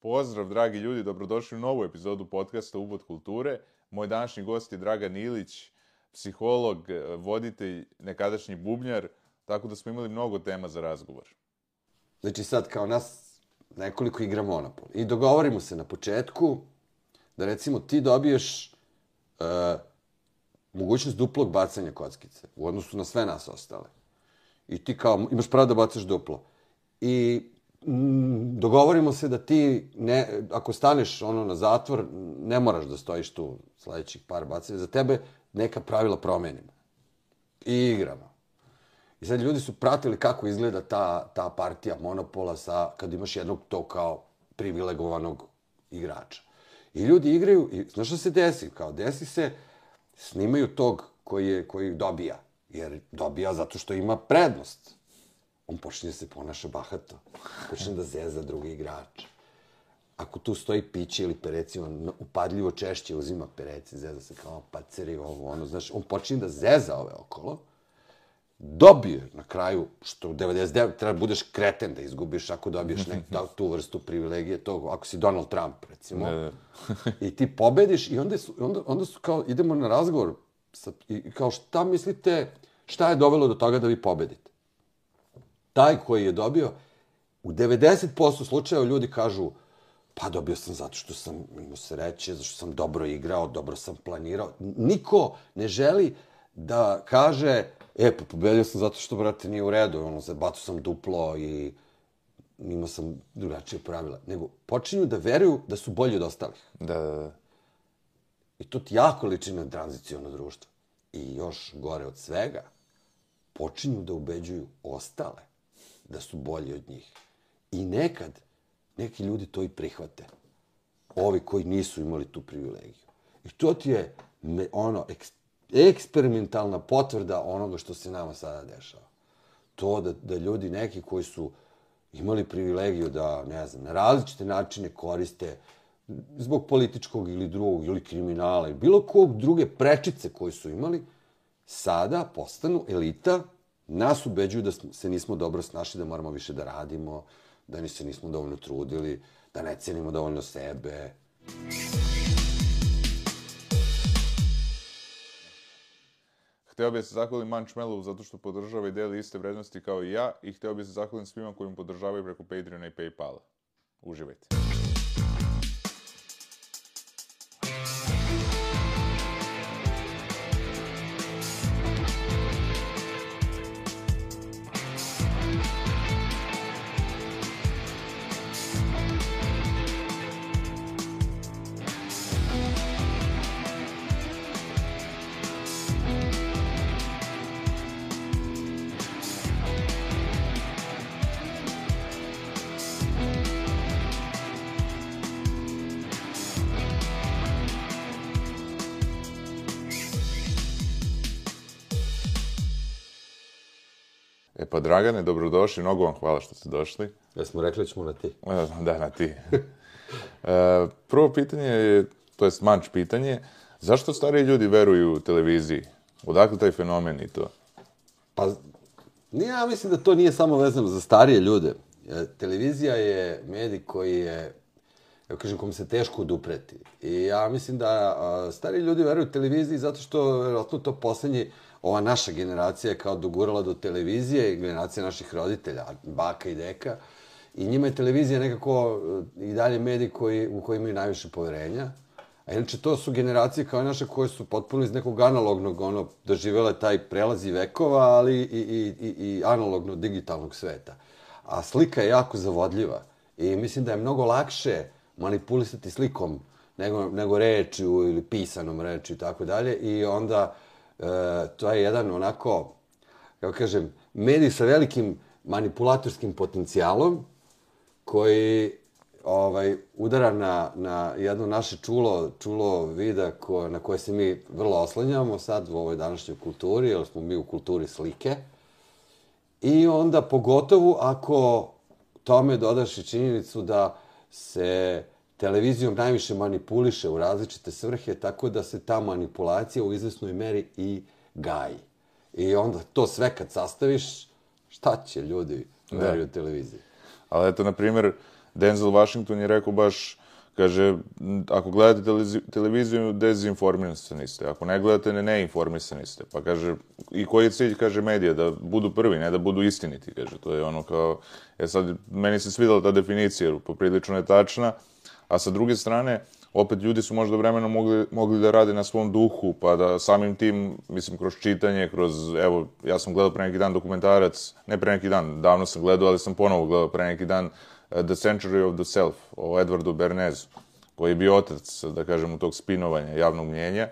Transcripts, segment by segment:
Pozdrav, dragi ljudi, dobrodošli u novu epizodu podcasta Ubod kulture. Moj današnji gost je Dragan Ilić, psiholog, voditelj, nekadašnji bubnjar, tako da smo imali mnogo tema za razgovor. Znači sad kao nas nekoliko igra Monopol. I dogovorimo se na početku da recimo ti dobiješ uh, mogućnost duplog bacanja kockice u odnosu na sve nas ostale. I ti kao imaš pravo da bacaš duplo. I Mm, dogovorimo se da ti, ne, ako staneš ono na zatvor, ne moraš da stojiš tu sledećih par bacanja. Za tebe neka pravila promenimo. I igramo. I sad ljudi su pratili kako izgleda ta, ta partija monopola sa, kad imaš jednog to kao privilegovanog igrača. I ljudi igraju, i znaš što se desi? Kao desi se, snimaju tog koji, je, koji dobija. Jer dobija zato što ima prednost. On počne se ponaša bahato. Počne da zeza drugi igrač. Ako tu stoji piće ili pereci, on upadljivo češće uzima pereci, zeza se kao paceri, ovo, ono, znaš, on počne da zeza ove okolo dobije na kraju, što u 99 treba da budeš kreten da izgubiš ako dobiješ nek, da, tu vrstu privilegije, to, ako si Donald Trump, recimo, ne, ne. i ti pobediš i onda su, onda, onda su kao, idemo na razgovor, sa, i kao šta mislite, šta je dovelo do toga da vi pobedite? Taj koji je dobio, u 90% slučajeva ljudi kažu, pa dobio sam zato što sam imao sreće, zato što sam dobro igrao, dobro sam planirao. Niko ne želi da kaže, E, pa pobedio sam zato što, brate, nije u redu. Ono, zabacio sam duplo i imao sam drugačije pravila. Nego, počinju da veruju da su bolji od ostalih. Da, da, da. I to ti jako liči na tranzicijono društvo. I još gore od svega, počinju da ubeđuju ostale da su bolji od njih. I nekad neki ljudi to i prihvate. Ovi koji nisu imali tu privilegiju. I to ti je me, ono, eks, eksperimentalna potvrda onoga što se nama sada dešava. To da, da ljudi neki koji su imali privilegiju da, ne znam, na različite načine koriste zbog političkog ili drugog ili kriminala ili bilo kog druge prečice koje su imali, sada postanu elita, nas ubeđuju da se nismo dobro snašli, da moramo više da radimo, da ni se nismo dovoljno trudili, da ne cenimo dovoljno sebe. Hteo bih se zahvalim Manchmelu zato što podržava i deli iste vrednosti kao i ja i hteo bih se zahvalim svima koji mu podržavaju preko Patreona i Paypala. Uživajte. E pa Dragane, dobrodošli, mnogo vam hvala što ste došli. Ja smo rekli ćemo na ti. Da, na ti. e, prvo pitanje je, to je manč pitanje, zašto stariji ljudi veruju u televiziji? Odakle taj fenomen i to? Pa, ja mislim da to nije samo vezano za starije ljude. E, televizija je medij koji je, ja kažem, kom se teško odupreti. I ja mislim da a, stari ljudi veruju televiziji zato što, vjerojatno, to poslednji ova naša generacija je kao dogurala do televizije, generacija naših roditelja, baka i deka, i njima je televizija nekako e, i dalje medij koji, u koji imaju najviše poverenja. A inače, to su generacije kao naše koje su potpuno iz nekog analognog, ono, doživele taj prelazi vekova, ali i, i, i, i analogno digitalnog sveta. A slika je jako zavodljiva. I mislim da je mnogo lakše manipulisati slikom nego, nego rečju ili pisanom rečju i tako dalje. I onda uh, E, to je jedan onako, kako kažem, medij sa velikim manipulatorskim potencijalom koji ovaj udara na, na jedno naše čulo, čulo vida ko, na koje se mi vrlo oslanjamo sad u ovoj današnjoj kulturi, jer smo mi u kulturi slike. I onda pogotovo ako tome dodaš i činjenicu da se televizijom najviše manipuliše u različite svrhe, tako da se ta manipulacija u izvesnoj meri i gaji. I onda to sve kad sastaviš, šta će ljudi veruju da. televiziji? Ali eto, na primjer, Denzel Washington je rekao baš, kaže, "M, ako gledate televiziju, dezinformisani ste. Ako ne gledate, ne neinformisani ste. Pa kaže, i koji je cilj, kaže, medija, da budu prvi, ne da budu istiniti, kaže. To je ono kao, e sad, meni se svidala ta definicija, poprilično je tačna, a sa druge strane, opet ljudi su možda vremenom mogli, mogli da rade na svom duhu, pa da samim tim, mislim, kroz čitanje, kroz, evo, ja sam gledao pre neki dan dokumentarac, ne pre neki dan, davno sam gledao, ali sam ponovo gledao pre neki dan, eh, The Century of the Self, o Edwardu Bernezu, koji je bio otac, da kažemo, tog spinovanja javnog mnjenja.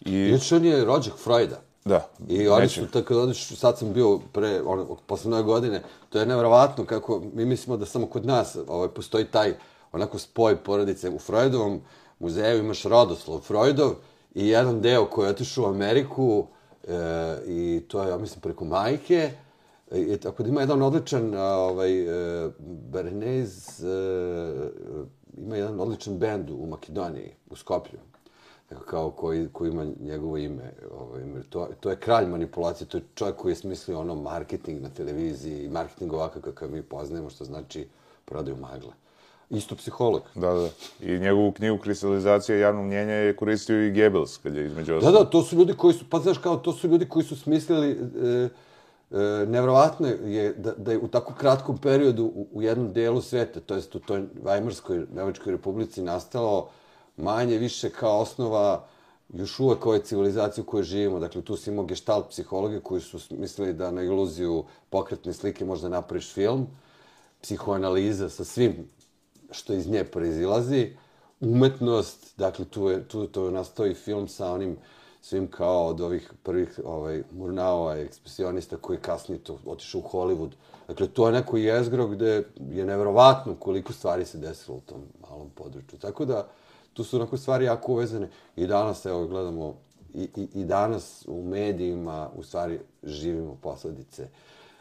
I, Inače, on je rođak Freuda. da, I oni su, tako da sad sam bio pre, ono, posle nove godine, to je nevjerovatno kako mi mislimo da samo kod nas ovaj, postoji taj onako spoj porodice. U Freudovom muzeju imaš rodoslov Freudov i jedan deo koji je otišao u Ameriku e, i to je, ja mislim, preko majke. E, I, tako da ima jedan odličan, ovaj, e, Bernays, e, ima jedan odličan bend u Makedoniji, u Skoplju kao koji, koji ima njegovo ime. Ovaj, to, to je kralj manipulacije, to je čovjek koji je smislio ono marketing na televiziji i marketing ovakav kakav mi poznajemo, što znači prodaju magle. Isto psiholog. Da, da. I njegovu knjigu Kristalizacija javnog mnjenja je koristio i Goebbels, kad je između Da, ostalog. da, to su ljudi koji su, pa znaš kao, to su ljudi koji su smislili, e, e, nevjerovatno je da, da je u tako kratkom periodu u, u jednom delu sveta, to jest u toj Vajmarskoj Nemačkoj republici nastalo manje više kao osnova još uvek ove civilizacije u kojoj živimo. Dakle, tu si imao gestalt psihologe koji su mislili da na iluziju pokretne slike možda napraviš film, psihoanaliza sa svim što iz nje proizilazi, umetnost, dakle tu je tu to nastoji film sa onim svim kao od ovih prvih ovaj Murnaova ekspresionista koji je kasnije to otišao u Hollywood. Dakle to je neko jezgro gde je neverovatno koliko stvari se desilo u tom malom području. Tako da tu su onako stvari jako uvezane i danas evo gledamo i, i, i danas u medijima u stvari živimo posledice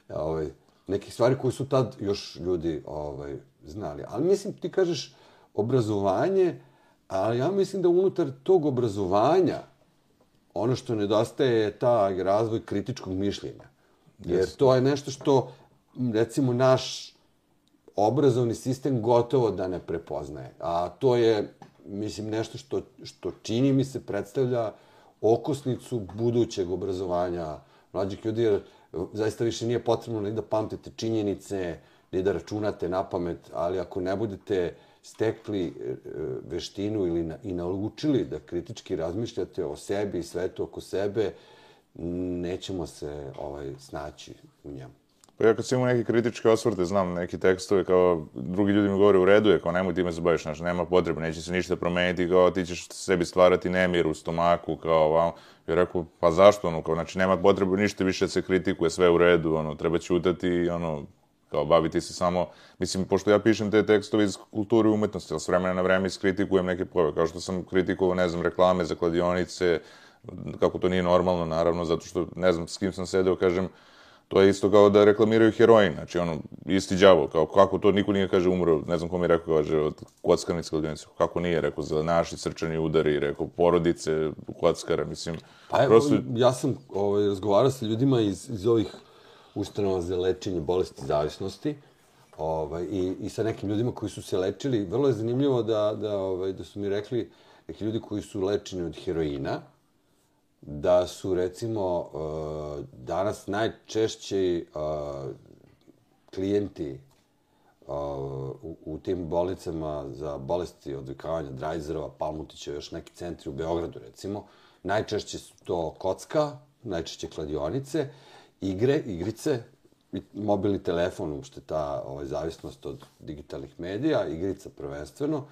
ovaj, nekih stvari koje su tad još ljudi ovaj, znali. Ali mislim, ti kažeš obrazovanje, ali ja mislim da unutar tog obrazovanja ono što nedostaje je ta razvoj kritičkog mišljenja. Jer to je nešto što, recimo, naš obrazovni sistem gotovo da ne prepoznaje. A to je, mislim, nešto što, što čini mi se predstavlja okosnicu budućeg obrazovanja mlađih ljudi, jer zaista više nije potrebno ni da pamtite činjenice, ni da računate na pamet, ali ako ne budete stekli e, veštinu ili na, i naučili da kritički razmišljate o sebi i svetu oko sebe, nećemo se ovaj snaći u njemu. Pa ja kad sam imao neke kritičke osvrte, znam neki tekstove, kao drugi ljudi mi govore u redu je, kao nemoj time se baviš, znaš, nema potrebe, neće se ništa promeniti, kao ti ćeš sebi stvarati nemir u stomaku, kao vam. Ja rekao, pa zašto, ono, kao, znači nema potrebe ništa više da se kritikuje, sve u redu, ono, treba ćutati i ono, kao baviti se samo, mislim, pošto ja pišem te tekstove iz kulture i umetnosti, ali s vremena na vreme iskritikujem neke pojave, kao što sam kritikovao, ne znam, reklame za kladionice, kako to nije normalno, naravno, zato što, ne znam, s kim sam sedeo, kažem, to je isto kao da reklamiraju heroin, znači ono, isti đavo, kao kako to niko nije, kaže, umro, ne znam ko mi je rekao, kaže, od kockarnice kladionice, kako nije, rekao, za naši srčani udari, rekao, porodice, kockara, mislim, Pa evo, prosto, ja sam ovaj, razgovarao sa ljudima iz, iz ovih ustanova za lečenje bolesti zavisnosti ovaj, i, i sa nekim ljudima koji su se lečili. Vrlo je zanimljivo da, da, ovaj, da su mi rekli neki ljudi koji su lečeni od heroina, da su recimo eh, danas najčešći eh, klijenti eh, u, u tim bolnicama za bolesti odvikavanja Drajzerova, Palmutića, još neki centri u Beogradu recimo, najčešće su to kocka, najčešće kladionice, igre, igrice, mobilni telefon, uopšte ta ovaj, zavisnost od digitalnih medija, igrica prvenstveno,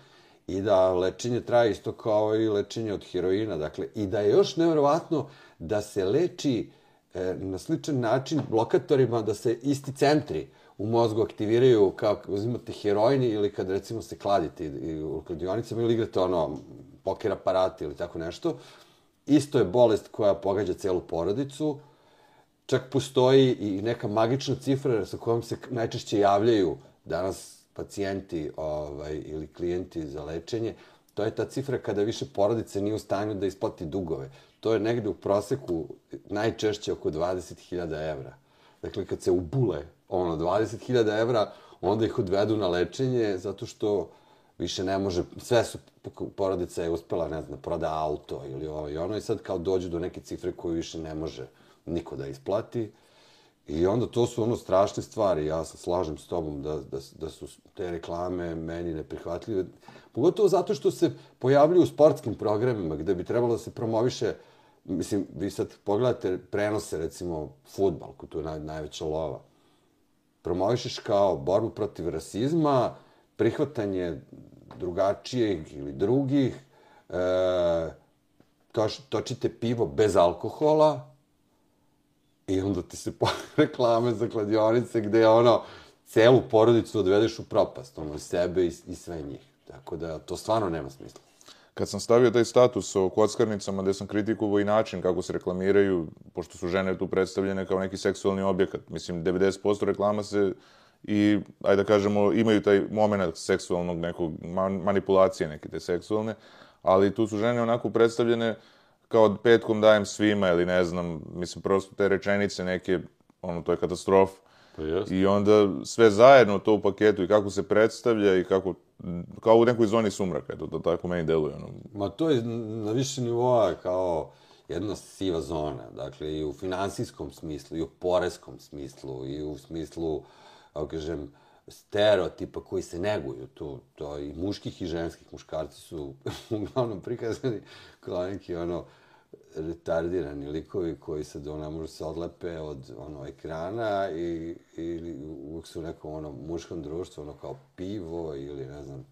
i da lečenje traje isto kao i lečenje od heroina, dakle, i da je još nevjerovatno da se leči e, na sličan način blokatorima, da se isti centri u mozgu aktiviraju kao kad uzimate heroin ili kad recimo se kladite i, i u kladionicama ili igrate ono poker aparati ili tako nešto. Isto je bolest koja pogađa celu porodicu, čak postoji i neka magična cifra sa kojom se najčešće javljaju danas pacijenti ovaj, ili klijenti za lečenje. To je ta cifra kada više porodice nije u stanju da isplati dugove. To je negde u proseku najčešće oko 20.000 evra. Dakle, kad se ubule ono, 20.000 evra, onda ih odvedu na lečenje zato što više ne može, sve su, porodica je uspela, ne znam, proda auto ili ovo i ono i sad kao dođu do neke cifre koju više ne može niko da isplati. I onda to su ono strašne stvari, ja se slažem s tobom da, da, da su te reklame meni neprihvatljive. Pogotovo zato što se pojavljuju u sportskim programima gde bi trebalo da se promoviše, mislim, vi sad pogledate prenose, recimo, futbal, koji tu je naj, najveća lova. Promovišeš kao borbu protiv rasizma, prihvatanje drugačijeg ili drugih, e, toč, točite pivo bez alkohola, I onda ti se reklame za kladionice gde ono, celu porodicu odvedeš u propast, ono, i sebe i, i sve njih. Tako da, to stvarno nema smisla. Kad sam stavio taj status o kockarnicama gde sam kritikovao i način kako se reklamiraju, pošto su žene tu predstavljene kao neki seksualni objekat, mislim, 90% reklama se i, ajde da kažemo, imaju taj moment seksualnog nekog manipulacije neke te seksualne, ali tu su žene onako predstavljene kao petkom dajem svima ili ne znam, mislim, prosto te rečenice neke, ono, to je katastrofa. Pa jest. I onda sve zajedno to u paketu i kako se predstavlja i kako, kao u nekoj zoni sumraka, to, to tako meni deluje. Ono. Ma to je na više nivoa kao jedna siva zona, dakle i u finansijskom smislu, i u poreskom smislu, i u smislu, kako kažem, stereotipa koji se neguju tu, to i muških i ženskih muškarci su uglavnom prikazani kao neki ono retardirani likovi koji se do ne može se odlepe od ono ekrana i ili uvijek su u nekom ono muškom društvu ono kao pivo ili ne znam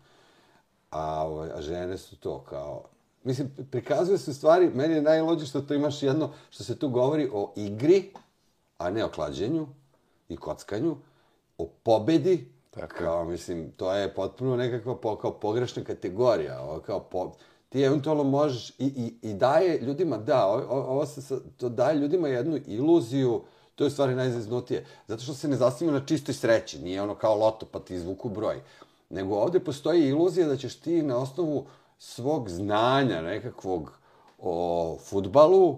a, ovaj, a žene su to kao mislim prikazuje se stvari meni je najlođe što to imaš jedno što se tu govori o igri a ne o klađenju i kockanju o pobedi Tako. Kao, mislim, to je potpuno nekakva po, kao pogrešna kategorija. Ovo, kao po, ti eventualno možeš i, i, i daje ljudima, da, ovo, ovo se, to daje ljudima jednu iluziju, to je stvari najzaznutije, zato što se ne zasnima na čistoj sreći, nije ono kao loto pa ti izvuku broj, nego ovdje postoji iluzija da ćeš ti na osnovu svog znanja nekakvog o futbalu e,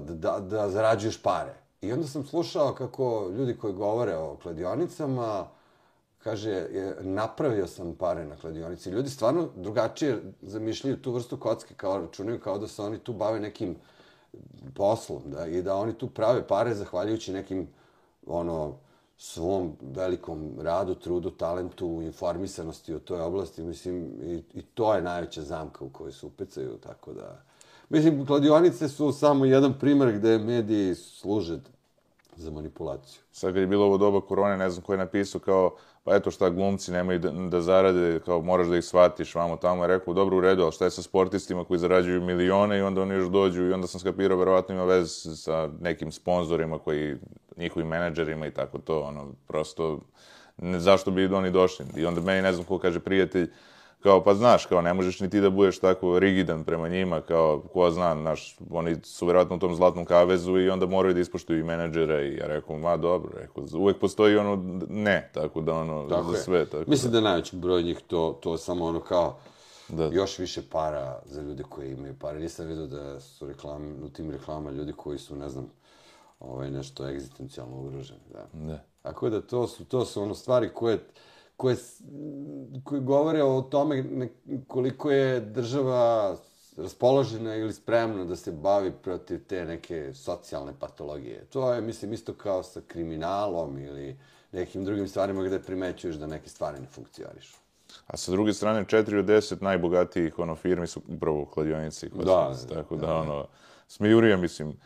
da, da zarađuješ pare. I onda sam slušao kako ljudi koji govore o kladionicama, kaže, je, napravio sam pare na kladionici. Ljudi stvarno drugačije zamišljaju tu vrstu kocke, kao računaju kao da se oni tu bave nekim poslom, da, i da oni tu prave pare zahvaljujući nekim, ono, svom velikom radu, trudu, talentu, informisanosti u toj oblasti, mislim, i, i to je najveća zamka u kojoj se upecaju, tako da... Mislim, kladionice su samo jedan primjer gde mediji služe za manipulaciju. Sad kad je bilo ovo doba korone, ne znam ko je napisao kao pa eto šta glumci nemaju da, da zarade, kao moraš da ih shvatiš, vamo tamo je rekao, dobro u redu, ali šta je sa sportistima koji zarađuju milione i onda oni još dođu i onda sam skapirao, verovatno ima vez sa nekim sponzorima koji, njihovim menadžerima i tako to, ono, prosto, ne, zašto bi oni došli? I onda meni, ne znam ko kaže prijatelj, kao, pa znaš, kao, ne možeš ni ti da budeš tako rigidan prema njima, kao, ko zna, znaš, oni su verovatno u tom zlatnom kavezu i onda moraju da ispoštuju i menadžera i ja rekao, ma dobro, rekao, uvek postoji ono, ne, tako da ono, tako za sve. Tako Mislim da, da najveći broj njih to, to samo ono kao, da. još više para za ljude koji imaju pare. Nisam vidio da su reklame, u tim reklama ljudi koji su, ne znam, ovaj, nešto egzistencijalno ugroženi. Da. Ne. Tako da to su, to su ono stvari koje, koje, koje govore o tome koliko je država raspoložena ili spremna da se bavi protiv te neke socijalne patologije. To je, mislim, isto kao sa kriminalom ili nekim drugim stvarima gde primećuješ da neke stvari ne funkcionišu. A sa druge strane, 4 od 10 najbogatijih ono, firmi su upravo kladionici. Da, tako da, da, ono, smijurija, mislim,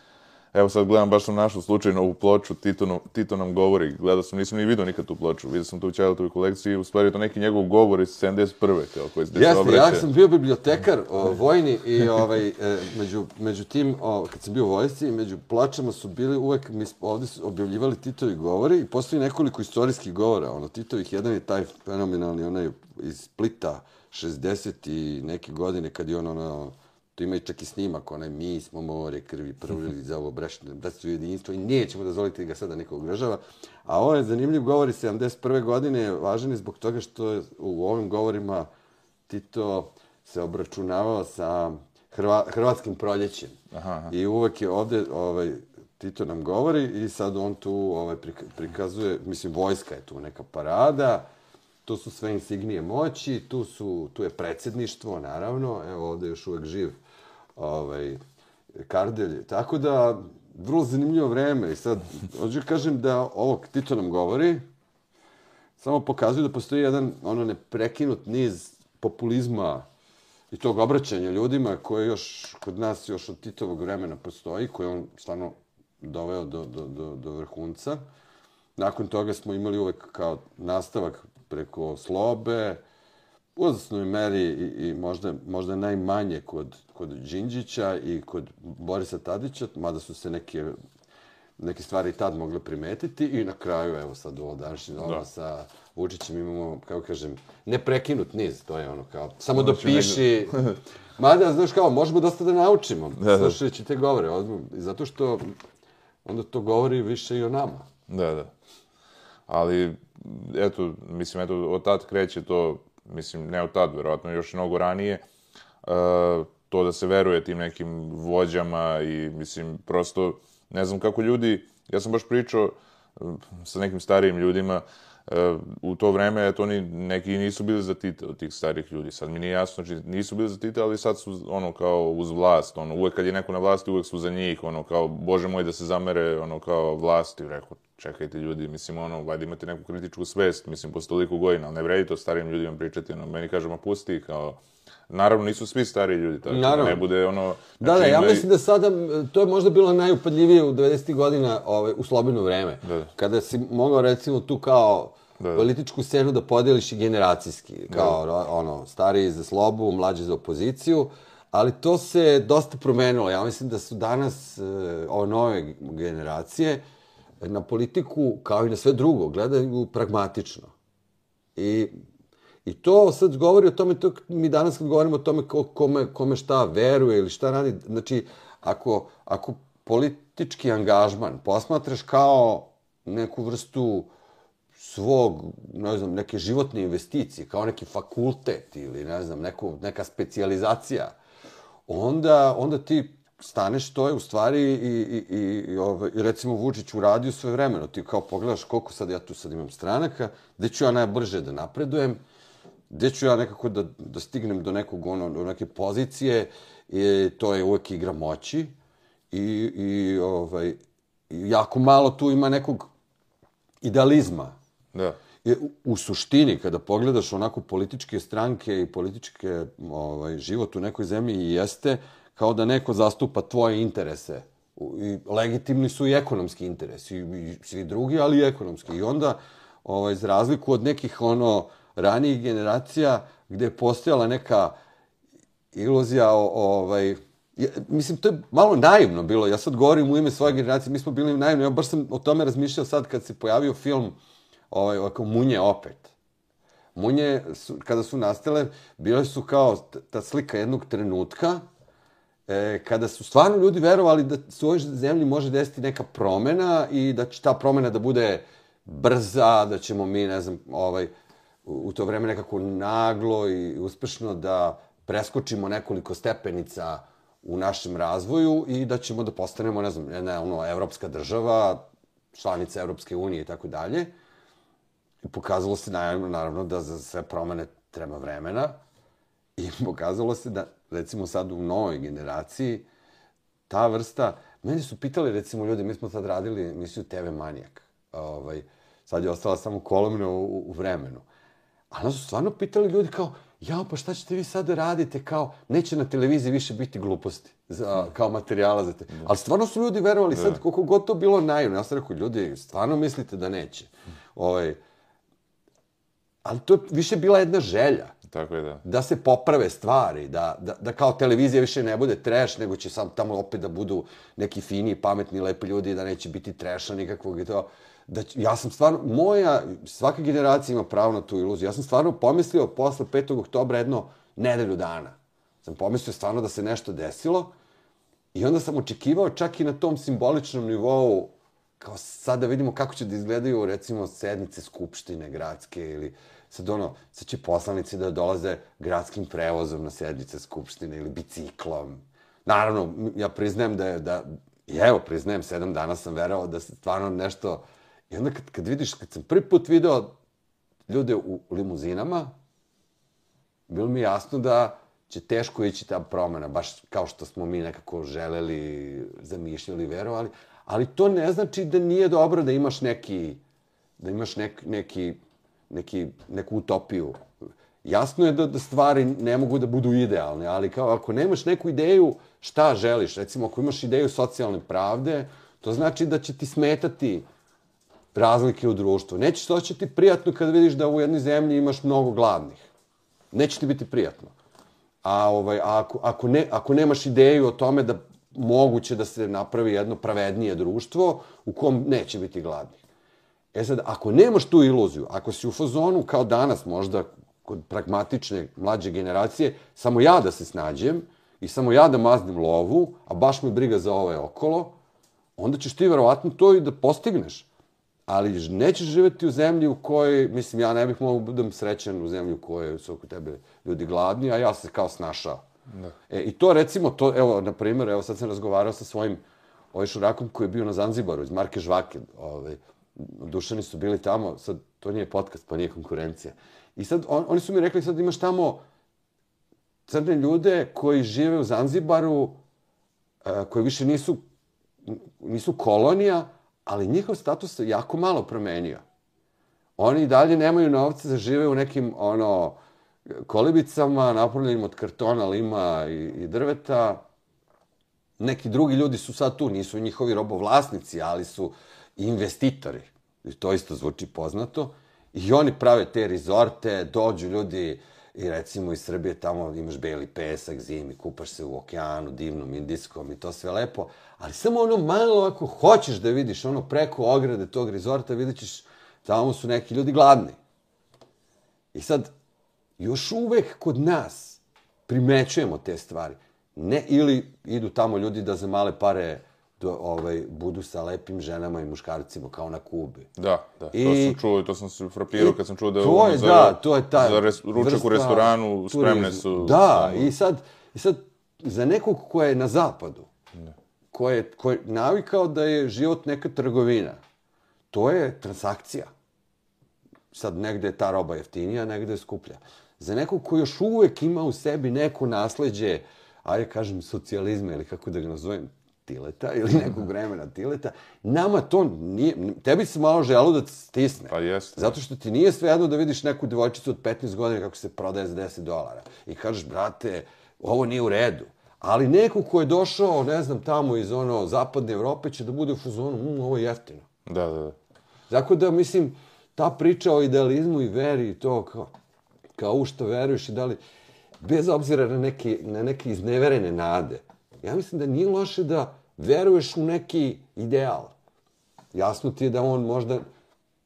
Evo sad gledam, baš sam našao slučajno ovu ploču, Tito, Tito nam govori, gledao sam, nisam ni vidio nikad tu ploču, vidio sam tu u Čajletovoj kolekciji, u stvari je to neki njegov govor iz 71. kao koji se Jeste, obraća. ja sam bio bibliotekar o, vojni i ovaj, e, među, među tim, o, kad sam bio u vojsci, među pločama su bili uvek, mi ovdje su objavljivali Titovi govori i postoji nekoliko istorijskih govora, ono, Titovih, jedan je taj fenomenalni, onaj iz Splita, 60 i neke godine, kad je on, ono, To ima i čak i snimak, onaj mi smo more krvi prvili za ovo brešno, da su jedinstvo i nećemo dozvoliti ga sada neko ugrožava. A ovo je zanimljiv govor iz 71. godine, važan je zbog toga što je u ovim govorima Tito se obračunavao sa Hrva, hrvatskim proljećem. Aha, aha. I uvek je ovde ovaj, Tito nam govori i sad on tu ovaj, prika- prikazuje, mislim, vojska je tu neka parada, to su sve insignije moći, tu, su, tu je predsjedništvo, naravno, evo ovdje još uvek živ ovaj, Kardelj. Tako da, vrlo zanimljivo vreme i sad, hoću da kažem da ovo Tito nam govori, samo pokazuje da postoji jedan ono neprekinut niz populizma i tog obraćanja ljudima koje još kod nas još od Titovog vremena postoji, koje on stvarno doveo do, do, do, do vrhunca. Nakon toga smo imali uvek kao nastavak preko slobe, u uzasnoj meri i, i možda, možda najmanje kod, kod Đinđića i kod Borisa Tadića, mada su se neke, neke stvari i tad mogle primetiti i na kraju, evo sad ovo današnje Da. sa Vučićem imamo, kako kažem, neprekinut niz, to je ono kao, samo Znači, dopiši, mada, znaš kao, možemo dosta da naučimo, slušajući te govore, i zato što onda to govori više i o nama. Da, da. Ali, eto, mislim, eto, od tad kreće to, mislim, ne od tad, verovatno još mnogo ranije, uh, to da se veruje tim nekim vođama i, mislim, prosto, ne znam kako ljudi, ja sam baš pričao sa nekim starijim ljudima, uh, E, u to vreme, eto, oni neki nisu bili za Tita od tih starih ljudi. Sad mi nije jasno, znači nisu bili za Tita, ali sad su, ono, kao uz vlast, ono, uvek kad je neko na vlasti, uvek su za njih, ono, kao, bože moj, da se zamere, ono, kao vlasti, rekao, čekajte ljudi, mislim, ono, valjda imate neku kritičku svest, mislim, posle toliko godina, ali ne vredi to starim ljudima pričati, ono, meni kažemo, pusti, kao, naravno, nisu svi stari ljudi, tako, Naravno. ne bude, ono, Da, da, ja ima i- mislim da sada, to je možda bilo najupadljivije u 90. godina ovaj, u slobodno vreme. Da, da. Kada si mogao recimo tu kao Da, da. političku scenu da podeliš i generacijski. Kao ro- ono, stariji za slobu, mlađi za opoziciju. Ali to se dosta promenilo. Ja mislim da su danas e, ove nove generacije na politiku, kao i na sve drugo, gledaju pragmatično. I, I to sad govori o tome, to mi danas kad govorimo o tome ko, kome, kome šta veruje ili šta radi, znači, ako, ako politički angažman posmatraš kao neku vrstu svog, ne znam, neke životne investicije, kao neki fakultet ili, ne znam, neku, neka specijalizacija, onda, onda ti staneš, to je u stvari i, i, i, i, ovaj, i recimo Vučić uradio svoje vremeno. Ti kao pogledaš koliko sad ja tu sad imam stranaka, gde ću ja najbrže da napredujem, gde ću ja nekako da, da stignem do nekog ono, do neke pozicije, i to je uvek igra moći i, i ovaj, jako malo tu ima nekog idealizma. Da. Je, u, u suštini, kada pogledaš onako političke stranke i političke ovaj, život u nekoj zemlji jeste kao da neko zastupa tvoje interese. I legitimni su i ekonomski interesi, i, i svi drugi, ali i ekonomski. I onda, ovaj, za razliku od nekih ono ranijih generacija, gdje je postojala neka iluzija o, o, ovaj, ja, mislim, to je malo naivno bilo. Ja sad govorim u ime svoje generacije, mi smo bili naivni. Ja baš sam o tome razmišljao sad kad se pojavio film ovaj, ovako, Munje opet. Munje, su, kada su nastale, bile su kao ta slika jednog trenutka, e, kada su stvarno ljudi verovali da se u ovoj zemlji može desiti neka promena i da će ta promena da bude brza, da ćemo mi, ne znam, ovaj, u, to vreme nekako naglo i uspešno da preskočimo nekoliko stepenica u našem razvoju i da ćemo da postanemo, ne znam, jedna ono, evropska država, članica Evropske unije i tako dalje. I pokazalo se naravno, naravno da za sve promene treba vremena. I pokazalo se da, recimo sad u novoj generaciji, ta vrsta... Meni su pitali, recimo, ljudi, mi smo sad radili emisiju TV Manijak. Ovaj, sad je ostala samo kolumna u, u vremenu. A onda su stvarno pitali ljudi kao, ja, pa šta ćete vi sad da radite, kao, neće na televiziji više biti gluposti, za, kao materijala za te. Ali stvarno su ljudi verovali, sad koliko god to bilo naivno, ja sam rekao, ljudi, stvarno mislite da neće. Ovaj, ali to je više bila jedna želja Tako je, da. da se poprave stvari, da, da, da kao televizija više ne bude trash, nego će sam tamo opet da budu neki fini, pametni, lepi ljudi, da neće biti trasha nikakvog i to. Da, će- ja sam stvarno, moja, svaka generacija ima pravo na tu iluziju. Ja sam stvarno pomislio posle 5. oktobra jedno nedelju dana. Sam pomislio stvarno da se nešto desilo i onda sam očekivao čak i na tom simboličnom nivou kao sad da vidimo kako će da izgledaju recimo sednice skupštine gradske ili sad ono, sad će poslanici da dolaze gradskim prevozom na sednice skupštine ili biciklom. Naravno, ja priznajem da je, da I evo, priznajem, sedam dana sam verovao da se stvarno nešto... I onda kad, kad vidiš, kad sam prvi put video ljude u limuzinama, bilo mi jasno da će teško ići ta promena, baš kao što smo mi nekako želeli, zamišljali, verovali. Ali to ne znači da nije dobro da imaš neki, da imaš nek, neki, neki, neku utopiju. Jasno je da, da stvari ne mogu da budu idealne, ali kao ako nemaš neku ideju šta želiš, recimo ako imaš ideju socijalne pravde, to znači da će ti smetati razlike u društvu. Neće to će ti prijatno kad vidiš da u jednoj zemlji imaš mnogo gladnih. Neće ti biti prijatno. A, ovaj, ako, ako, ne, ako nemaš ideju o tome da moguće da se napravi jedno pravednije društvo u kom neće biti gladnih. E sad, ako nemaš tu iluziju, ako si u fazonu kao danas možda kod pragmatične mlađe generacije, samo ja da se snađem i samo ja da maznim lovu, a baš me briga za ove okolo, onda ćeš ti verovatno to i da postigneš. Ali nećeš živeti u zemlji u kojoj, mislim, ja ne bih mogao da budem srećan u zemlji u kojoj su oko tebe ljudi gladni, a ja se kao snašao. Da. E, I to recimo, to, evo, na primjer, evo sad sam razgovarao sa svojim ovaj šurakom koji je bio na Zanzibaru iz Marke Žvake. Ovaj, dušani su bili tamo, sad to nije podcast, pa nije konkurencija. I sad on, oni su mi rekli sad imaš tamo crne ljude koji žive u Zanzibaru, uh, koji više nisu, nisu kolonija, ali njihov status se jako malo promenio. Oni dalje nemaju novce za žive u nekim ono kolibicama napravljenim od kartona, lima i, i drveta. Neki drugi ljudi su sad tu, nisu njihovi robovlasnici, ali su investitori. I to isto zvuči poznato. I oni prave te rezorte, dođu ljudi i recimo iz Srbije tamo imaš beli pesak zimi, kupaš se u okeanu, divnom, indijskom i to sve lepo. Ali samo ono malo ako hoćeš da vidiš ono preko ograde tog rezorta, vidit ćeš tamo su neki ljudi gladni. I sad, još uvek kod nas primećujemo te stvari. Ne, ili idu tamo ljudi da za male pare do, ovaj, budu sa lepim ženama i muškarcima, kao na Kubi. Da, da, I, to sam čuo i to sam se frapirao kad sam čuo da to je za, da, to je ta za res, ručak u restoranu spremne su... Da, samo... i sad, i sad, za nekog ko je na zapadu, ko je, ko je navikao da je život neka trgovina, to je transakcija. Sad, negde je ta roba jeftinija, negde je skuplja. Za nekog ko još uvek ima u sebi neko nasledđe, ajde kažem, socijalizma ili kako da ga nazovem, Tileta ili nekog vremena Tileta, nama to nije, tebi se malo želo da stisne. Pa jeste. Zato što ti nije sve jedno da vidiš neku devojčicu od 15 godina kako se prodaje za 10 dolara. I kažeš, brate, ovo nije u redu. Ali neko ko je došao, ne znam, tamo iz ono zapadne Evrope će da bude u fuzonu, mmm, ovo je jeftino. Da, da, da. Tako da, mislim, ta priča o idealizmu i veri i to kao, kao u što veruješ i da li, bez obzira na neke, na neke izneverene nade, ja mislim da nije loše da veruješ u neki ideal. Jasno ti je da on možda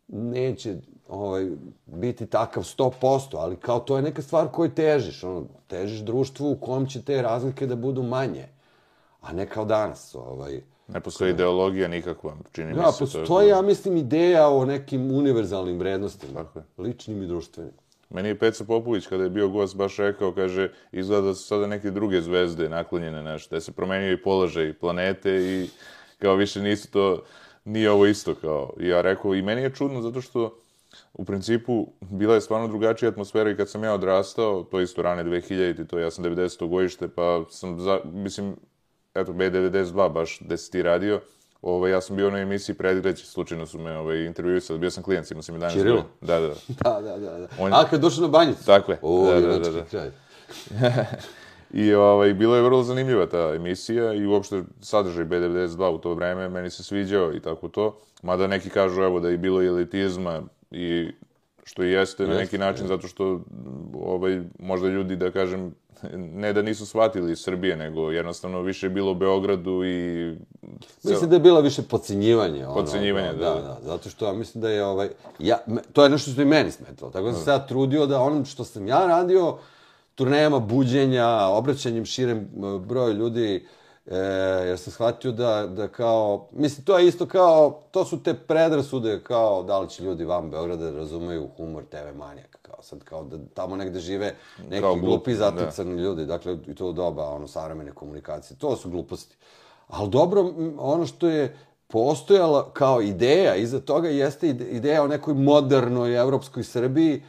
neće ovaj, biti takav 100%, ali kao to je neka stvar koju težiš. Ono, težiš društvu u kom će te razlike da budu manje, a ne kao danas. Ovaj, ne postoji ideologija nikakva, čini da, mi se. Postoji, ja mislim, ideja o nekim univerzalnim vrednostima, Tako ličnim i društvenim. Meni je Peca Popović, kada je bio gost, baš rekao, kaže, izgleda da su sada neke druge zvezde naklonjene nešto, da se promenio i položaj planete i kao više nisu to, nije ovo isto kao. I ja rekao, i meni je čudno zato što u principu bila je stvarno drugačija atmosfera i kad sam ja odrastao, to je isto rane 2000, to ja sam 90. godište, pa sam, za, mislim, eto, B92 baš, gde si ti radio, Ovaj, ja sam bio na emisiji Predreći, slučajno su me ovaj, intervjuisali, bio sam klijent, imao sam i danas. Čirilo? Da, da. da, da, da. da. On... A, kad došao na banjicu? Tako je. O, da, da, da, da. I ovaj, bilo je vrlo zanimljiva ta emisija i uopšte sadržaj B92 u to vreme meni se sviđao i tako to. Mada neki kažu evo da je bilo i elitizma i što i jeste, jeste na neki način jeste. zato što ovaj, možda ljudi da kažem ne da nisu shvatili iz Srbije, nego jednostavno više je bilo u Beogradu i... Mislim da je bilo više pocenjivanje. Ono, pocenjivanje, da, da, da. Zato što ja mislim da je ovaj... Ja, to je nešto što i meni smetalo. Tako da sam se ja trudio da onom što sam ja radio, turnejama buđenja, obraćanjem širem broju ljudi, E, jer sam shvatio da, da kao, mislim, to je isto kao, to su te predrasude kao da li će ljudi van Beograda da razumeju humor TV manijaka, kao sad kao da tamo negde žive neki kao glupi zaticani ljudi, dakle i to doba ono savremene komunikacije, to su gluposti. Ali dobro, ono što je postojala kao ideja iza toga jeste ide- ideja o nekoj modernoj evropskoj Srbiji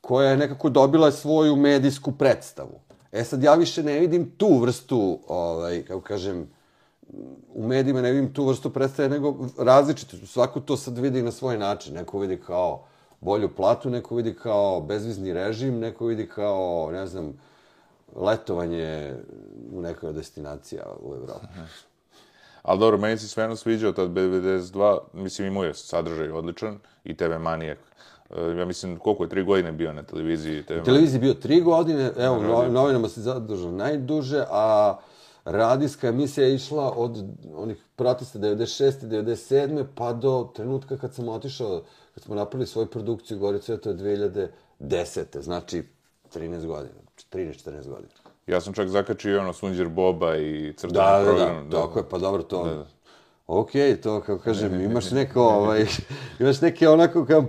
koja je nekako dobila svoju medijsku predstavu. E sad ja više ne vidim tu vrstu, ovaj, kako kažem, u medijima ne vidim tu vrstu predstave, nego različite. Svako to sad vidi na svoj način. Neko vidi kao bolju platu, neko vidi kao bezvizni režim, neko vidi kao, ne znam, letovanje u nekoj od destinacija u Evropi. Ali dobro, meni se sve sviđao tad B92, mislim imao je sadržaj odličan i TV Manijak. E, Ja mislim, koliko je, tri godine bio na televiziji TV U televiziji bio tri godine, evo, no, novinama se zadržao najduže, a radijska emisija je išla od onih protesta 96. 97. pa do trenutka kad sam otišao, kad smo napravili svoju produkciju Gorica, to je 2010. Znači, 13 godina, 13-14 godina. Ja sam čak zakačio ono Sunđer Boba i crtani Da, da, program. da, tako je, pa dobro, to... Da, da. Ok, to kao kažem, imaš neko, ovaj, imaš neke onako kao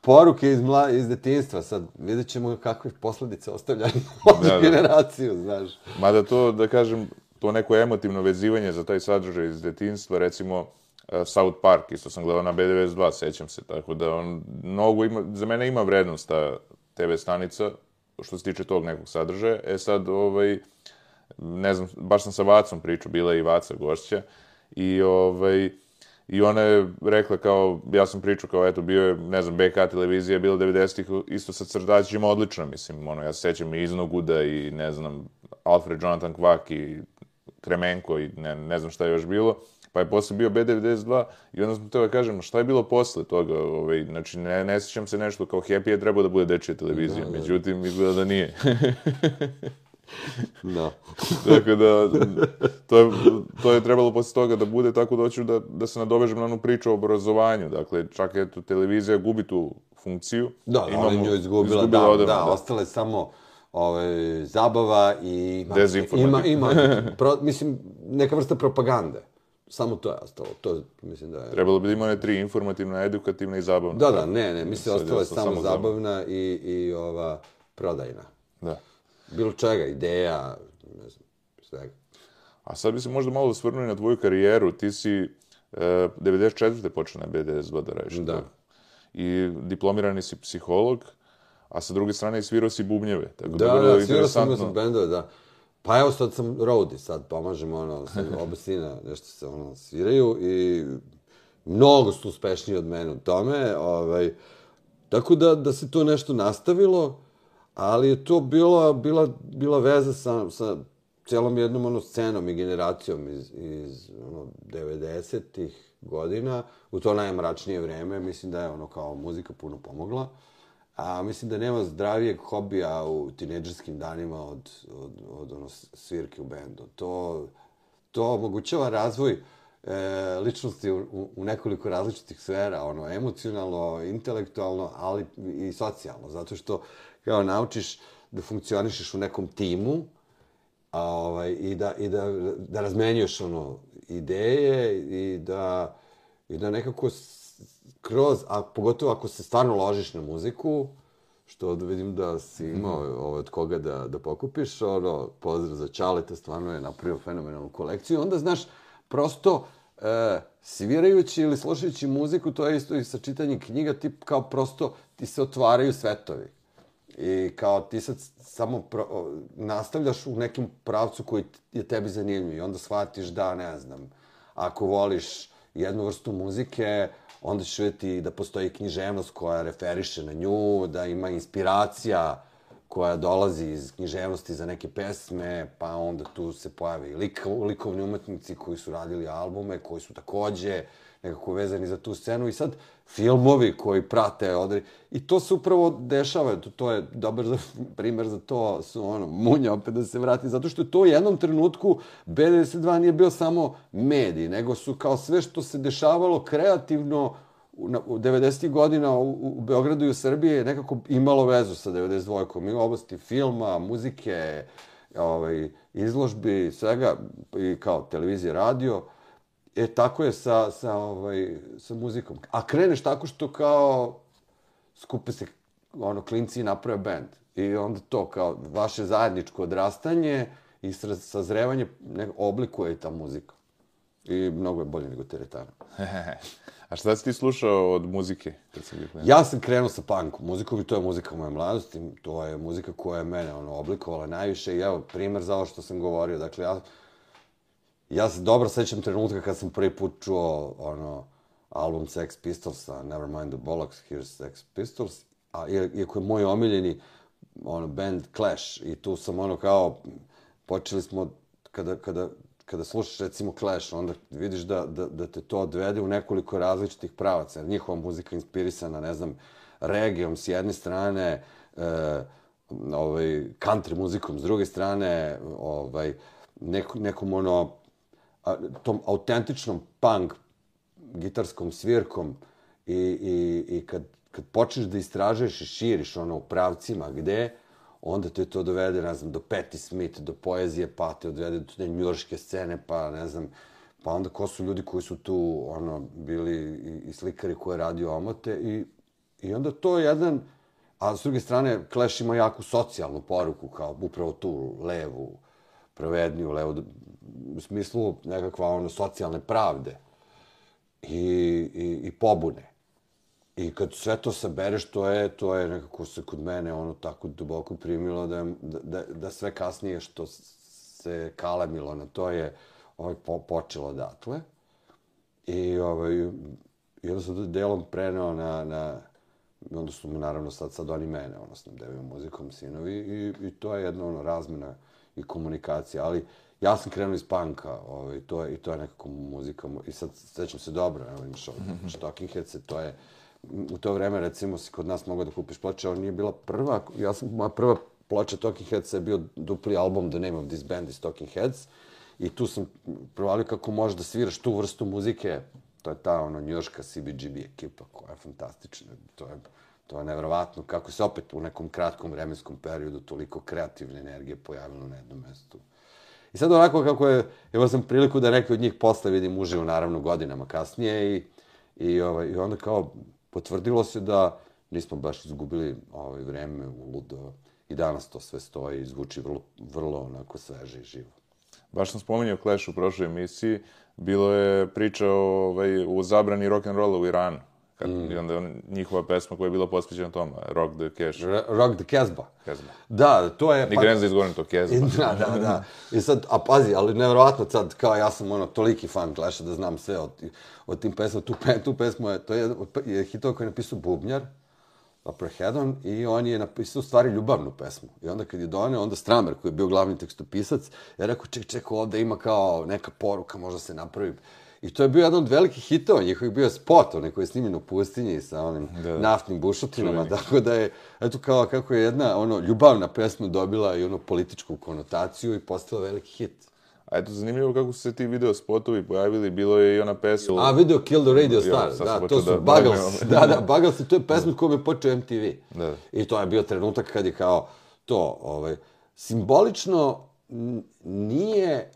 poruke iz, mla, iz detinstva, sad vidjet ćemo kakve posledice ostavlja na Da, da. generaciju, znaš. Mada to, da kažem, to neko emotivno vezivanje za taj sadržaj iz detinstva, recimo uh, South Park, isto sam gledao na B92, sećam se, tako da on mnogo ima, za mene ima vrednost ta TV stanica, što se tiče tog nekog sadržaja. E sad, ovaj, ne znam, baš sam sa Vacom pričao, bila je i Vaca gošća, i ovaj, I ona je rekla kao, ja sam pričao kao, eto, bio je, ne znam, BK televizija je bila 90-ih isto sa crtačima odlična, mislim, ono, ja se sećam i Iznoguda i, ne znam, Alfred Jonathan Kvak i Kremenko i ne, ne znam šta je još bilo. Pa je posle bio B92 i onda sam teo da kažem, šta je bilo posle toga? Ovaj, znači, ne, ne sjećam se nešto kao Happy je trebao da bude dečija televizija, međutim, izgleda da nije. Da. Tako da, to je, to je trebalo posle toga da bude, tako da hoću da, da se nadovežem na onu priču o obrazovanju. Dakle, čak eto, televizija gubi tu funkciju. Da, da, ona je nju izgubila, izgubila da, odavno, da, ostale samo ovaj, zabava i... Ima, ima, pro, mislim, neka vrsta propagande. Samo to je ostalo. To mislim da je... Trebalo bi da ima one tri, informativna, edukativna i zabavna. Da, da, ne, ne, mislim, Sad ostala je sam samo, samo zabavna i, i ova prodajna. da. Bilo čega, ideja, ne znam, svega. A sad bi se možda malo osvrnuo i na tvoju karijeru. Ti si e, 94. počeo na BDS2 da radiš. Da. I diplomirani si psiholog, a sa druge strane svirao si bubnjeve. Tako Da, vrlo da, svirao sam, imao sam bendove, da. Pa evo sad sam roadie, sad pomažem, ono, oba sina nešto se, ono, sviraju i mnogo su uspešniji od mene u tome, ovaj, tako da, da se to nešto nastavilo, ali je to bila, bila, bila veza sa, sa cijelom jednom ono scenom i generacijom iz, iz ono, 90-ih godina, u to najmračnije vreme, mislim da je ono kao muzika puno pomogla. A mislim da nema zdravijeg hobija u tinejdžerskim danima od, od, od ono svirke u bendu. To, to omogućava razvoj e, ličnosti u, u nekoliko različitih sfera, ono, emocionalno, intelektualno, ali i socijalno, zato što kao naučiš da funkcionišeš u nekom timu, a, ovaj, i, da, i da, da razmenjuješ ono, ideje i da, i da nekako kroz, a pogotovo ako se stvarno ložiš na muziku, što vidim da si imao ovaj, od koga da, da pokupiš, ono, pozdrav za Čaleta, stvarno je napravio fenomenalnu kolekciju, onda znaš, prosto, e, svirajući ili slušajući muziku, to je isto i sa čitanjem knjiga, ti kao prosto, ti se otvaraju svetovi. I kao ti sad samo pro, nastavljaš u nekim pravcu koji je tebi zanimljiv i onda shvatiš da, ne znam, ako voliš jednu vrstu muzike, onda ćeš vidjeti da postoji književnost koja referiše na nju, da ima inspiracija koja dolazi iz književnosti za neke pesme, pa onda tu se pojave i liko, likovni umetnici koji su radili albume, koji su takođe nekako vezani za tu scenu i sad filmovi koji prate odre... I to se upravo dešava, to, to je dobar za, primjer za to, su ono, munja opet da se vrati, zato što je to u jednom trenutku B92 nije bio samo medij, nego su kao sve što se dešavalo kreativno u, 90. godina u, u Beogradu i u Srbiji je nekako imalo vezu sa 92. I u oblasti filma, muzike, ovaj, izložbi, svega, i kao televizije, radio. E, tako je sa, sa, ovaj, sa muzikom. A kreneš tako što kao skupe se ono, klinci i naprave band. I onda to kao vaše zajedničko odrastanje i sazrevanje ne, oblikuje i ta muzika. i mnogo je bolje nego teretana. A šta si ti slušao od muzike? Kad si bio klinac? Ja sam krenuo sa punk muzikom i to je muzika moje mladosti. To je muzika koja je mene ono, oblikovala najviše. I evo, primer za ovo što sam govorio. Dakle, ja, ja se dobro sećam trenutka kad sam prvi put čuo ono, album Sex Pistolsa, Nevermind the Bollocks, Here's Sex Pistols. A iako je moj omiljeni ono, band Clash i tu sam ono kao, počeli smo, kada, kada kada slušaš recimo Clash, onda vidiš da, da, da te to odvede u nekoliko različitih pravaca. Njihova muzika inspirisana, ne znam, regijom s jedne strane, e, ovaj, country muzikom s druge strane, ovaj, neko, nekom ono, tom autentičnom punk gitarskom svirkom i, i, i kad, kad počneš da istražuješ i širiš ono u pravcima gde, onda te to dovede, ne znam, do Patti Smith, do poezije, pa te odvede do te njurške scene, pa ne znam, pa onda ko su ljudi koji su tu, ono, bili i, i slikari koje radio omote i, i onda to je jedan, a s druge strane, Clash ima jaku socijalnu poruku, kao upravo tu levu, pravedniju, levo, u smislu nekakva ono, socijalne pravde i, i, i pobune. I kad sve to sabereš, to je, to je nekako se kod mene ono tako duboko primilo da, da, da sve kasnije što se kalemilo na to je ovaj, po, počelo odatle. I, ovaj, i onda sam to delom preneo na, na onda su mi naravno sad, sad oni mene, ono, snabdevaju muzikom sinovi i, i to je jedna ono, razmena i komunikacija, ali ja sam krenuo iz panka, ovaj, to je, i to je nekako muzika, i sad sećam se dobro, evo imaš ovaj, Talking Heads, to je, u to vreme, recimo, si kod nas mogao da kupiš ploče, ali nije bila prva. Ja sam, moja prva ploča Talking Heads je bio dupli album The Name of This Band is Talking Heads. I tu sam provalio kako možeš da sviraš tu vrstu muzike. To je ta, ono, njoška CBGB ekipa koja je fantastična. To je, to je nevjerovatno kako se opet u nekom kratkom vremenskom periodu toliko kreativne energije pojavilo na jednom mestu. I sad onako kako je, evo sam priliku da neke od njih posle vidim uživo, naravno, godinama kasnije i, i, ovaj, i onda kao potvrdilo se da nismo baš izgubili ovaj vreme u ludo i danas to sve stoji i zvuči vrlo, vrlo onako sveže i živo. Baš sam spomenuo Clash u prošloj emisiji, bilo je priča o, ovaj, o zabrani rock and u Iranu. Kad, mm. I onda on, njihova pesma koja je bila posvećena tome, Rock the Cash. R rock the Casbah. Da, to je... Ni pa... gren za izgovorim to Casbah. Da, da, da. I sad, a pazi, ali nevjerovatno sad, kao ja sam ono, toliki fan Clasha da znam sve od, od tim pesma. Tu, pe, tu pesmu je, to je, je hitova koji je napisao Bubnjar, Upper Hedon, i on je napisao stvari ljubavnu pesmu. I onda kad je donio, onda Stramer, koji je bio glavni tekstopisac, je rekao, ček, ček, ovde ima kao neka poruka, možda se napravi I to je bio jedan od velikih hitova, njihovih bio spot, onaj koji je snimljen u pustinji sa onim da. naftnim bušotinama, tako da je, eto kao kako je jedna ono, ljubavna pesma dobila i ono političku konotaciju i postala veliki hit. A eto, zanimljivo kako su se ti video spotovi pojavili, bilo je i ona pesma... A, video Kill the Radio Star, da, to su da, Buggles, da, da, Buggles, to je pesma kojom je počeo MTV. Da. I to je bio trenutak kad je kao to, ovaj, simbolično nije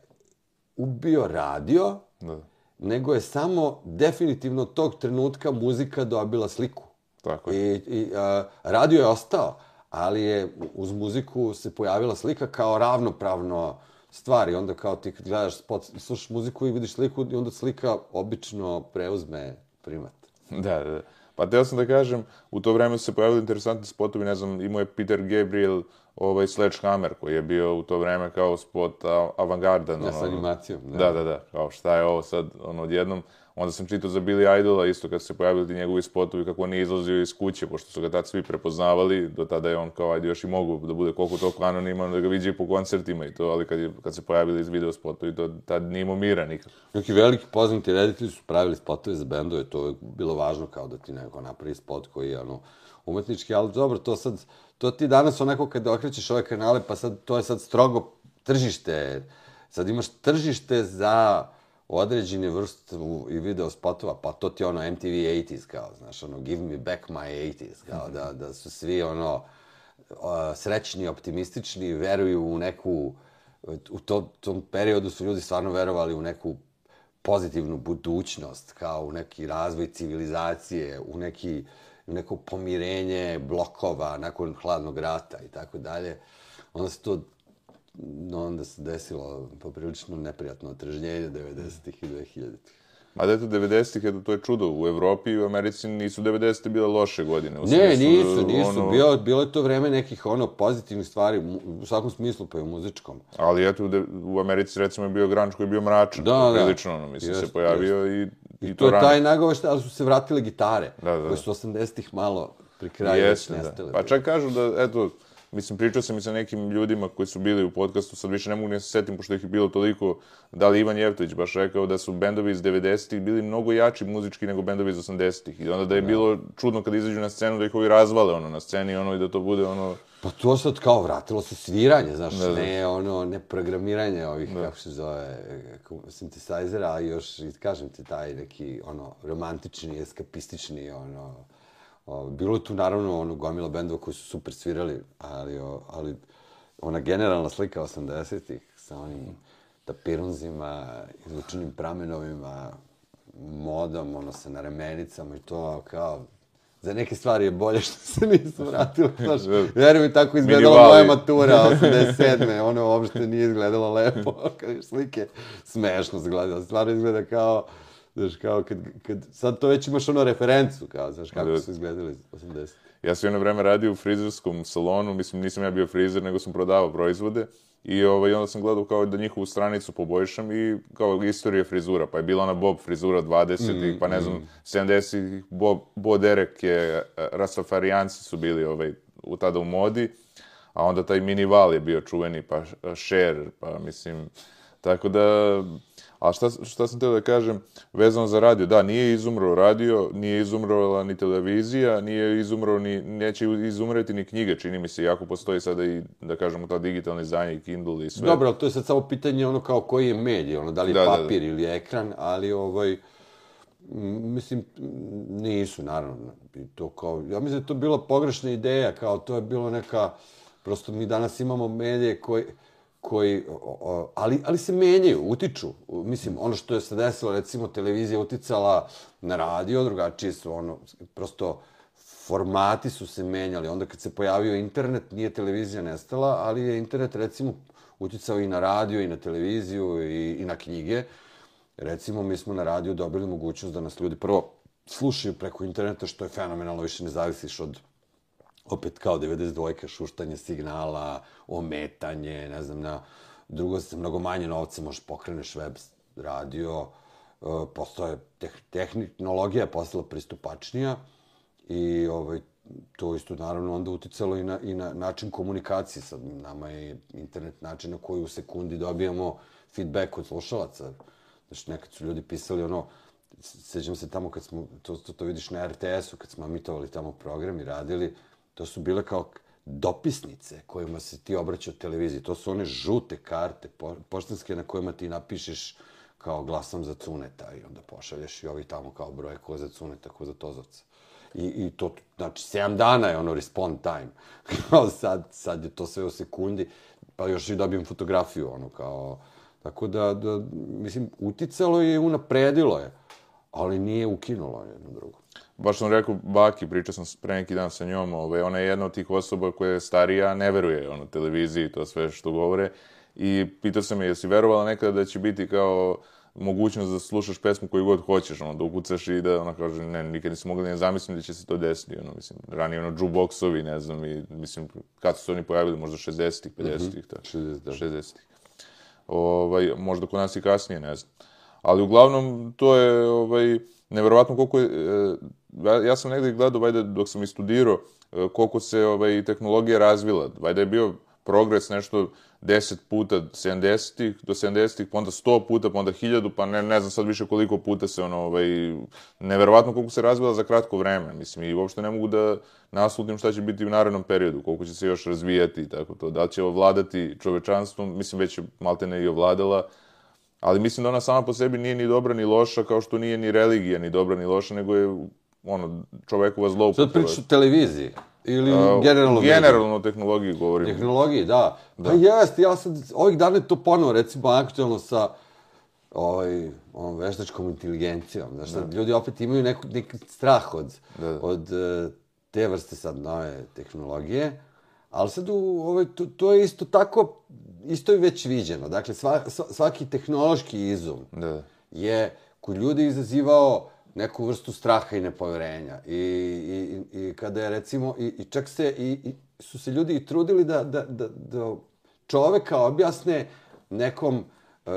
ubio radio, da nego je samo definitivno tog trenutka muzika dobila sliku. Tako je. I, i a, radio je ostao, ali je uz muziku se pojavila slika kao ravnopravno stvar. I onda kao ti gledaš spot, slušaš muziku i vidiš sliku i onda slika obično preuzme primat. Da, da. Pa teo sam da kažem, u to vreme su se pojavili interesantni spotovi, ne znam, imao je Peter Gabriel, ovaj Sledgehammer koji je bio u to vreme kao spot avangardan. Ja, ono, s animacijom. Da. da, da, da, kao šta je ovo sad, ono, odjednom. Onda sam čitao za Billy Idola, isto kad se pojavili ti njegovi spotovi, kako on je izlazio iz kuće, pošto su ga tad svi prepoznavali, do tada je on kao, ajde, još i mogu da bude koliko toliko anoniman, da ga vidi po koncertima i to, ali kad, je, kad se pojavili iz video spotovi, to tad nije imao mira nikako. Neki veliki poznati reditelji su pravili spotove za bendove, to je bilo važno kao da ti neko napravi spot koji je, ono, umetnički, ali dobro, to sad, to ti danas onako kada okrećeš ove kanale, pa sad to je sad strogo tržište. Sad imaš tržište za određene vrste i video spotova, pa to ti ono MTV 80s, kao, znaš, ono, give me back my 80s, kao, da, da su svi, ono, srećni, optimistični, veruju u neku, u to, tom periodu su ljudi stvarno verovali u neku pozitivnu budućnost, kao u neki razvoj civilizacije, u neki, neko pomirenje blokova nakon hladnog rata i tako dalje, onda se to no, onda se desilo poprilično neprijatno otrežnjenje 90-ih i 2000-ih. A da je to 90-ih, eto, to je čudo. U Evropi i u Americi nisu 90-te bile loše godine. U Ne, smislu, nisu, nisu. ono- Bilo, bilo je to vreme nekih ono pozitivnih stvari, u svakom smislu, pa i u muzičkom. Ali eto, u Americi recimo je bio grunge koji je bio mračan. Da, da. Prilično, ono, mislim, Jest, se pojavio i, i, I to, to je taj nagoveštaj, ali su se vratile gitare, Da, da, da. koje su 80-ih malo pri kraju da. nestale. Pa čak kažu da, eto, mislim, pričao sam i sa nekim ljudima koji su bili u podcastu, sad više ne mogu ne se setim, pošto ih je bilo toliko, da li Ivan Jevtović baš rekao da su bendovi iz 90-ih bili mnogo jači muzički nego bendovi iz 80-ih. I onda da je bilo čudno kad izađu na scenu da ih ovi razvale ono na sceni ono i da to bude ono Pa to sad kao vratilo se sviranje, znaš, Da, da. ne ono, ne programiranje ovih, kako se zove, kako, synthesizera, a još, kažem ti, taj neki, ono, romantični, eskapistični, ono, o, bilo je tu naravno ono gomila bendova koji su super svirali, ali, o, ali ona generalna slika 80-ih sa onim tapirunzima, izlučenim pramenovima, modom, ono, sa naremenicama i to, kao, za neke stvari je bolje što se nisu vratili, znaš, veruj mi, tako izgledala Minimali. moja matura 87. ono uopšte nije izgledalo lepo, kad slike, smešno izgleda, stvarno izgleda kao, znaš, kao kad, kad, sad to već imaš ono referencu, kao, znaš, kako Da. su izgledali 80. Ja sam jedno vreme radio u frizerskom salonu, mislim nisam ja bio frizer, nego sam prodavao proizvode. I ovaj, onda sam gledao kao da njihovu stranicu poboljšam i kao istorije frizura. Pa je bila ona Bob frizura 20-ih, pa ne znam, 70-ih, Bob, Bo Derek je, e, Rastafarijanci su bili ovaj, u tada u modi, a onda taj minival je bio čuveni, pa Cher, pa mislim, tako da, a šta, šta sam teo da kažem, vezano za radio, da, nije izumro radio, nije izumrla ni televizija, nije izumro ni, neće izumreti ni knjige, čini mi se, jako postoji sada i, da kažemo, ta digitalno izdanje i Kindle i sve. Dobro, to je sad samo pitanje ono kao koji je medij, ono, da li je Da, da, da. papir ili ekran, ali ovaj, mislim, nisu, naravno. To kao, ja mislim da to bila pogrešna ideja, kao to je bilo neka, prosto mi danas imamo medije koji, koji, ali, ali se menjaju, utiču. Mislim, ono što je se desilo, recimo, televizija uticala na radio, drugačije su, ono, prosto, formati su se menjali. Onda kad se pojavio internet, nije televizija nestala, ali je internet, recimo, uticao i na radio, i na televiziju, i, i na knjige. Recimo, mi smo na radiju dobili mogućnost da nas ljudi prvo slušaju preko interneta, što je fenomenalno, više ne zavisiš od opet kao 92. šuštanje signala, ometanje, ne znam, na drugo se mnogo manje novca možeš pokreneš web radio, e, postoje teh, tehnologija je postala pristupačnija i ovaj, to isto naravno onda uticalo i na, i na način komunikacije. Sad nama je internet način na koji u sekundi dobijamo feedback od slušalaca. Znači, nekad su ljudi pisali ono, sećam se tamo kad smo, to, to, to vidiš na RTS-u, kad smo emitovali tamo program i radili, to su bile kao dopisnice kojima se ti obraćao televiziji. To su one žute karte po, poštanske na kojima ti napišeš kao glasam za cuneta i onda pošalješ i ovi tamo kao broje ko za cuneta, ko za tozovca. I, I to, znači, 7 dana je ono respond time. Kao sad, sad je to sve u sekundi, pa još i dobijem fotografiju, ono, kao... Tako da, da mislim, uticalo je i unapredilo je, ali nije ukinulo jedno drugo. Baš sam rekao Baki, pričao sam pre neki dan sa njom, ovaj, ona je jedna od tih osoba koja je starija, ne veruje ono, televiziji i to sve što govore. I pitao sam je, jesi verovala nekada da će biti kao mogućnost da slušaš pesmu koju god hoćeš, ono, da ukucaš i da ona kaže, ne, nikad nisam mogla da zamislim da će se to desiti, ono, mislim, ranije ono, jukeboxovi, ne znam, i, mislim, kad su se oni pojavili, možda 60-ih, 50-ih, tako. 60, da. 60-ih. Ovaj, možda kod nas i kasnije, ne znam. Ali uglavnom, to je ovaj, neverovatno koliko je... e, ja- ja sam negdje gledao, vajde, dok sam i studirao, e, koliko se ovaj, tehnologija razvila. Vajde je bio progres nešto 10 puta 70-ih, do 70-ih, pa onda 100 puta, pa onda 1000, pa ne, ne znam sad više koliko puta se ono, ovaj, neverovatno koliko se razvila za kratko vreme. Mislim, i uopšte ne mogu da naslutim šta će biti u narednom periodu, koliko će se još razvijati i tako to. Da li će ovladati čovečanstvom, mislim, već je maltene i ovladala, ali mislim da ona sama po sebi nije ni dobra ni loša, kao što nije ni religija ni dobra ni loša, nego je ono, čovekova Sad zloupotreba. pričaš o televiziji ili A, generalno o tehnologiji govorim. Tehnologiji, da. da. Pa jest, ja sad, ovih dana je to ponovo, recimo, aktualno sa ovaj, ovom veštačkom inteligencijom. Znaš, sad ljudi opet imaju neku, neki strah od, Da, od e, te vrste sad nove tehnologije. Ali sad u, ovaj, to, to je isto tako isto je već viđeno. Dakle, sva, sva- svaki tehnološki izum Da. je kod ljudi izazivao neku vrstu straha i nepoverenja. I, i, i, i kada je recimo, i, i čak se, i, i su se ljudi i trudili da, da, da, da čoveka objasne nekom e,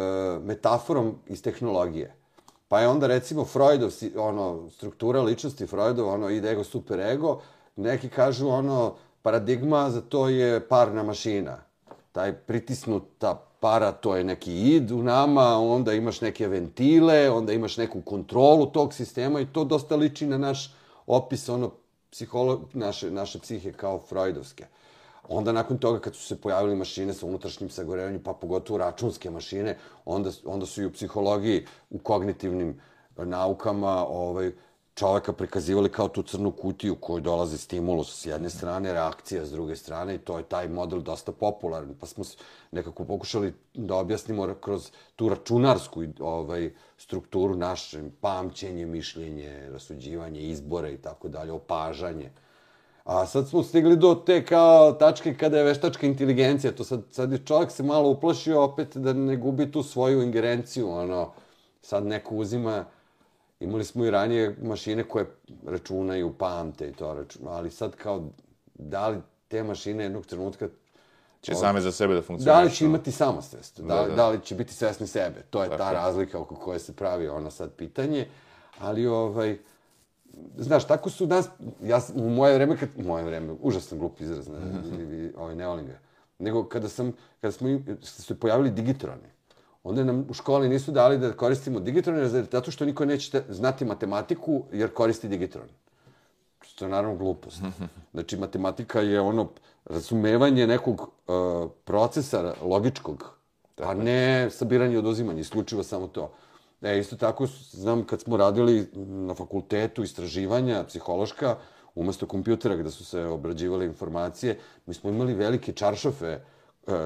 metaforom iz tehnologije. Pa je onda recimo Freudov, ono, struktura ličnosti Freudov, ono, ide ego, super ego, neki kažu ono, paradigma za to je parna mašina. Taj pritisnuta para, to je neki id u nama, onda imaš neke ventile, onda imaš neku kontrolu tog sistema i to dosta liči na naš opis, ono, psiholo, naše, naše psihe kao freudovske. Onda nakon toga kad su se pojavili mašine sa unutrašnjim sagorevanjem, pa pogotovo računske mašine, onda, onda su i u psihologiji, u kognitivnim naukama, ovaj, čoveka prikazivali kao tu crnu kutiju koju kojoj dolazi stimulus s jedne strane, reakcija s druge strane i to je taj model dosta popularan. Pa smo nekako pokušali da objasnimo kroz tu računarsku ovaj, strukturu naše pamćenje, mišljenje, rasuđivanje, izbore i tako dalje, opažanje. A sad smo stigli do te kao tačke kada je veštačka inteligencija. To sad, sad je čovjek se malo uplašio opet da ne gubi tu svoju ingerenciju. Ono, sad neko uzima, imali smo i ranije mašine koje računaju, pamte i to računaju, ali sad kao, da li te mašine jednog trenutka Će same za sebe da da funkcionišu. li će imati samosvest, da, Da, da, da. da li će biti svesni sebe. To je ta Tako razlika oko koje se pravi ono sad pitanje. Ali, ovaj, znaš, tako su nas, ja, u moje vreme, kad, u moje vreme, užasno glup izraz, ne, ili, ovaj, ne volim ga. Nego kada sam, kada smo, im- su se pojavili digitroni, onda nam u školi nisu dali da koristimo digitrone, zato što niko neće znati matematiku jer koristi digitron. Što je naravno glupost. Znači, matematika je ono razumevanje nekog uh, procesa logičkog, a ne sabiranje i oduzimanje, isključivo samo to. E, isto tako, znam kad smo radili na fakultetu istraživanja psihološka, umesto kompjutera gde su se obrađivale informacije, mi smo imali velike čaršafe, e,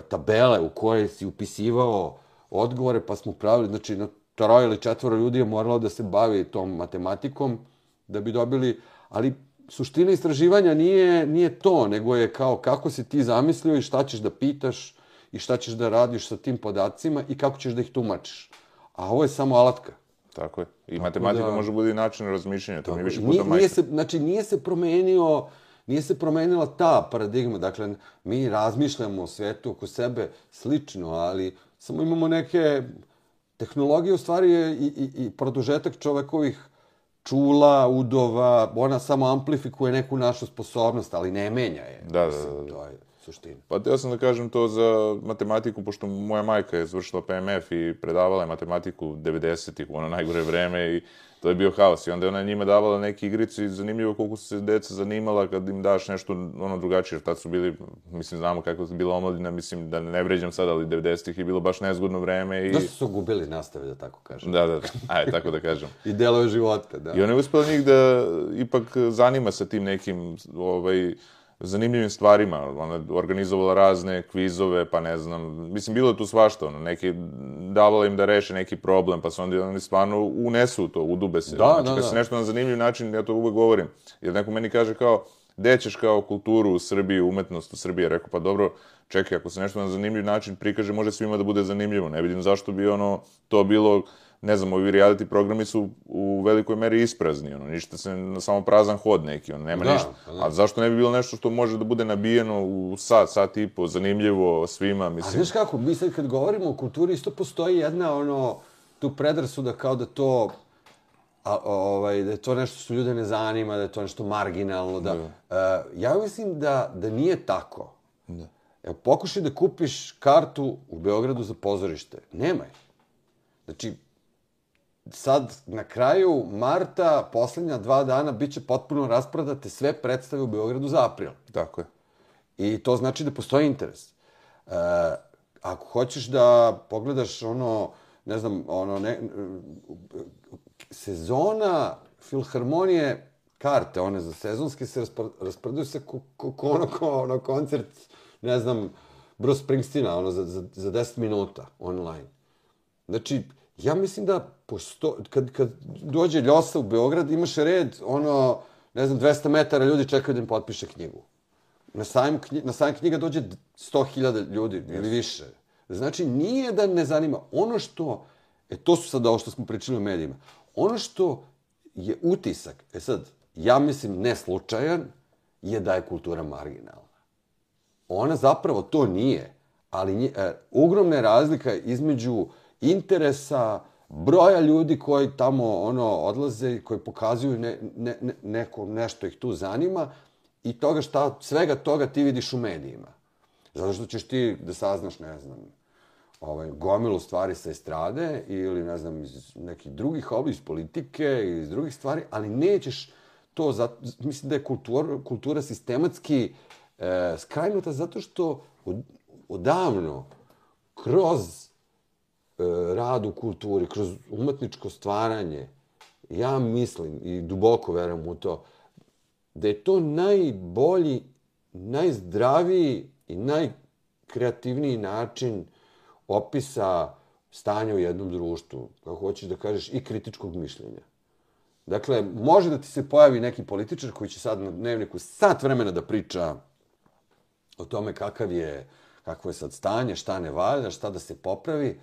tabele u koje si upisivao odgovore, pa smo pravili, znači, na troje ili četvoro ljudi je moralo da se bavi tom matematikom, da bi dobili, ali suština istraživanja nije, nije to, nego je kao kako si ti zamislio i šta ćeš da pitaš i šta ćeš da radiš sa tim podacima i kako ćeš da ih tumačiš. A ovo je samo alatka. Tako je. I matematika da- može bude i način razmišljanja, to mi je više puta Nije, nije se, znači, nije se promenio, nije se promenila ta paradigma. Dakle, mi razmišljamo o svetu oko sebe slično, ali samo imamo neke... Tehnologija u stvari je i, i, i produžetak čovekovih čula, udova, ona samo amplifikuje neku našu sposobnost, ali ne menja je. Da, da, Mislim, da, da. To je suština. Pa teo sam da kažem to za matematiku, pošto moja majka je završila PMF i predavala je matematiku 90-ih, u ono najgore vreme i to je bio haos. I onda je ona njima davala neke igrice i zanimljivo koliko su se deca zanimala kad im daš nešto ono drugačije, jer tad su bili, mislim, znamo kako je bila omladina, mislim, da ne vređam sad, ali 90-ih je bilo baš nezgodno vreme i... Dosta su gubili nastave, da tako kažem. Da, da, da, ajde, tako da kažem. I delove života, da. I ona je uspela njih da ipak zanima sa tim nekim ovaj, zanimljivim stvarima. Ona je organizovala razne kvizove, pa ne znam, mislim, bilo je tu svašta, ono, neki, davala im da reše neki problem, pa se onda oni stvarno unesu to, udube se. Da, znači, da, kad da. se nešto na zanimljiv način, ja to uvek govorim, jer neko meni kaže kao, gde ćeš kao kulturu u Srbiji, umetnost u Srbiji, Ja rekao, pa dobro, čekaj, ako se nešto na zanimljiv način prikaže, može svima da bude zanimljivo. Ne vidim zašto bi ono, to bilo, ne znam, ovi reality programi su u velikoj meri isprazni, ono, ništa se, samo prazan hod neki, ono, nema Da, ništa. pa da. A zašto ne bi bilo nešto što može da bude nabijeno u sat, sat i po, zanimljivo svima, A mislim. znaš kako, mi sad kad govorimo o kulturi, isto postoji jedna, ono, tu predrasuda kao da to, a, ovaj, da je to nešto što ljude ne zanima, da je to nešto marginalno, da... E, ja mislim da, da nije tako. Da. Evo, pokušaj da kupiš kartu u Beogradu za pozorište. Nemaj. Znači, sad, na kraju marta, poslednja dva dana, bit će potpuno rasprodate sve predstave u Beogradu za april. Tako je. I to znači da postoji interes. E, ako hoćeš da pogledaš ono, ne znam, ono, ne, sezona filharmonije karte, one za sezonske se rasprodaju se ko, ko, ko ono, ko, ono koncert, ne znam, Bruce Springsteena, ono, za, za, za 10 minuta online. Znači, ja mislim da posto, kad, kad dođe Ljosa u Beograd, imaš red, ono, ne znam, 200 metara ljudi čekaju da im potpiše knjigu. Na sajam, knji, na sajam knjiga dođe 100.000 ljudi ili više. Znači, nije da ne zanima. Ono što, e to su sad ovo što smo pričali o medijima, ono što je utisak, e sad, ja mislim ne slučajan, je da je kultura marginalna. Ona zapravo to nije, ali nje, e, ogromna je razlika između interesa, broja ljudi koji tamo ono odlaze i koji pokazuju ne, ne, ne, neko, nešto ih tu zanima i toga šta, svega toga ti vidiš u medijima. Zato što ćeš ti da saznaš, ne znam, ovaj, gomilu stvari sa estrade ili, ne znam, iz nekih drugih oblik, iz politike i iz drugih stvari, ali nećeš to, za, mislim da je kultura, kultura sistematski e, skrajnuta zato što od, odavno, kroz E, rad u kulturi, kroz umetničko stvaranje, ja mislim i duboko verujem u to, da je to najbolji, najzdraviji i najkreativniji način opisa stanja u jednom društvu, kako hoćeš da kažeš, i kritičkog mišljenja. Dakle, može da ti se pojavi neki političar koji će sad na dnevniku sat vremena da priča o tome kakav je, kakvo je sad stanje, šta ne valja, šta da se popravi.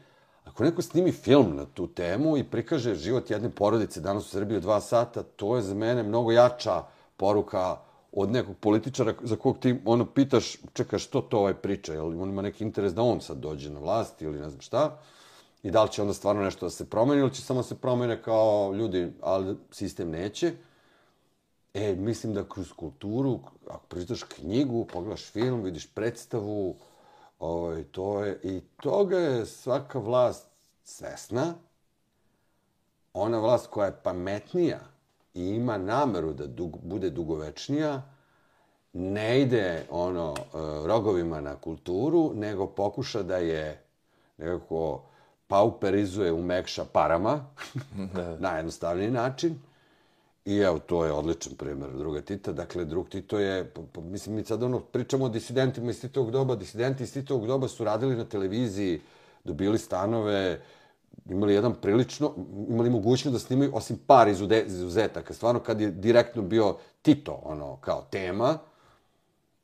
Ako neko snimi film na tu temu i prikaže život jedne porodice danas u Srbiji u dva sata, to je za mene mnogo jača poruka od nekog političara za kog ti ono pitaš, čekaj, što to ovaj priča, jel on ima neki interes da on sad dođe na vlast ili ne znam šta, i da li će onda stvarno nešto da se promeni ili će samo se promene kao ljudi, ali sistem neće. E, mislim da kroz kulturu, ako pročitaš knjigu, pogledaš film, vidiš predstavu, ovaj, to je, i toga je svaka vlast svesna. Ona vlast koja je pametnija, i ima nameru da dug, bude dugovečnija, ne ide ono uh, rogovima na kulturu, nego pokuša da je nekako pauperizuje, umekša parama, najjednostavniji način. I evo, to je odličan primjer druga Tita. Dakle, drug Tito je, po, po, mislim, mi sad ono pričamo o disidentima iz Titovog doba. Disidenti iz Titovog doba su radili na televiziji, dobili stanove, imali jedan prilično, imali mogućnost da snimaju, osim par izuzetaka, stvarno kad je direktno bio Tito, ono, kao tema,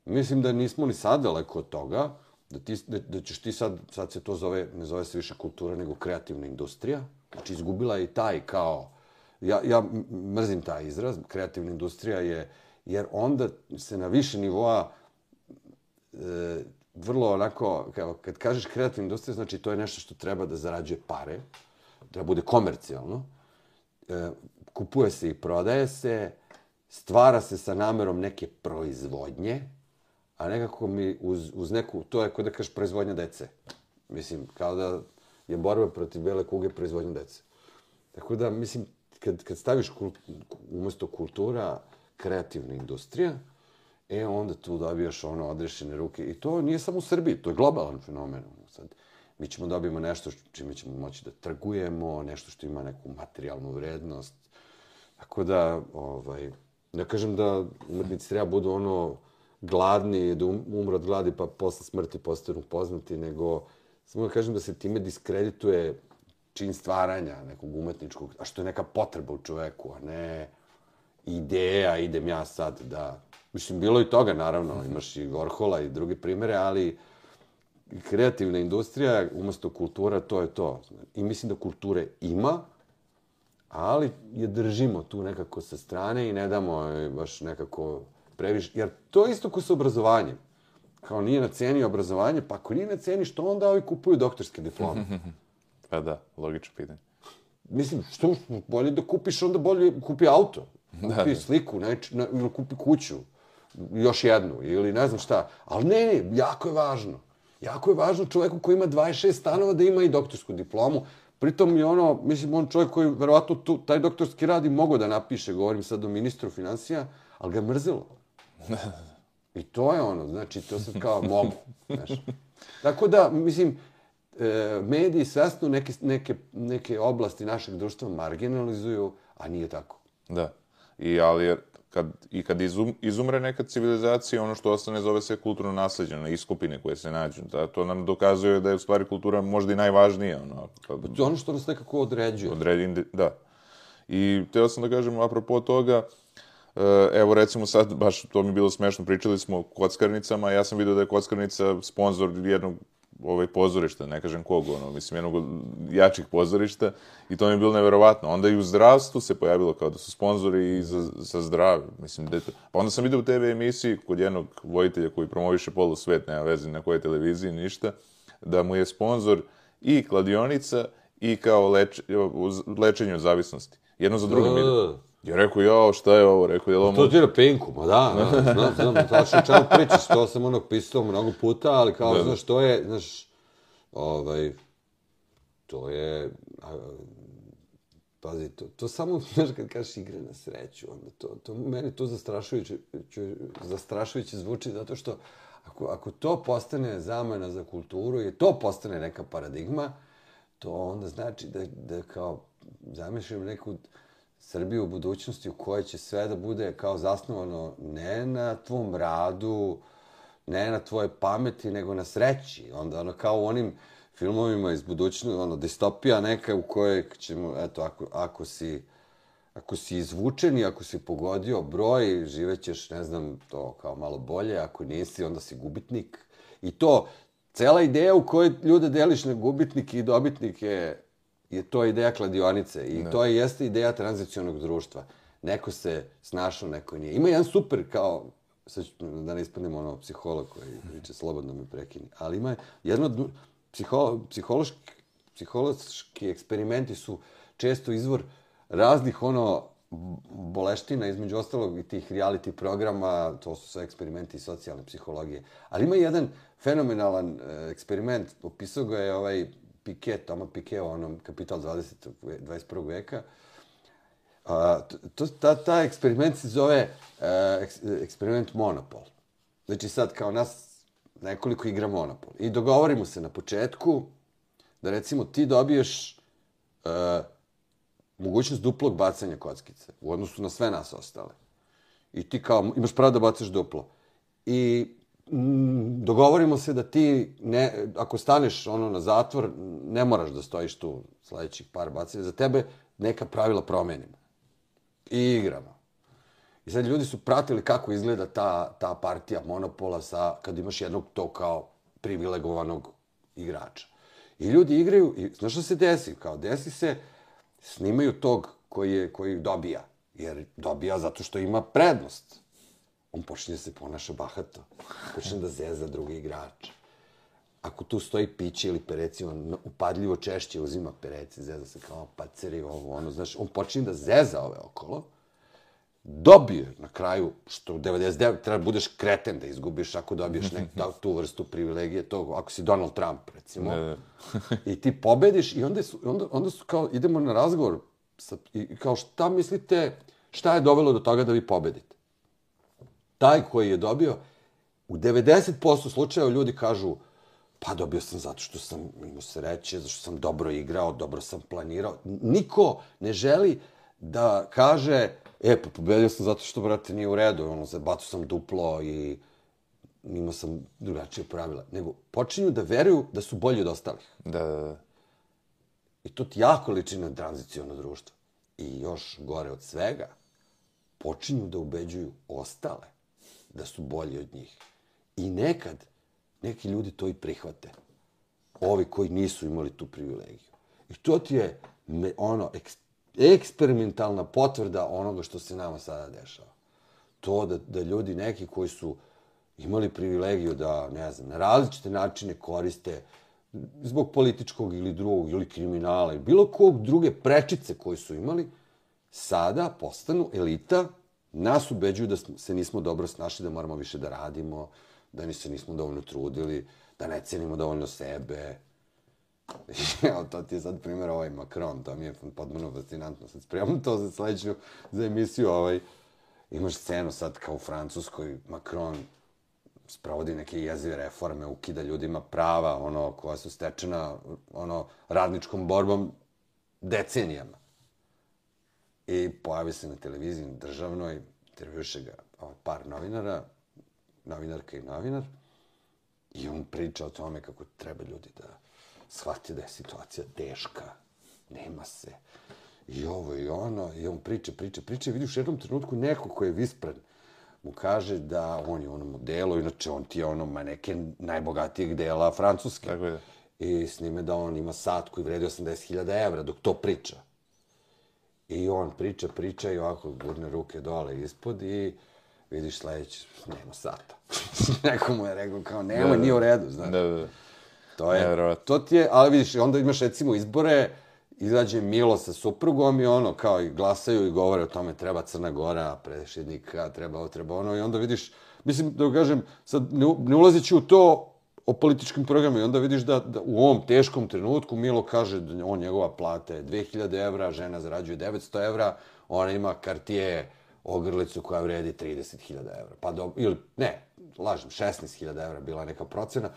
mislim da nismo ni sad daleko od toga, da, ti, da, da ćeš ti sad, sad se to zove, ne zove se više kultura, nego kreativna industrija, znači izgubila je i taj kao, ja, ja mrzim taj izraz, kreativna industrija je, jer onda se na više nivoa e, vrlo onako, kao, kad kažeš kreativna industrija, znači to je nešto što treba da zarađuje pare, treba bude komercijalno, e, kupuje se i prodaje se, stvara se sa namerom neke proizvodnje, a nekako mi uz, uz neku, to je kod da kažeš proizvodnja dece. Mislim, kao da je borba protiv bele kuge proizvodnja dece. Tako da, mislim, kad, kad staviš kult, umjesto kultura kreativna industrija, e onda tu dobijaš ono odrešene ruke. I to nije samo u Srbiji, to je globalan fenomen. Ono, sad, mi ćemo dobijemo nešto čime ćemo moći da trgujemo, nešto što ima neku materijalnu vrednost. Tako da, ovaj, ne kažem da umetnici treba budu ono gladni, da um, umru od gladi pa posle smrti postanu poznati, nego samo da kažem da se time diskredituje čin stvaranja nekog umetničkog, a što je neka potreba u čoveku, a ne ideja, idem ja sad da Mislim, bilo i toga, naravno, imaš i Gorhola i druge primere, ali kreativna industrija, umesto kultura, to je to. I mislim da kulture ima, ali je držimo tu nekako sa strane i ne damo baš nekako previše. Jer to je isto ko sa obrazovanjem. Kao nije na ceni obrazovanje, pa ako nije na ceni, što onda ovi kupuju doktorske diplome? pa da, logično pitanje. Mislim, što bolje da kupiš, onda bolje kupi auto. Kupi da, da. sliku, neč, ne, ili kupi kuću još jednu ili ne znam šta. Ali ne, ne, jako je važno. Jako je važno čovjeku koji ima 26 stanova da ima i doktorsku diplomu. Pritom je ono, mislim, on čovjek koji verovatno tu, taj doktorski rad i mogo da napiše, govorim sad o ministru financija, ali ga je mrzilo. I to je ono, znači, to se kao mogu. Znaš. Tako da, mislim, e, mediji svesno neke, neke, neke oblasti našeg društva marginalizuju, a nije tako. Da. I, ali, kad, i kad izum, izumre neka civilizacija, ono što ostane zove se kulturno nasljeđe, na iskupine koje se nađu. Da, to nam dokazuje da je u stvari kultura možda i najvažnija. Ono, kad... To je ono što nas nekako određuje. Određuje, da. I teo sam da kažem, apropo toga, eh, evo recimo sad, baš to mi bilo smešno, pričali smo o kockarnicama, ja sam vidio da je kockarnica sponsor jednog ovaj pozorišta, ne kažem kog, ono, mislim, jednog od jačih pozorišta, i to mi je bilo neverovatno. Onda i u zdravstvu se pojavilo kao da su sponzori i za, za zdravlje, mislim, dete. Pa onda sam vidio u TV emisiji kod jednog vojitelja koji promoviše polu svet, nema veze na kojoj televiziji, ništa, da mu je sponsor i kladionica i kao leč, lečenje od zavisnosti. Jedno za drugim ide. Ja rekao, ja, šta je ovo? Rekao, je li To ti je na Pinku, ma da, da, znam, znam, tačno čemu pričaš, to sam onog pisao mnogo puta, ali kao, da, znaš, to je, znaš, ovaj, to je, a, pazi, to, to samo, znaš, kad kažeš igre na sreću, onda to, to meni to zastrašujuće, zastrašujuće zvuči, zato što ako, ako to postane zamena za kulturu i to postane neka paradigma, to onda znači da, da kao zamišljam neku Srbiju u budućnosti u kojoj će sve da bude kao zasnovano ne na tvom radu, ne na tvoje pameti, nego na sreći. Onda ono kao u onim filmovima iz budućnosti, ono, distopija neka u kojoj ćemo, eto, ako, ako si ako si izvučen i ako si pogodio broj, živećeš, ne znam, to kao malo bolje, ako nisi, onda si gubitnik. I to, cela ideja u kojoj ljude deliš na gubitnike i dobitnike je to ideja kladionice i ne. to je jeste ideja tranzicionog društva. Neko se snašao, neko nije. Ima jedan super kao sad da ne ispadnemo ono psiholog koji priča slobodno me prekini, ali ima jedno psiholo, psihološki, psihološki eksperimenti su često izvor raznih ono boleština, između ostalog i tih reality programa, to su sve eksperimenti socijalne psihologije. Ali ima jedan fenomenalan e, eksperiment, opisao ga je ovaj Piquet, Toma Piquet, onom Kapital 20. 21. veka. A, to, ta, ta eksperiment se zove uh, eksperiment Monopol. Znači sad kao nas nekoliko igra Monopol. I dogovorimo se na početku da recimo ti dobiješ uh, mogućnost duplog bacanja kockice u odnosu na sve nas ostale. I ti kao imaš pravo da bacaš duplo. I Mm, dogovorimo se da ti, ne, ako staneš ono na zatvor, ne moraš da stojiš tu sledećih par bacanja. Za tebe neka pravila promenimo. I igramo. I sad ljudi su pratili kako izgleda ta, ta partija monopola sa, kad imaš jednog to kao privilegovanog igrača. I ljudi igraju, i znaš što se desi? Kao desi se, snimaju tog koji, je, koji dobija. Jer dobija zato što ima prednost on počne da se ponaša bahato. Počne da zeza drugi igrač. Ako tu stoji piće ili pereci, on upadljivo češće uzima pereci, zeza se kao paceri, ovo, ono, znaš, on počne da zeza ove okolo, dobije na kraju, što u 99 treba budeš kreten da izgubiš ako dobiješ nek, da, tu vrstu privilegije, to, ako si Donald Trump, recimo, ne, ne. i ti pobediš i onda su, onda, onda su kao, idemo na razgovor, sa, i kao šta mislite, šta je dovelo do toga da vi pobedite? Taj koji je dobio, u 90% slučajeva ljudi kažu pa dobio sam zato što sam imao sreće, zato što sam dobro igrao, dobro sam planirao. Niko ne želi da kaže, e, pa pobedio sam zato što, brate, nije u redu, ono, zabacio sam duplo i imao sam drugačije pravila. Nego počinju da veruju da su bolji od ostalih. Da, da, da. I to ti jako liči na tranzicijono društvo. I još gore od svega, počinju da ubeđuju ostale da su bolji od njih. I nekad neki ljudi to i prihvate. Ovi koji nisu imali tu privilegiju. I to ti je me, ono eks, eksperimentalna potvrda onoga što se nama sada dešava. To da, da ljudi neki koji su imali privilegiju da, ne znam, na različite načine koriste zbog političkog ili drugog ili kriminala ili bilo kog druge prečice koje su imali, sada postanu elita nas ubeđuju da se nismo dobro snašli, da moramo više da radimo, da ni se nismo dovoljno trudili, da ne cenimo dovoljno sebe. Evo, to ti je sad primjer ovaj Macron, to mi je podmano fascinantno. Sad spremam to za sledeću, za emisiju, ovaj, imaš scenu sad kao u Francuskoj, Macron sprovodi neke jezive reforme, ukida ljudima prava, ono, koja su stečena, ono, radničkom borbom decenijama. I pojavi se na televiziji državnoj, intervjuše ga ovaj, par novinara, novinarka i novinar, i on priča o tome kako treba ljudi da shvate da je situacija teška, nema se, i ovo i ono, i on priča, priča, priča, i vidiš u jednom trenutku neko ko je vispren, mu kaže da on je ono modelo, inače on ti je ono maneken najbogatijeg dela Francuske. Tako je. I s njime da on ima sat koji vredi 80.000 evra dok to priča. I on priča, priča i ovako gurne ruke dole ispod i vidiš sledeći, nema sata. Neko mu je rekao kao, nema, Da, nije u redu, znaš. Da, da, da. To je, Nevjerovatno. to ti je, ali vidiš, onda imaš recimo izbore, izađe Milo sa suprugom i ono, kao i glasaju i govore o tome treba Crna Gora, prešednika, treba ovo, treba ono, i onda vidiš, mislim, da kažem, sad ne, ne ulazeći u to o političkim programima, i onda vidiš da, da u ovom teškom trenutku Milo kaže da on njegova plata je 2000 evra, žena zarađuje 900 evra, ona ima kartije ogrlicu koja vredi 30.000 evra. Pa do, ili, ne, lažem, 16.000 evra bila neka procena.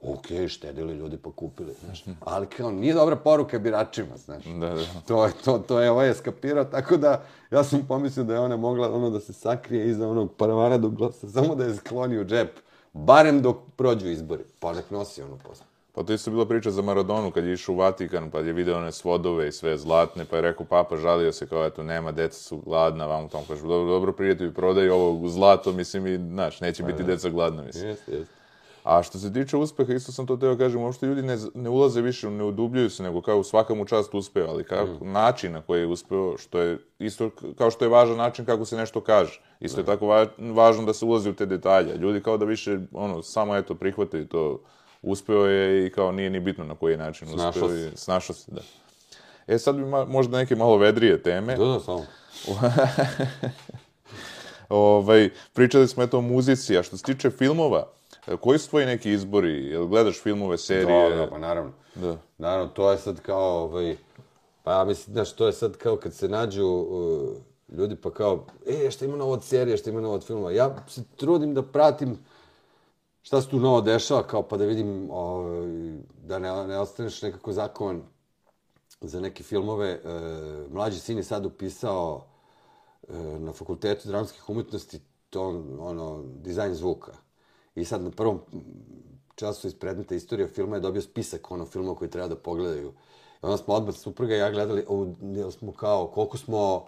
Ok, štedili ljudi pa kupili, znaš. Ali kao, nije dobra poruka biračima, znaš. Da, da. To je, to, to je ovaj eskapirao, tako da ja sam pomislio da je ona mogla ono da se sakrije iza onog paravana do glasa, samo da je skloni u džep. Barem dok prođu izbori. Pa nek nosi ono posle. Pa to je isto bila priča za Maradonu kad je išao u Vatikan, pa je video one svodove i sve zlatne, pa je rekao papa, žalio se kao, eto, nema, deca su gladna, vam tom kaže, dobro, dobro prijatelji, prodaj ovo zlato, mislim, i, znaš, neće biti deca gladna, mislim. Jeste, jeste. A što se tiče uspeha, isto sam to teo kažem, uopšte ljudi ne, ne ulaze više, ne udubljuju se, nego kao svaka mu čast uspeo, ali kako, način na koji je uspeo, što je isto kao što je važan način kako se nešto kaže. Isto je tako va, važno da se ulazi u te detalje. Ljudi kao da više, ono, samo eto, prihvataju to, uspeo je i kao nije ni bitno na koji način Snašao uspeo. i Snašao se, da. E sad bi ma, možda neke malo vedrije teme. Da, da, samo. Ovaj, pričali smo eto o muzici, a što se tiče filmova, koji su tvoji neki izbori? Jel gledaš filmove, serije? Da, da, pa naravno. Da. Naravno, to je sad kao, ovaj, pa ja mislim, znaš, to je sad kao kad se nađu uh, ljudi pa kao, e, šta ima novo od serije, šta ima novo od filmova. Ja se trudim da pratim šta se tu novo dešava, kao pa da vidim, ovaj, da ne, ne ostaneš nekako zakovan za neke filmove. E, mlađi sin je sad upisao e, na fakultetu dramskih umetnosti to, ono, dizajn zvuka. I sad na prvom času iz predmeta istorije filma je dobio spisak ono filmova koji treba da pogledaju. I onda smo odmah supruga i ja gledali, o, jel smo kao, koliko smo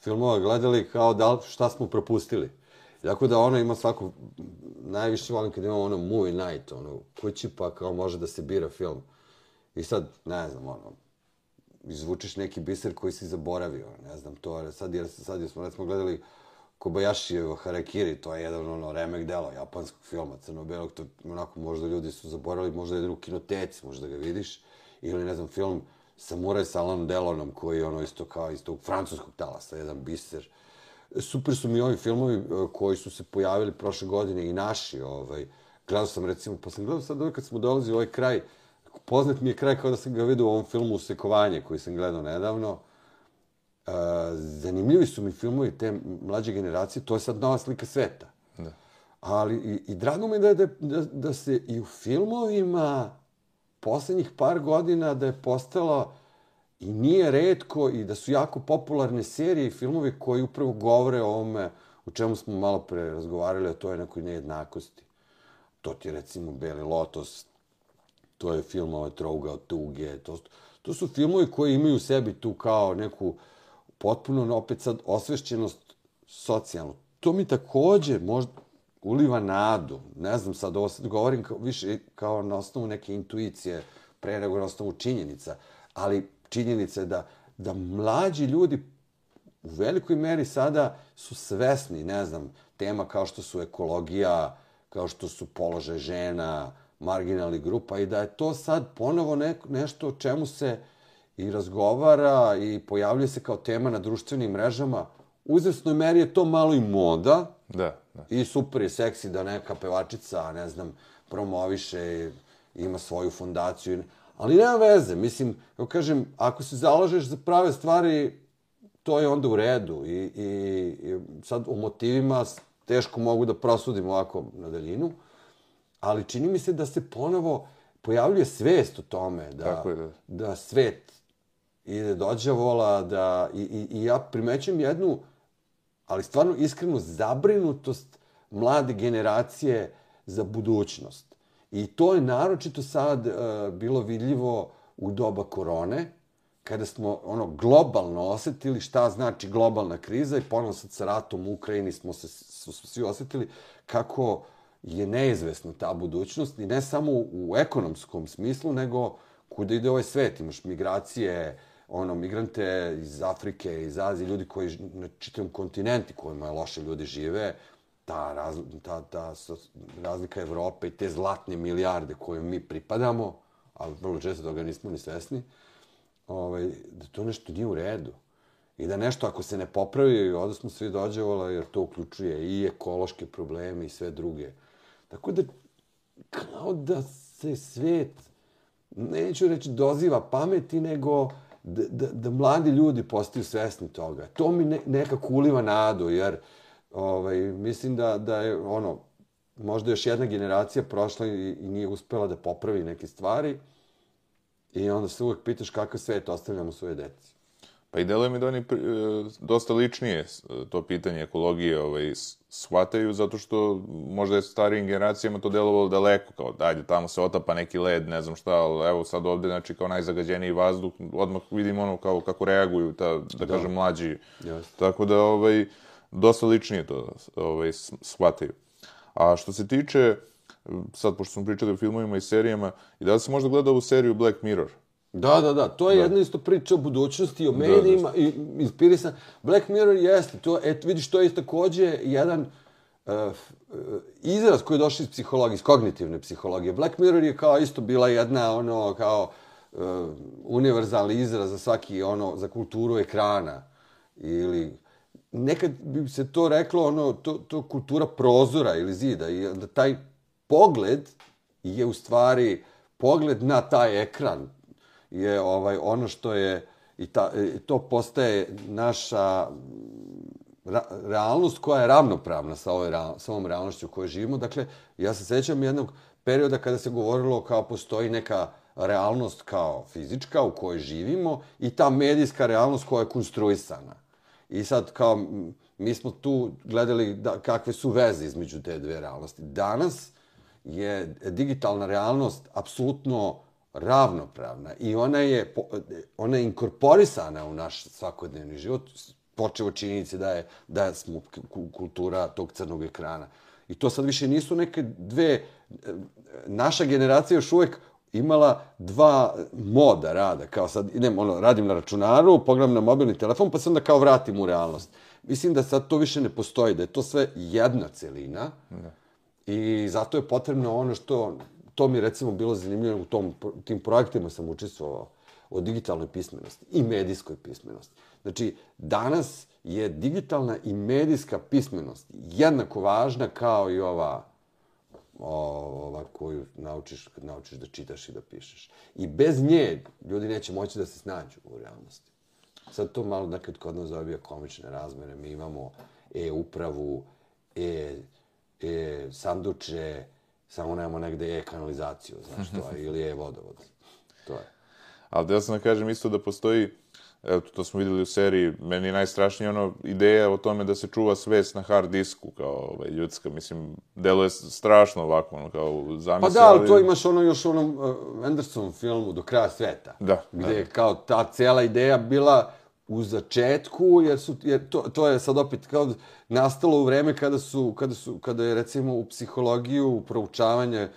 filmova gledali, kao da šta smo propustili. Tako da ono ima svako, najviše volim kad imamo ono movie night, ono, kući pa kao može da se bira film. I sad, ne znam, ono, izvučeš neki biser koji si zaboravio, ne znam, to sad, jer, sad jer smo recimo gledali Kobayashijevo Harakiri, to je jedan ono remek delo japanskog filma, crno-belog, to onako možda ljudi su zaboravili, možda je u kinoteci, možda ga vidiš, ili ne znam, film Samurai sa Alanom Delonom, koji je ono isto kao iz tog francuskog talasa, jedan biser. Super su mi ovi filmovi e, koji su se pojavili prošle godine i naši, ovaj, gledao sam recimo, pa sam gledao sad ovaj kad smo dolazili u ovaj kraj, poznat mi je kraj kao da sam ga vidio u ovom filmu Usekovanje koji sam gledao nedavno. Zanimljivi su mi filmovi te mlađe generacije, to je sad nova slika sveta. Da. Ali i, i drago mi je da, da, da, se i u filmovima poslednjih par godina da je postala i nije redko i da su jako popularne serije i filmovi koji upravo govore o ovome o čemu smo malo pre razgovarali, a to je nekoj nejednakosti. To ti je recimo Beli Lotos, to je film ove Trouga od tuge, to, to su filmovi koji imaju u sebi tu kao neku potpuno opet sad osvešćenost socijalnu. To mi takođe možda uliva nadu. Ne znam sad, ovo sad govorim kao, više kao na osnovu neke intuicije pre nego na osnovu činjenica, ali činjenica je da, da mlađi ljudi u velikoj meri sada su svesni, ne znam, tema kao što su ekologija, kao što su položaj žena, marginalnih grupa i da je to sad ponovo ne, nešto o čemu se i razgovara i pojavljuje se kao tema na društvenim mrežama. U izvesnoj meri je to malo i moda Da, da. i super je seksi da neka pevačica, ne znam, promoviše, ima svoju fondaciju. Ali nema veze, mislim, kako kažem, ako se zalažeš za prave stvari, to je onda u redu. I, i, i sad u motivima teško mogu da prosudim ovako na daljinu, ali čini mi se da se ponovo pojavljuje svest o tome, da, Tako je, da. da svet ide dođavola, da, i, i, i ja primećujem jednu, ali stvarno iskrenu zabrinutost mlade generacije za budućnost. I to je naročito sad uh, bilo vidljivo u doba korone, kada smo ono globalno osetili šta znači globalna kriza i ponovno sad sa ratom u Ukrajini smo se su, su svi osetili kako je neizvesna ta budućnost i ne samo u ekonomskom smislu, nego kuda ide ovaj svet. Imaš migracije, ono, migrante iz Afrike, iz Azije, ljudi koji na čitavom kontinenti kojima loše ljudi žive, ta, raz, ta, ta razlika Evrope i te zlatne milijarde koje mi pripadamo, a vrlo često toga nismo ni svesni, ovaj, da to nešto nije u redu. I da nešto ako se ne popravi, onda smo svi dođevala, jer to uključuje i ekološke probleme i sve druge. Tako da, kao da se svet, neću reći doziva pameti, nego da, da, da mladi ljudi postaju svesni toga. To mi ne, nekako uliva nadu, jer ovaj, mislim da, da je ono, možda još jedna generacija prošla i, i nije uspela da popravi neke stvari i onda se uvek pitaš kakav svet ostavljamo svoje deci. Pa i deluje mi da oni e, dosta ličnije e, to pitanje ekologije ovaj, shvataju, zato što možda je starijim generacijama to delovalo daleko, kao dajde, tamo se otapa neki led, ne znam šta, ali evo sad ovde, znači kao najzagađeniji vazduh, odmah vidimo ono kao kako reaguju, ta, da, da. kažem, mlađi. Yes. Tako da, ovaj, dosta ličnije to ovaj, shvataju. A što se tiče, sad pošto smo pričali o filmovima i serijama, i da li si možda gledao ovu seriju Black Mirror? Da, da, da. To je da. jedna isto priča o budućnosti, o medijima da, da. i inspirisan. Black Mirror jeste, to, et, vidiš, to je takođe jedan uh, izraz koji je došao iz psihologije, iz kognitivne psihologije. Black Mirror je kao isto bila jedna, ono, kao uh, univerzalni izraz za svaki, ono, za kulturu ekrana. Ili, nekad bi se to reklo, ono, to, to kultura prozora ili zida. I da taj pogled je u stvari pogled na taj ekran, je ovaj ono što je i ta, to postaje naša ra, realnost koja je ravnopravna sa, ovoj, sa ovom realnošću u kojoj živimo. Dakle, ja se sećam jednog perioda kada se govorilo kao postoji neka realnost kao fizička u kojoj živimo i ta medijska realnost koja je konstruisana. I sad kao mi smo tu gledali da, kakve su veze između te dve realnosti. Danas je digitalna realnost apsolutno ravnopravna i ona je, ona je inkorporisana u naš svakodnevni život, počevo činjenici da je da smo kultura tog crnog ekrana. I to sad više nisu neke dve, naša generacija još uvek imala dva moda rada, kao sad idem, ono, radim na računaru, pogledam na mobilni telefon, pa se onda kao vratim u realnost. Mislim da sad to više ne postoji, da je to sve jedna celina. Da. I zato je potrebno ono što to mi je recimo bilo zanimljivo u tom, tim projektima sam učestvovao o digitalnoj pismenosti i medijskoj pismenosti. Znači, danas je digitalna i medijska pismenost jednako važna kao i ova ova koju naučiš kad naučiš da čitaš i da pišeš. I bez nje ljudi neće moći da se snađu u realnosti. Sad to malo nekad kod nas zabija komične razmere. Mi imamo e-upravu, e, e sanduče, samo nemamo negde e-kanalizaciju, znaš to, ili e-vodovod. To je. Ali da sam da kažem isto da postoji, evo to smo videli u seriji, meni je najstrašnije ono ideja o tome da se čuva svest na hard disku kao ovaj, ljudska, mislim, deluje strašno ovako, ono, kao zamisli. Pa da, ali to imaš ono još u onom uh, Anderson filmu Do kraja sveta. Da. Gde da. je kao ta cela ideja bila u začetku, jer, su, jer to, to je sad opet kao nastalo u vreme kada su, kada su, kada je recimo u psihologiju proučavanje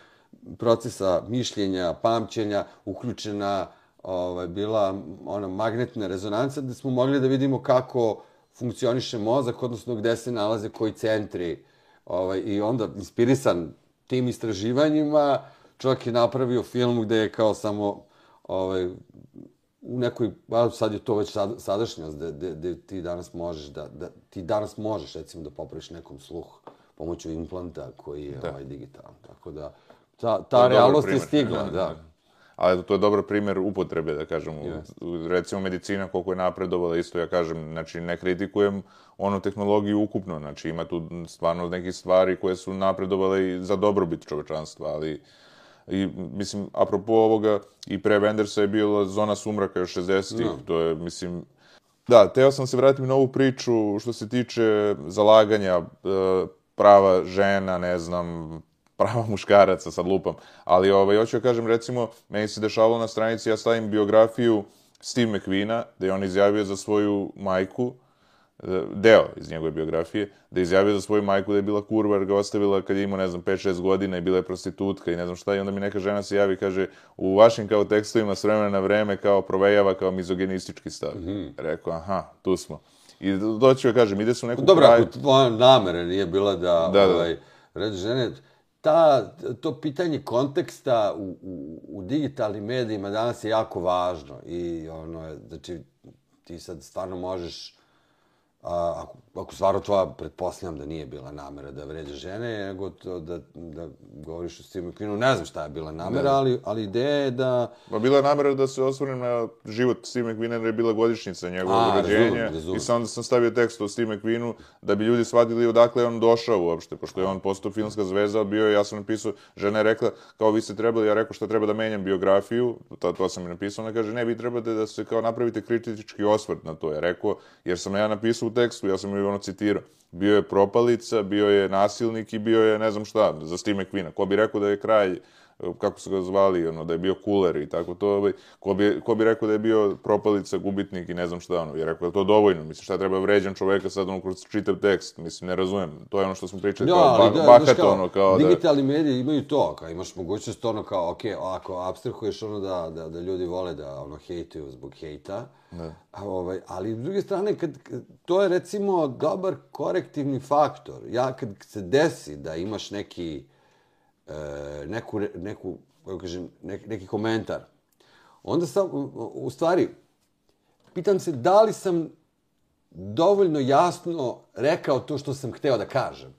procesa mišljenja, pamćenja uključena ovaj, bila ona magnetna rezonanca da smo mogli da vidimo kako funkcioniše mozak, odnosno gde se nalaze koji centri. Ovaj, I onda, inspirisan tim istraživanjima, čovjek je napravio film gde je kao samo ovaj, u nekoj, a sad je to već sad, sadašnjost, da, da, da ti danas možeš da, da, ti danas možeš recimo da popraviš nekom sluh pomoću implanta koji je da. ovaj digitalan. Tako da, ta, ta realnost je stigla, da. da. Ali to je dobar primjer upotrebe, da kažem. Yes. Recimo, medicina koliko je napredovala, isto ja kažem, znači ne kritikujem onu tehnologiju ukupno, znači ima tu stvarno neke stvari koje su napredovale i za dobrobit čovečanstva, ali I, mislim, apropo ovoga, i pre Wendersa je bila zona sumraka još 60-ih, no. to je, mislim... Da, teo sam se vratiti na ovu priču što se tiče zalaganja e, prava žena, ne znam, prava muškaraca, sad lupam. Ali, ovaj, hoću da kažem, recimo, meni se dešavalo na stranici, ja stavim biografiju Steve McQueena, da je on izjavio za svoju majku, deo iz njegove biografije, da je izjavio za svoju majku da je bila kurva jer ga ostavila kad je imao, ne znam, 5-6 godina i bila je prostitutka i ne znam šta. I onda mi neka žena se javi i kaže, u vašim kao tekstovima s vremena na vreme kao provejava kao mizogenistički stav. Mm -hmm. Rekao, aha, tu smo. I doći joj kažem, ide su u neku Dobro, kraju... ako tvoja namera nije bila da, Da, da. ovaj, radi žene, ta, to pitanje konteksta u, u, u digitalnim medijima danas je jako važno i ono, znači, ti sad stvarno možeš, a, ako, ako stvarno tvoja, pretpostavljam da nije bila namera da vređa žene, nego to da, da govoriš o Steve McQueenu, ne znam šta je bila namera, ali, ali ideja je da... Ma bila je namera da se osvrnem na život Steve McQueena jer je bila godišnjica njegovog rođenja. I sad onda sam stavio tekst o Steve McQueenu da bi ljudi shvatili odakle je on došao uopšte, pošto je on postao filmska zvezda, bio je, ja sam napisao, žena je rekla, kao vi ste trebali, ja rekao šta treba da menjam biografiju, to, to sam i napisao, ona kaže, ne, vi trebate da se kao napravite kritički osvrt na to. Ja rekao, jer sam ja napisao tekstu, ja sam ju ono citirao, bio je propalica, bio je nasilnik i bio je ne znam šta, za Steve McQueena. Ko bi rekao da je kraj kako su ga zvali, ono, da je bio kuler i tako to, ovaj, ko bi, ko bi rekao da je bio propalica, gubitnik i ne znam šta, ono, je rekao je to dovoljno, mislim, šta treba vređan čoveka sad, ono, kroz čitav tekst, mislim, ne razumem, to je ono što smo pričali, kao, ali ba, da, znaš kao, ono, kao da... digitalni mediji imaju to, kao imaš mogućnost ono kao, ok, ako abstrahuješ ono da, da, da ljudi vole da ono hejtuju zbog hejta, a, ovaj, ali s druge strane, kad, to je recimo dobar korektivni faktor. Ja kad se desi da imaš neki, e, neku, re- neku, kako kažem, neki, neki komentar, onda sam, u, stvari, pitam se da li sam dovoljno jasno rekao to što sam hteo da kažem.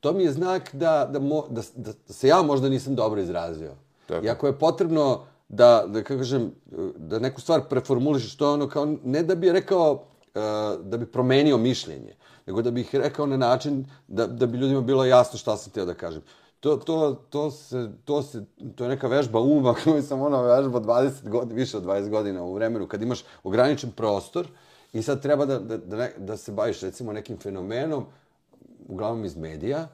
To mi je znak da, da, mo, da, da, se ja možda nisam dobro izrazio. Tako. I ako je potrebno da, da kako kažem, da neku stvar preformulišeš, to je ono kao, ne da bi rekao, e, da bi promenio mišljenje, nego da bih rekao na način da, da bi ljudima bilo jasno šta sam htio da kažem. To, to, to, se, to, se, to je neka vežba uma koju sam ono vežba 20 godina, više od 20 godina u vremenu, kad imaš ograničen prostor i sad treba da, da, da, ne, da se baviš recimo nekim fenomenom, uglavnom iz medija,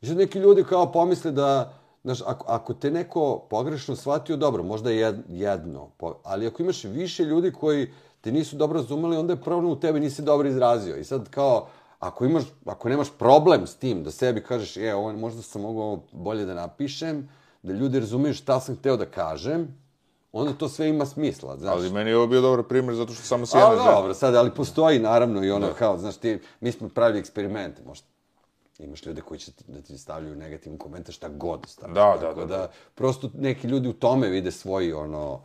i sad neki ljudi kao pomisle da, znaš, ako, ako te neko pogrešno shvatio, dobro, možda je jedno, ali ako imaš više ljudi koji te nisu dobro razumeli, onda je problem u tebi, nisi dobro izrazio. I sad kao, ako imaš, ako nemaš problem s tim, da sebi kažeš, je, ovo možda sam mogao ovo bolje da napišem, da ljudi razumiju šta sam hteo da kažem, onda to sve ima smisla, znaš. Ali meni je ovo bio dobar primjer zato što samo s A, jedna žena. dobro, sad, ali postoji naravno i ono kao, znaš, ti, mi smo pravili eksperimente, možda imaš ljude koji će ti, da ti stavljaju negativan komentar šta god stavljaju. Da, da, da, da. Prosto neki ljudi u tome vide svoj, ono... kako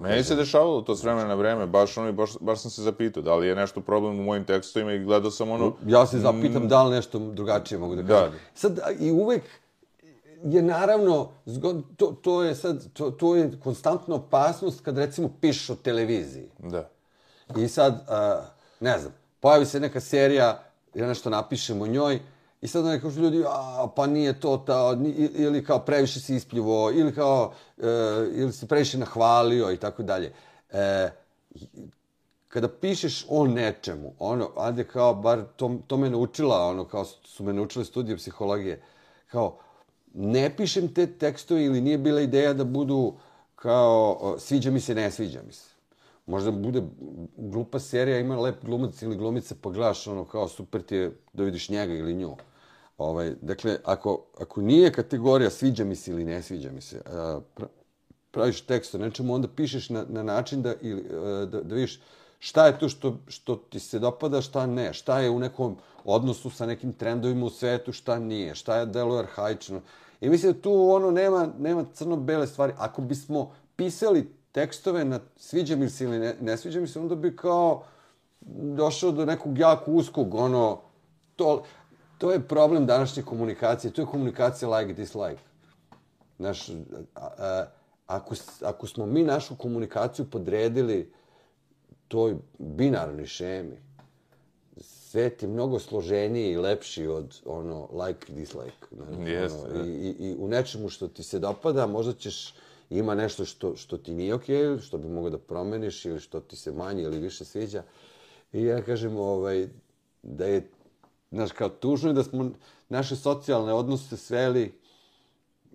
Meni kažem, se dešavalo to s vremena na vreme, baš ono, i baš, baš sam se zapitao da li je nešto problem u mojim tekstovima i gledao sam ono... Ja se zapitam da li nešto drugačije mogu da Da. kažem. Sad, a, i uvek je naravno, to, to je sad, to, to je konstantna opasnost kad recimo pišeš o televiziji. Da. I sad, a, ne znam, pojavi se neka serija, ja nešto napišem o njoj, i sad ne kažu ljudi, a, pa nije to ta, ili kao previše si ispljivo, ili kao, e, ili si previše nahvalio i tako dalje. E, kada pišeš o nečemu, ono, ajde kao, bar to, to me naučila, ono, kao su me naučile studije psihologije, kao, ne pišem te tekstove ili nije bila ideja da budu kao, sviđa mi se, ne sviđa mi se. Možda bude glupa serija, ima lep glumac ili glumica, pa gledaš ono kao super ti je da vidiš njega ili nju. Ovaj, dakle, ako, ako nije kategorija sviđa mi se ili ne sviđa mi se, praviš tekst o nečemu, onda pišeš na, na način da, ili, e, da, da vidiš šta je to što, što ti se dopada, šta ne, šta je u nekom odnosu sa nekim trendovima u svetu, šta nije, šta je delo arhaično. I mislim da tu ono nema, nema crno-bele stvari. Ako bismo pisali tekstove na sviđa mi se ili ne, ne sviđa mi se, onda bi kao došao do nekog jako uskog, ono, to, to je problem današnje komunikacije, to je komunikacija like, dislike. Znaš, a, a, ako, ako smo mi našu komunikaciju podredili toj binarnoj šemi, svet je mnogo složeniji i lepši od ono like dislike. Znaš, Jeste, ono, i, i, I u nečemu što ti se dopada, možda ćeš ima nešto što, što ti nije okej, okay, što bi mogao da promeniš ili što ti se manje ili više sviđa. I ja kažem ovaj, da je, znaš, kao tužno je da smo naše socijalne odnose sveli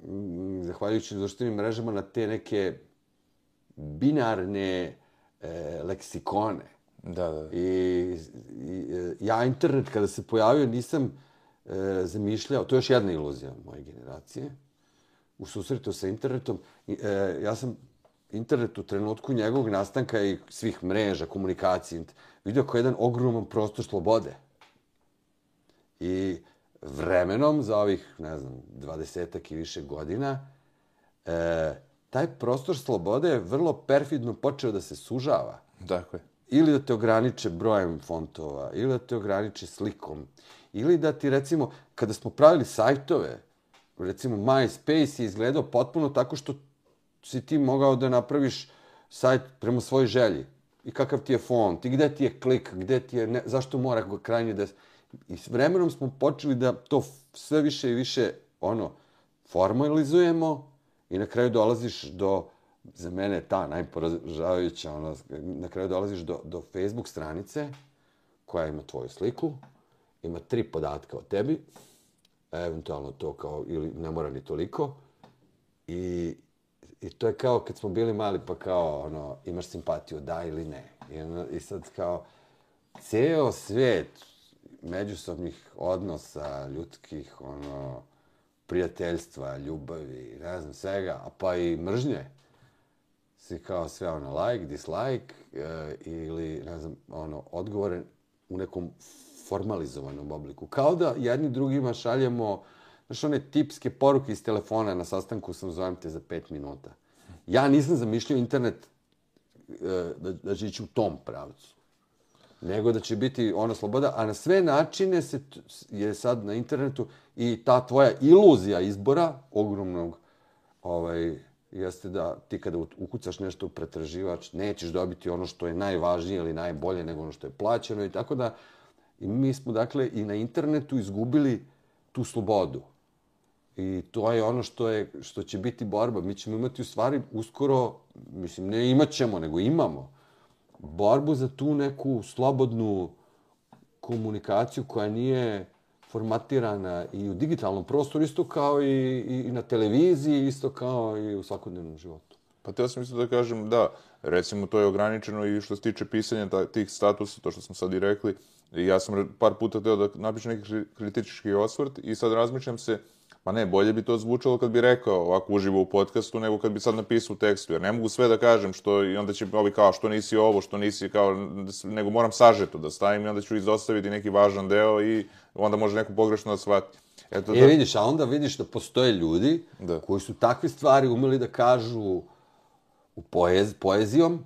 mm, zahvaljujući društvenim mrežama na te neke binarne e, leksikone. Da, da. I, i e, ja internet kada se pojavio nisam e, zamišljao, to je još jedna iluzija moje generacije, u susretu sa internetom. E, ja sam internet u trenutku njegovog nastanka i svih mreža, komunikacije, vidio kao jedan ogroman prostor slobode. I vremenom, za ovih, ne znam, dvadesetak i više godina, e, taj prostor slobode je vrlo perfidno počeo da se sužava. Dakle. Ili da te ograniče brojem fontova, ili da te ograniče slikom, ili da ti, recimo, kada smo pravili sajtove, recimo MySpace je izgledao potpuno tako što si ti mogao da napraviš sajt prema svojoj želji. I kakav ti je font, i gde ti je klik, gde ti je, ne, zašto mora krajnje da... I s vremenom smo počeli da to sve više i više, ono, formalizujemo i na kraju dolaziš do, za mene ta najporažavajuća, ono, na kraju dolaziš do, do Facebook stranice koja ima tvoju sliku, ima tri podatka o tebi, eventualno to kao, ili ne mora ni toliko, i I to je kao kad smo bili mali, pa kao, ono, imaš simpatiju, da ili ne. I, ono, i sad kao, ceo svet međusobnih odnosa, ljudskih, ono, prijateljstva, ljubavi, ne znam, svega, a pa i mržnje, si kao sve ono like, dislike, e, ili, ne znam, ono, odgovore u nekom formalizovanom obliku. Kao da jedni drugima šaljemo, znaš, one tipske poruke iz telefona na sastanku sam zovem te za pet minuta. Ja nisam zamišljao internet e, da, da će ići u tom pravcu. Nego da će biti ona sloboda, a na sve načine se je sad na internetu i ta tvoja iluzija izbora ogromnog ovaj, jeste da ti kada ukucaš nešto u pretraživač, nećeš dobiti ono što je najvažnije ili najbolje nego ono što je plaćeno i tako da i mi smo dakle i na internetu izgubili tu slobodu. I to je ono što je što će biti borba. Mi ćemo imati u stvari uskoro, mislim ne imat ćemo, nego imamo borbu za tu neku slobodnu komunikaciju koja nije formatirana i u digitalnom prostoru, isto kao i, i, i na televiziji, isto kao i u svakodnevnom životu. Pa teo sam isto da kažem, da, recimo to je ograničeno i što se tiče pisanja ta, tih statusa, to što smo sad i rekli. I ja sam par puta teo da napišem neki kritički osvrt i sad razmišljam se, pa ne, bolje bi to zvučalo kad bi rekao ovako uživo u podcastu, nego kad bi sad napisao u tekstu, jer ne mogu sve da kažem što, i onda će ovi kao što nisi ovo, što nisi kao, nego moram sažeto da stavim i onda ću izostaviti neki važan deo i onda može neko pogrešno da shvati. Eto, E, vidiš, a onda vidiš da postoje ljudi Da. koji su takve stvari umeli da kažu u poez, poezijom,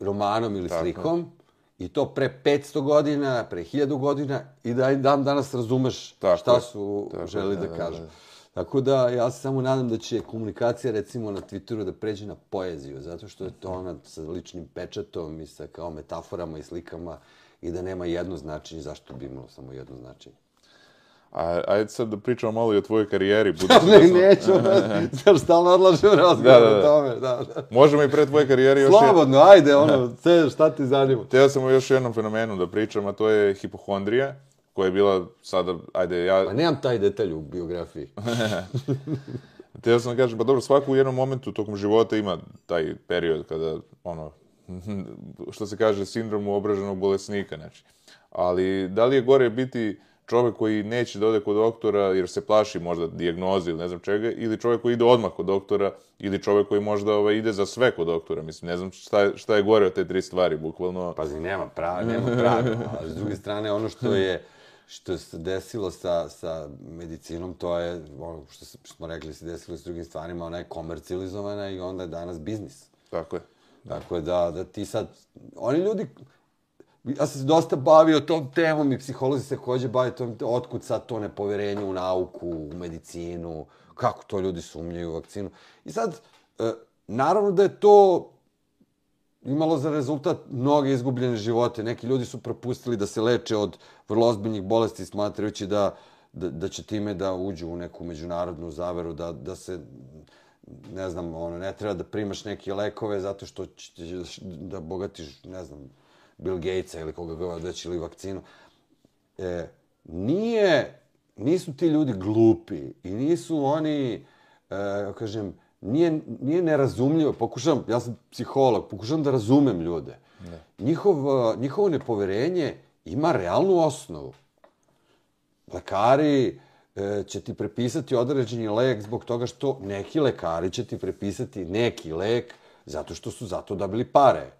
romanom ili Tako. slikom, i to pre 500 godina, pre 1000 godina, i da i dan danas razumeš Tako šta su Tako želi da, da, da, kažu. da. Tako da, ja se samo nadam da će komunikacija, recimo, na Twitteru da pređe na poeziju, zato što je to ona sa ličnim pečatom i sa kao metaforama i slikama i da nema jedno značenje, zašto bi imalo samo jedno značenje. A, ajde sad da pričamo malo i o tvojoj karijeri. budući Ne, da neću, jer stalno odlažem razgovor Da, da, da. o tome. Da, da. Možemo i pre tvoje karijere još... Slobodno, ajde, ono, sve, šta ti zanima? Teo sam o još jednom fenomenu da pričam, a to je hipohondrija, koja je bila sada, ajde, ja... Pa nemam taj detalj u biografiji. Teo sam da kažem, pa dobro, svako u jednom momentu tokom života ima taj period kada, ono, što se kaže, sindrom obraženog bolesnika, znači. Ali, da li je gore biti čovek koji neće da ode kod doktora jer se plaši možda dijagnoze ili ne znam čega, ili čovek koji ide odmah kod doktora, ili čovek koji možda ovaj, ide za sve kod doktora. Mislim, ne znam šta je, šta je gore od te tri stvari, bukvalno. Pazi, nema prava, nema pravila, ali s druge strane, ono što je što se desilo sa, sa medicinom, to je, ono što, se, što smo rekli, se desilo s drugim stvarima, ona je komercijalizovana i onda je danas biznis. Tako je. Tako da, da ti sad, oni ljudi, ja sam se dosta bavio tom temom i psiholozi se kođe bave tom, otkud sad to nepoverenje u nauku, u medicinu, kako to ljudi sumnjaju u vakcinu. I sad, e, naravno da je to imalo za rezultat mnoge izgubljene živote. Neki ljudi su propustili da se leče od vrlo ozbiljnih bolesti smatrajući da, da, da će time da uđu u neku međunarodnu zaveru, da, da se ne znam, ono, ne treba da primaš neke lekove zato što ćeš da bogatiš, ne znam, Bill Gatesa ili koga god već ili vakcinu. E, nije, nisu ti ljudi glupi i nisu oni, e, kažem, nije, nije nerazumljivo. Pokušam, ja sam psiholog, pokušam da razumem ljude. Ne. Njihov, uh, njihovo nepoverenje ima realnu osnovu. Lekari e, će ti prepisati određeni lek zbog toga što neki lekari će ti prepisati neki lek zato što su zato dobili pare.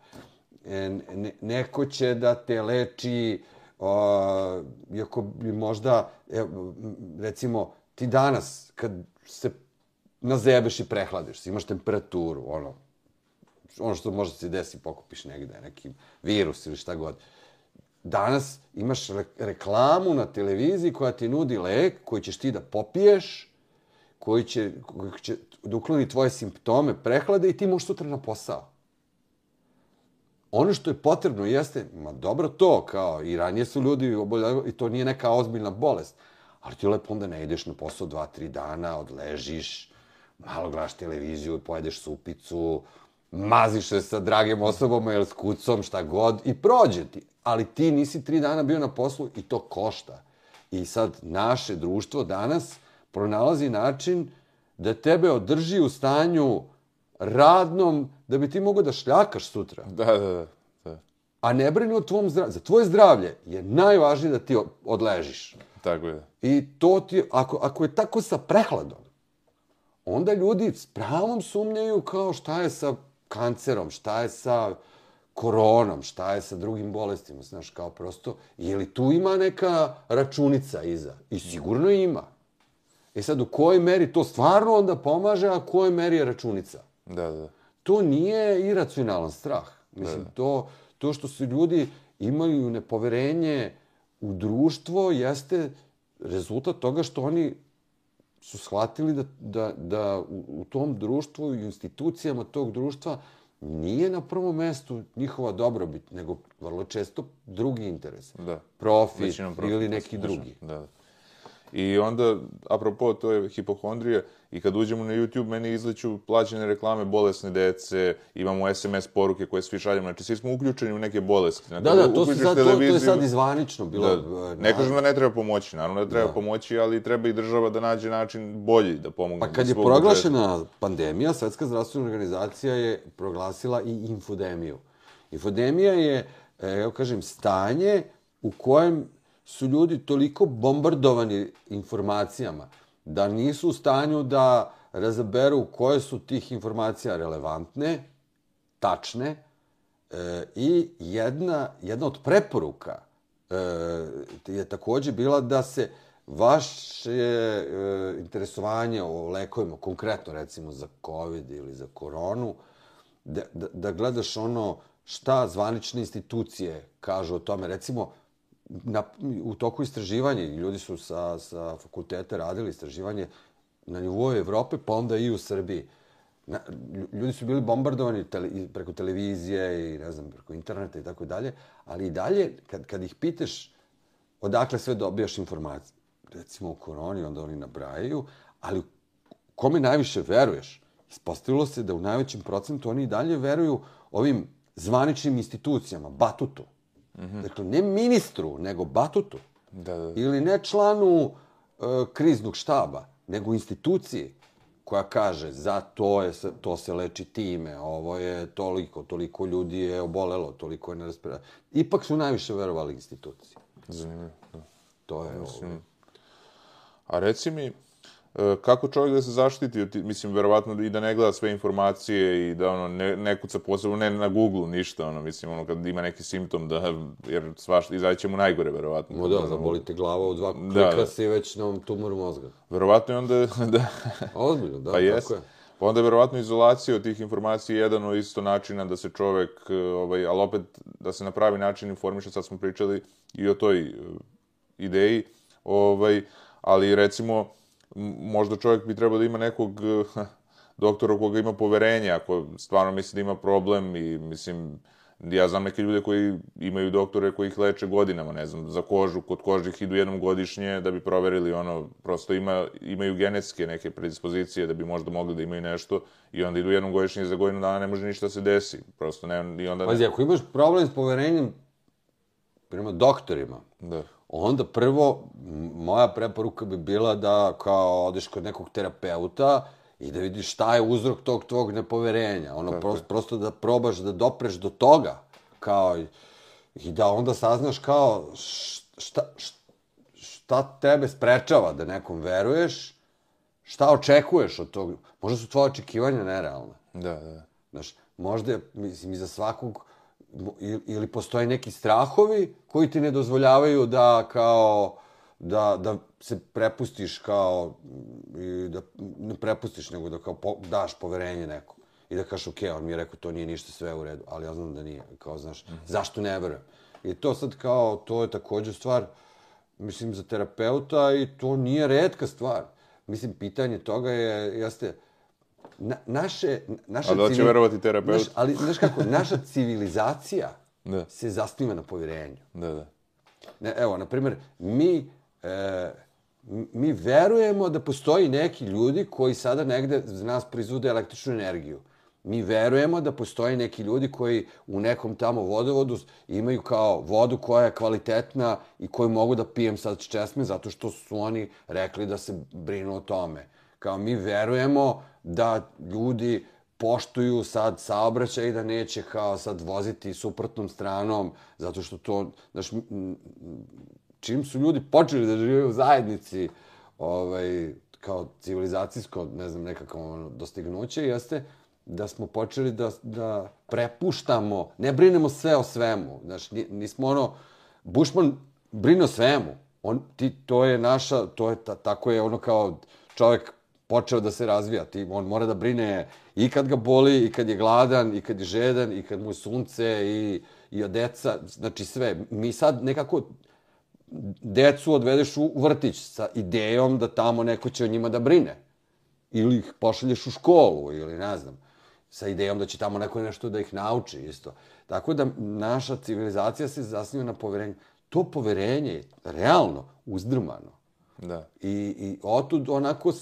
Neko će da te leči o, iako bi možda, evo, recimo, ti danas, kad se nazebeš i prehladiš, imaš temperaturu, ono, ono što može se desi, pokupiš negde, neki virus ili šta god. Danas imaš reklamu na televiziji koja ti nudi lek koji ćeš ti da popiješ, koji će, koji će da ukloni tvoje simptome prehlade i ti možeš sutra na posao. Ono što je potrebno jeste, ma dobro to, kao i ranije su ljudi oboljeli i to nije neka ozbiljna bolest, ali ti lepo onda ne ideš na posao dva, tri dana, odležiš, malo gledaš televiziju, pojedeš supicu, maziš se sa dragim osobama ili s kucom, šta god, i prođe ti. Ali ti nisi tri dana bio na poslu i to košta. I sad naše društvo danas pronalazi način da tebe održi u stanju radnom da bi ti mogao da šljakaš sutra. Da, da, da. da. A ne brini o tvom zdravlju. Za tvoje zdravlje je najvažnije da ti odležiš. Tako je. I to ti, ako, ako je tako sa prehladom, onda ljudi s pravom sumnjaju kao šta je sa kancerom, šta je sa koronom, šta je sa drugim bolestima, znaš, kao prosto, je li tu ima neka računica iza? I sigurno ima. E sad, u kojoj meri to stvarno onda pomaže, a u kojoj meri je računica? Da, da. To nije iracionalan strah. Mislim, da. to, to što su ljudi imaju nepoverenje u društvo jeste rezultat toga što oni su shvatili da, da, da u, u tom društvu i institucijama tog društva nije na prvom mestu njihova dobrobit, nego vrlo često drugi interes. Da. Profit, profit ili neki drugi. Da, da. I onda, apropo, to je hipohondrija, i kad uđemo na YouTube, meni izleću plaćene reklame bolesne dece, imamo SMS poruke koje svi šaljamo, znači svi smo uključeni u neke bolesti. Znači, da, da, to, sad, to, to je sad izvanično bilo. Da, ne kažem da ne treba pomoći, naravno da treba da. pomoći, ali treba i država da nađe način bolji da pomogne. Pa kad je proglašena budžeta. pandemija, Svetska zdravstvena organizacija je proglasila i infodemiju. Infodemija je, e, evo kažem, stanje u kojem su ljudi toliko bombardovani informacijama da nisu u stanju da razaberu koje su tih informacija relevantne, tačne e, i jedna, jedna od preporuka e, je takođe bila da se vaše e, interesovanje o lekovima, konkretno recimo za COVID ili za koronu, da, da, da gledaš ono šta zvanične institucije kažu o tome. Recimo, na, u toku istraživanja, ljudi su sa, sa fakultete radili istraživanje na nivou Evrope, pa onda i u Srbiji. Na, ljudi su bili bombardovani tele, preko televizije i ne znam, preko interneta i tako dalje, ali i dalje, kad, kad ih piteš odakle sve dobijaš informacije, recimo u koroni, onda oni nabrajaju, ali kome najviše veruješ? Ispostavilo se da u najvećem procentu oni i dalje veruju ovim zvaničnim institucijama, batutu. -hmm. Dakle, ne ministru, nego batutu. Da, da. Ili ne članu uh, kriznog štaba, nego instituciji koja kaže za to, je, to se leči time, ovo je toliko, toliko ljudi je obolelo, toliko je nerespirano. Ipak su najviše verovali instituciji. Zanimljivo. Da. To je Mislim, ovo. A reci mi, E, kako čovjek da se zaštiti, mislim, verovatno i da ne gleda sve informacije i da ono, ne, ne kuca posebno, ne na Google ništa, ono, mislim, ono, kad ima neki simptom, da, jer svašta, izaće mu najgore, verovatno. No da, ono, zabolite glava u dva klika da, da. si već na tumor mozga. Verovatno je onda, da. Ozbiljno, da, pa jest. je. Pa onda je verovatno izolacija od tih informacija jedan od isto načina da se čovek, e, ovaj, ali opet da se na pravi način informiše, sad smo pričali i o toj uh, ideji, ovaj, ali recimo, možda čovjek bi trebao da ima nekog doktora u koga ima poverenje, ako stvarno misli da ima problem i mislim, ja znam neke ljude koji imaju doktore koji ih leče godinama, ne znam, za kožu, kod kože ih idu jednom godišnje da bi proverili ono, prosto ima, imaju genetske neke predispozicije da bi možda mogli da imaju nešto i onda idu jednom godišnje za godinu dana ne može ništa se desi, prosto ne, i onda... Ne... Pazi, ako imaš problem s poverenjem prema doktorima, da onda prvo, moja preporuka bi bila da kao odeš kod nekog terapeuta i da vidiš šta je uzrok tog tvog nepoverenja. Ono, prosto, prosto da probaš da dopreš do toga, kao, i- i da onda saznaš kao šta, šta, šta tebe sprečava da nekom veruješ, šta očekuješ od tog. Možda su tvoje očekivanja nerealne. Da, da. Znaš, možda je, mislim, iza svakog, mo- ili, postoje neki strahovi koji ti ne dozvoljavaju da kao, da, da se prepustiš kao, mm, i da ne prepustiš, nego da kao po, daš poverenje nekom. I da kažeš, ok, on mi je rekao, to nije ništa sve u redu, ali ja znam da nije. Kao, znaš, zašto ne verujem? I to sad kao, to je također stvar, mislim, za terapeuta i to nije redka stvar. Mislim, pitanje toga je, jeste, na, naše, naša A da će verovati terapeut? Znaš, ali, znaš kako, naša civilizacija Da. se zasniva na povjerenju. Da, da. Ne, evo, na primjer, mi, e, mi verujemo da postoji neki ljudi koji sada negde za nas proizvode električnu energiju. Mi verujemo da postoji neki ljudi koji u nekom tamo vodovodu imaju kao vodu koja je kvalitetna i koju mogu da pijem sad česme zato što su oni rekli da se brinu o tome. Kao mi verujemo da ljudi poštuju sad saobraćaj i da neće kao sad voziti suprotnom stranom zato što to, znaš, čim su ljudi počeli da žive u zajednici, ovaj, kao civilizacijsko, ne znam, nekako ono, dostignuće, jeste da smo počeli da, da prepuštamo, ne brinemo sve o svemu. Znaš, nismo ono, Bušman brine o svemu. On, ti, to je naša, to je, ta, tako je ono kao čovjek počeo da se razvija. Ti, on mora da brine i kad ga boli, i kad je gladan, i kad je žedan, i kad mu je sunce, i, i od deca, znači sve. Mi sad nekako decu odvedeš u vrtić sa idejom da tamo neko će o njima da brine. Ili ih pošalješ u školu, ili ne znam, sa idejom da će tamo neko nešto da ih nauči isto. Tako da naša civilizacija se zasniva na poverenju. To poverenje je realno uzdrmano. Da. I, i otud onako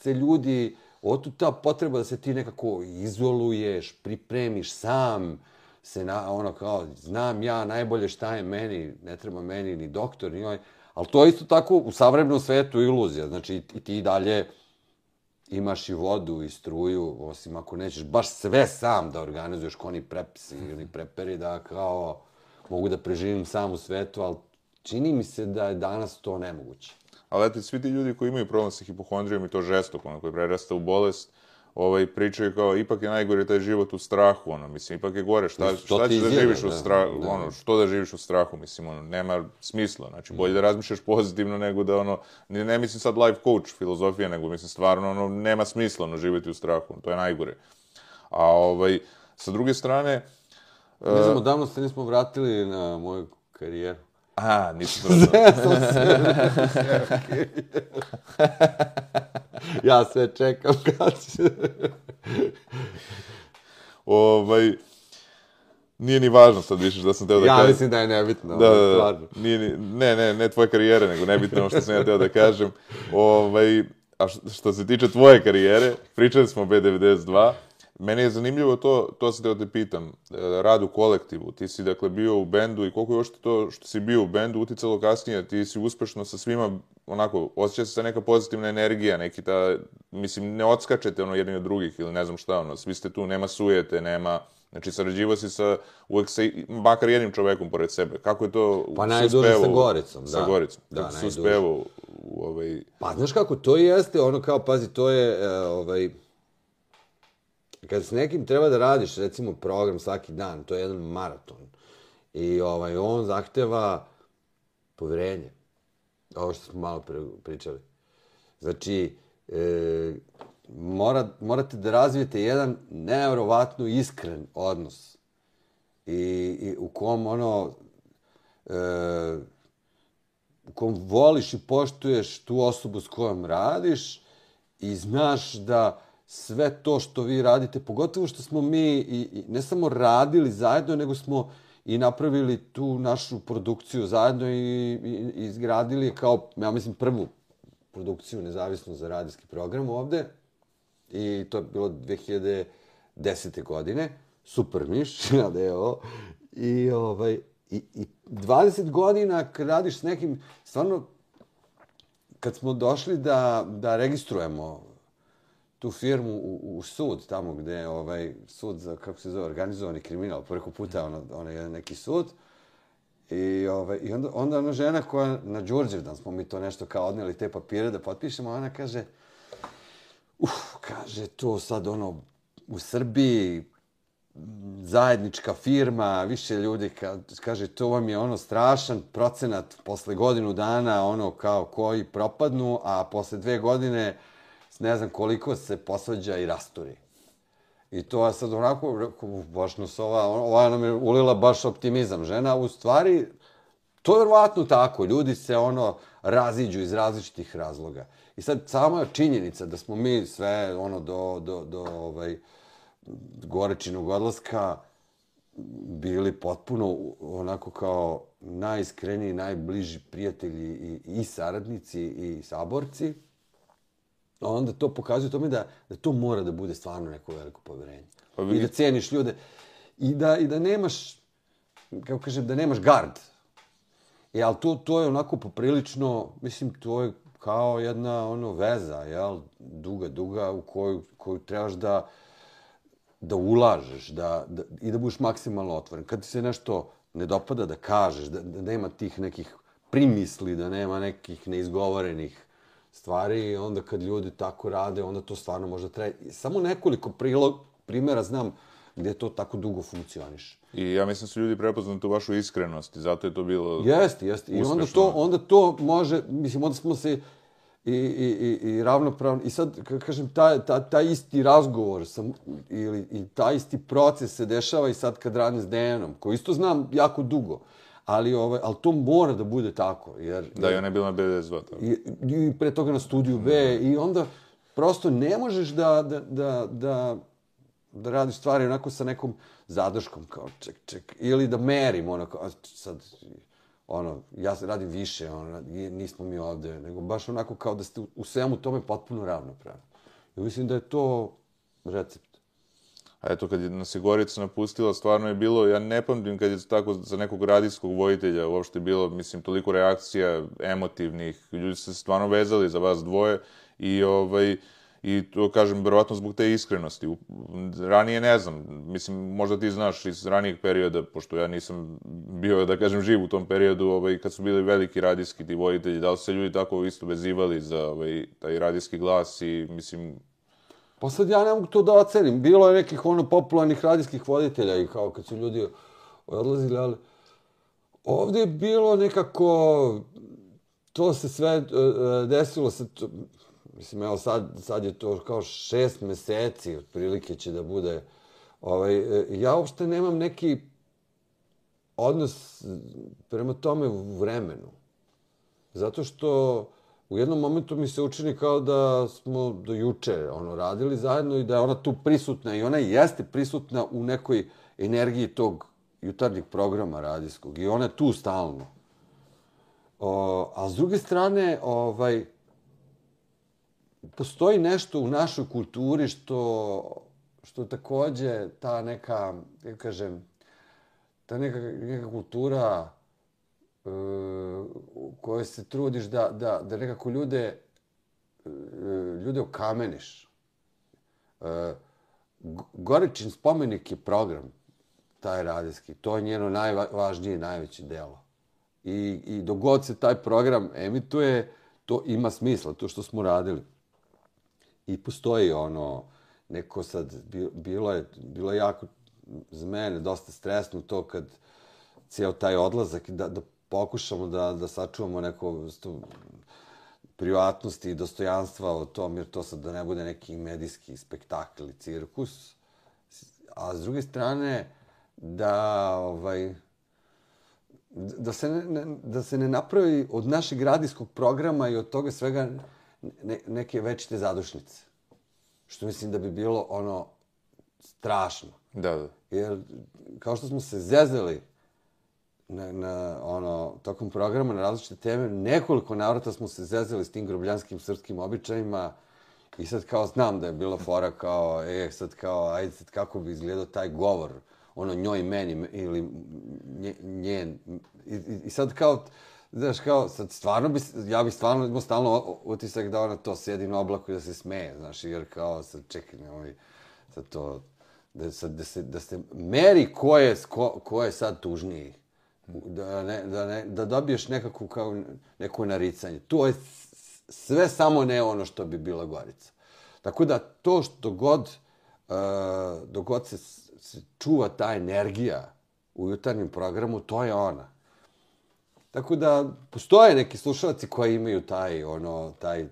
se ljudi, otud ta potreba da se ti nekako izoluješ, pripremiš sam, se na, ono kao, znam ja najbolje šta je meni, ne treba meni ni doktor, ni ovaj, ali to je isto tako u savremenom svetu iluzija, znači i ti dalje imaš i vodu i struju, osim ako nećeš baš sve sam da organizuješ ko oni prepsi i oni preperi da kao mogu da preživim sam u svetu, ali čini mi se da je danas to nemoguće. Ali eto, svi ti ljudi koji imaju problem sa hipohondrijom i to žestoko, ono, koji prerasta u bolest, ovaj, pričaju kao, ipak je najgore taj život u strahu, ono, mislim, ipak je gore, šta, šta ti ćeš da živiš u strahu, da. ono, što da živiš u strahu, mislim, ono, nema smisla, znači, bolje da razmišljaš pozitivno nego da, ono, ne, ne mislim sad life coach filozofija, nego mislim, stvarno, ono, nema smisla, ono, živjeti u strahu, to je najgore. A, ovaj, sa druge strane, Ne znam, odavno se nismo vratili na moju karijeru. A, to razumio. Ja se Ja sve čekam kad će... ovaj, nije ni važno sad više da sam teo da Ja kažem. mislim da je nebitno, Da, da. Nije, ni- ne, ne, ne tvoje karijere, nego nebitno ono što sam ja teo da kažem. Ovaj, a što, što se tiče tvoje karijere, pričali smo o B92, meni je zanimljivo to, to sam da te pitam, e, rad u kolektivu. Ti si dakle bio u bendu i koliko je još to što si bio u bendu uticalo kasnije, ti si uspešno sa svima, onako, osjeća se neka pozitivna energija, neki ta, mislim, ne odskačete ono jedni od drugih ili ne znam šta, ono, svi ste tu, nema sujete, nema, Znači, sarađivao si sa, uvek sa, makar jednim čovekom pored sebe. Kako je to Pa najduže uspevalo? sa Goricom, Sa da. Goricom. Da, Kako se najduže. uspevao u, u ovaj... Pa, znaš kako, to jeste, ono kao, pazi, to je, e, ovaj, kad s nekim treba da radiš, recimo, program svaki dan, to je jedan maraton. I ovaj, on zahteva poverenje. Ovo što smo malo pre, pričali. Znači, e, mora, morate da razvijete jedan nevjerovatno iskren odnos. I, i u kom ono, e, u kom voliš i poštuješ tu osobu s kojom radiš i znaš da sve to što vi radite, pogotovo što smo mi i, i ne samo radili zajedno, nego smo i napravili tu našu produkciju zajedno i, i, i izgradili je kao, ja mislim, prvu produkciju nezavisno za radijski program ovde. I to je bilo 2010. godine. Super miš, ja. I, ovaj, i, i 20 godina kad radiš s nekim, stvarno, kad smo došli da, da registrujemo tu firmu u, u sud, tamo gdje je ovaj, sud za, kako se zove, organizovani kriminal, preko puta ono, ono je neki sud. I, ovaj, i onda, onda ona žena koja na Đurđevdan smo mi to nešto kao odnijeli te papire da potpišemo, ona kaže, uf, kaže, to sad ono, u Srbiji, zajednička firma, više ljudi, ka, kaže, to vam je ono strašan procenat posle godinu dana, ono kao koji propadnu, a posle dve godine ne znam koliko se posvađa i rasturi. I to je sad onako, baš nas ova, ova nam je ulila baš optimizam. Žena, u stvari, to je vjerovatno tako. Ljudi se ono raziđu iz različitih razloga. I sad sama činjenica da smo mi sve ono do, do, do ovaj, gorečinog odlaska bili potpuno onako kao najiskreniji, najbliži prijatelji i, i saradnici i saborci, onda to pokazuje tome da, da to mora da bude stvarno neko veliko povjerenje. Pa vi... I da ceniš ljude. I da, I da nemaš, kako kažem, da nemaš gard. E, ali to, to je onako poprilično, mislim, to je kao jedna ono veza, jel, duga, duga, u koju, koju trebaš da, da ulažeš da, da, i da budeš maksimalno otvoren. Kad ti se nešto ne dopada da kažeš, da, da nema tih nekih primisli, da nema nekih neizgovorenih stvari, onda kad ljudi tako rade, onda to stvarno možda treba. Samo nekoliko prilog, primjera znam gdje to tako dugo funkcioniš. I ja mislim da su ljudi prepoznali tu vašu iskrenost i zato je to bilo Jeste, jeste. I onda to, onda to može, mislim, onda smo se i, i, i, i ravnopravno. I sad, kako kažem, taj, taj, taj isti razgovor sam, ili i taj isti proces se dešava i sad kad radim s Dejanom, koji isto znam jako dugo. Ali, ovaj, ali to mora da bude tako. Jer, da, i ona je bila na BDS2. I, I pre toga na studiju B. Mm. I onda prosto ne možeš da, da, da, da, da radiš stvari onako sa nekom zadrškom, kao ček, ček, ili da merim, ono, kao, sad, ono, ja se radim više, ono, nismo mi ovde, nego baš onako kao da ste u svemu tome potpuno ravnopravni. I mislim da je to recept. A eto, kad je nas je Gorica napustila, stvarno je bilo, ja ne pamtim kad je tako za nekog radijskog vojitelja uopšte bilo, mislim, toliko reakcija emotivnih, ljudi se stvarno vezali za vas dvoje i ovaj, I to kažem, verovatno zbog te iskrenosti. Ranije ne znam, mislim, možda ti znaš iz ranijeg perioda, pošto ja nisam bio, da kažem, živ u tom periodu, ovaj, kad su bili veliki radijski ti voditelji, da li su se ljudi tako isto vezivali za ovaj, taj radijski glas i, mislim... Pa sad ja ne mogu to da ocenim. Bilo je nekih ono popularnih radijskih voditelja i kao kad su ljudi odlazili, ali ovdje je bilo nekako to se sve e, e, desilo se Mislim, evo sad, sad je to kao šest meseci, otprilike će da bude. Ovaj, e, ja uopšte nemam neki odnos prema tome u vremenu. Zato što u jednom momentu mi se učini kao da smo do juče ono, radili zajedno i da je ona tu prisutna i ona jeste prisutna u nekoj energiji tog jutarnjeg programa radijskog i ona je tu stalno. O, a s druge strane, ovaj, postoji nešto u našoj kulturi što, što takođe ta neka, ja kažem, ta neka, neka kultura koje se trudiš da, da, da nekako ljude, e, ljude okameniš. E, Goričin spomenik je program, taj radijski. To je njeno najvažnije, najveće delo. I, i dogod se taj program emituje, to ima smisla, to što smo radili i postoji ono neko sad bilo je bilo je jako za mene dosta stresno to kad cijel taj odlazak da da pokušamo da da sačuvamo neko sto, privatnosti i dostojanstva o tom jer to sad da ne bude neki medijski spektakl ili cirkus a s druge strane da ovaj da se ne, da se ne napravi od našeg radijskog programa i od toga svega ne, neke večite zadušnice. Što mislim da bi bilo ono strašno. Da, da. Jer kao što smo se zezeli na, na ono, tokom programa na različite teme, nekoliko navrata smo se zezeli s tim grobljanskim srpskim običajima i sad kao znam da je bila fora kao, e, sad kao, ajde sad kako bi izgledao taj govor, ono njoj meni ili njen. I, i, i sad kao, Znaš, kao, sad stvarno bi, ja bih stvarno imao stalno utisak da ona to sjedi na oblaku i da se smeje, znaš, jer kao, sad čekaj, nemoj, sad to, da, sad, da, se, da se meri ko je, ko, ko je sad tužniji. Da, ne, da, ne, da dobiješ nekakvu kao neko naricanje. To je sve samo ne ono što bi bila Gorica. Tako da to što god, uh, dok god se, se čuva ta energija u jutarnjem programu, to je ona. Tako da postoje neki slušalci koji imaju taj ono taj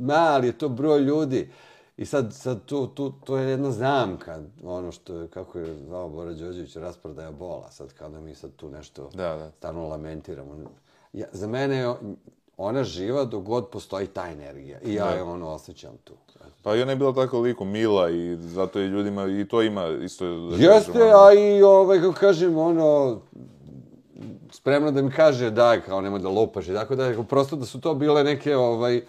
mali je to broj ljudi. I sad, sad to, to, to je jedna zamka, ono što je, kako je zvao Bora Đorđević, rasprodaja bola, sad kada mi sad tu nešto Da, da. stalno lamentiramo. Ja, za mene je ona živa dok god postoji ta energija. I ja Da. je ono osjećam tu. Pa i ona je bila tako liko mila i zato je ljudima, i to ima isto... Da Jeste, kažem, ono, a i ovaj, kako kažem, ono, spremno da mi kaže daj, kao nemoj da lupaš i tako da, prosto da su to bile neke, ovaj,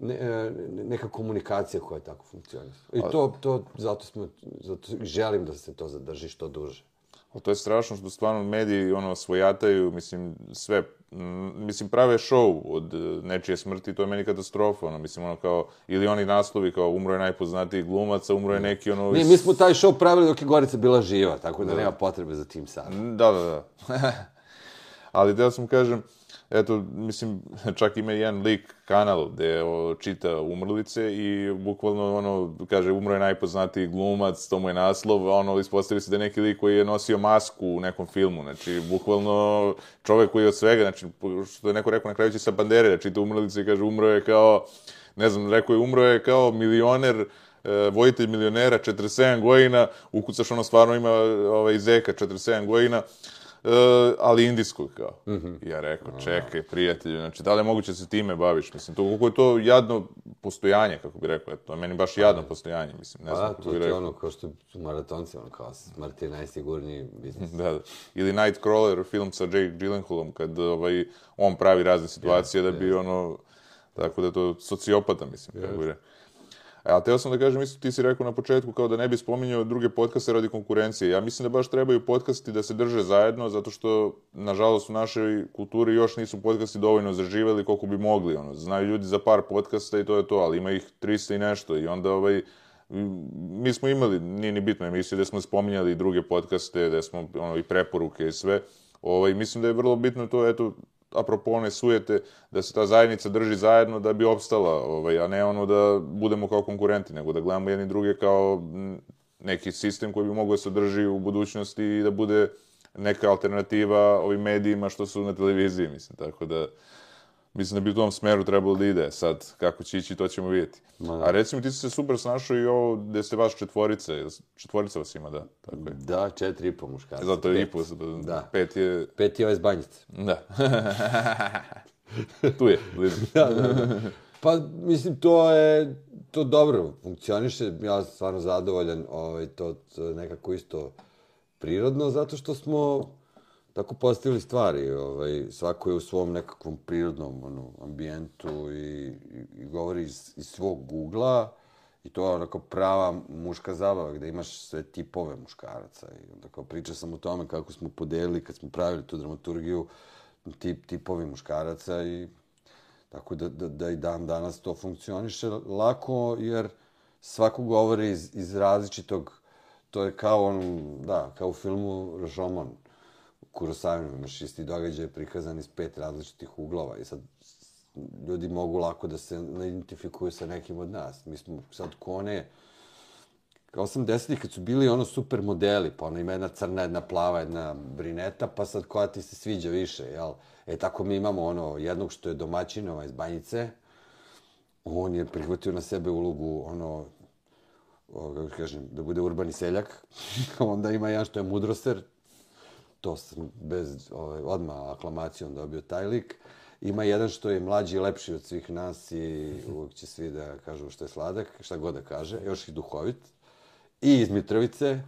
ne, e, neka komunikacija koja tako funkcionisa. I to, to, zato smo, zato želim da se to zadrži što duže. Ali to je strašno što stvarno mediji ono svojataju, mislim, sve, m, mislim, prave show od e, nečije smrti, to je meni katastrofa, ono, mislim, ono kao, ili oni naslovi kao umro je najpoznatiji glumac, a umro je neki, ono... Ne, mi smo taj show pravili dok je Gorica bila živa, tako da, nema potrebe za tim sad. Da, da, da. Ali da sam kažem, eto, mislim, čak ima jedan lik kanal gde o, čita umrlice i bukvalno, ono, kaže, umro je najpoznatiji glumac, to mu je naslov, a ono, ispostavi se da je neki lik koji je nosio masku u nekom filmu, znači, bukvalno čovek koji je od svega, znači, što je neko rekao na kraju će sa bandere da čita umrlice i kaže, umro je kao, ne znam, rekao je, umro je kao milioner, e, vojitelj milionera, 47 godina, ukucaš ono stvarno ima e, ovaj, zeka, 47 godina, e, ali indijskog kao. I ja rekao, čekaj, prijatelju, znači, da li je moguće da se time baviš? Mislim, to, koliko je to jadno postojanje, kako bi rekao, eto, to je meni baš jadno postojanje, mislim, ne Pa znam da, kako to bi je rekao. ono kao što maratonci, ono kao smrt je najsigurniji biznis. Da, da. Ili Nightcrawler, film sa Jake Gyllenhaalom, kad ovaj, on pravi razne situacije da bi ono, tako da to sociopata, mislim, kako bi rekao. E, A teo sam da kažem, isto ti si rekao na početku kao da ne bi spominjao druge podcaste radi konkurencije. Ja mislim da baš trebaju podcasti da se drže zajedno, zato što, nažalost, u našoj kulturi još nisu podcasti dovoljno zaživeli koliko bi mogli. Ono. Znaju ljudi za par podcasta i to je to, ali ima ih 300 i nešto i onda ovaj, mi smo imali, nije ni bitno emisije, da smo spominjali i druge podcaste, da smo ono, i preporuke i sve. Ovaj, mislim da je vrlo bitno to, eto, apropo one sujete, da se ta zajednica drži zajedno da bi opstala, ovaj, a ne ono da budemo kao konkurenti, nego da gledamo jedni druge kao neki sistem koji bi mogao da se drži u budućnosti i da bude neka alternativa ovim medijima što su na televiziji, mislim, tako da mislim da bi u tom smeru trebalo da ide. Sad, kako će ići, to ćemo vidjeti. Ma da. A recimo, ti si se super snašao i ovo gde ste vas četvorice, četvorica vas ima, da, tako je. Da, četiri i po muškarca. Zato je i pet. po, Da. pet je, Pet je ovaj iz banjice. da. tu je, blizu. Da, da, da. Pa, mislim, to je, to dobro funkcioniše, ja sam stvarno zadovoljan, ovaj, to, nekako isto prirodno, zato što smo tako postavili stvari, ovaj, svako je u svom nekakvom prirodnom ono, ambijentu i, i, i govori iz, iz svog ugla, i to je onako prava muška zabava gde imaš sve tipove muškaraca i onda kao priča sam o tome kako smo podelili kad smo pravili tu dramaturgiju tip, tipovi muškaraca i tako da, da, da i dan danas to funkcioniše lako jer svako govori iz, iz različitog to je kao on, da, kao u filmu Rashomon u imaš isti događaj prikazan iz pet različitih uglova i sad ljudi mogu lako da se identifikuju sa nekim od nas. Mi smo sad kone, kao 80-ih kad su bili ono super modeli, pa ona ima jedna crna, jedna plava, jedna brineta, pa sad koja ti se sviđa više, jel? E tako mi imamo ono jednog što je domaćinova iz Banjice, on je prihvatio na sebe ulogu ono, o, kako kažem, da bude urbani seljak. Onda ima jedan što je mudroser, to sam bez, ovaj, odmah aklamacijom dobio taj lik. Ima jedan što je mlađi i lepši od svih nas i uvijek će svi da kažu što je sladak, šta god da kaže, još i duhovit. I iz Mitrovice,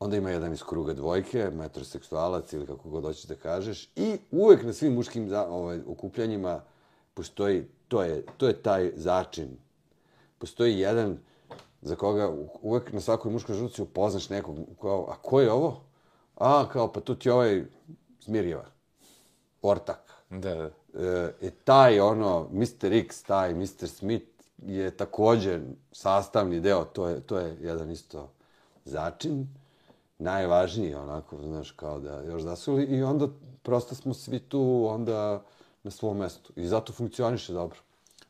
onda ima jedan iz kruga dvojke, metroseksualac ili kako god hoćeš da kažeš. I uvek na svim muškim ovaj, okupljanjima postoji, to je, to je taj začin. Postoji jedan za koga uvek na svakoj muškoj žurci upoznaš nekog, kao, a ko je ovo? A, kao, pa tu ti ovaj Smirjeva, ortak. Da, da. E, e, taj ono, Mr. X, taj Mr. Smith je također sastavni deo, to je, to je jedan isto začin, najvažniji onako, znaš, kao da još zasuli i onda prosto smo svi tu onda na svom mestu i zato funkcioniše dobro.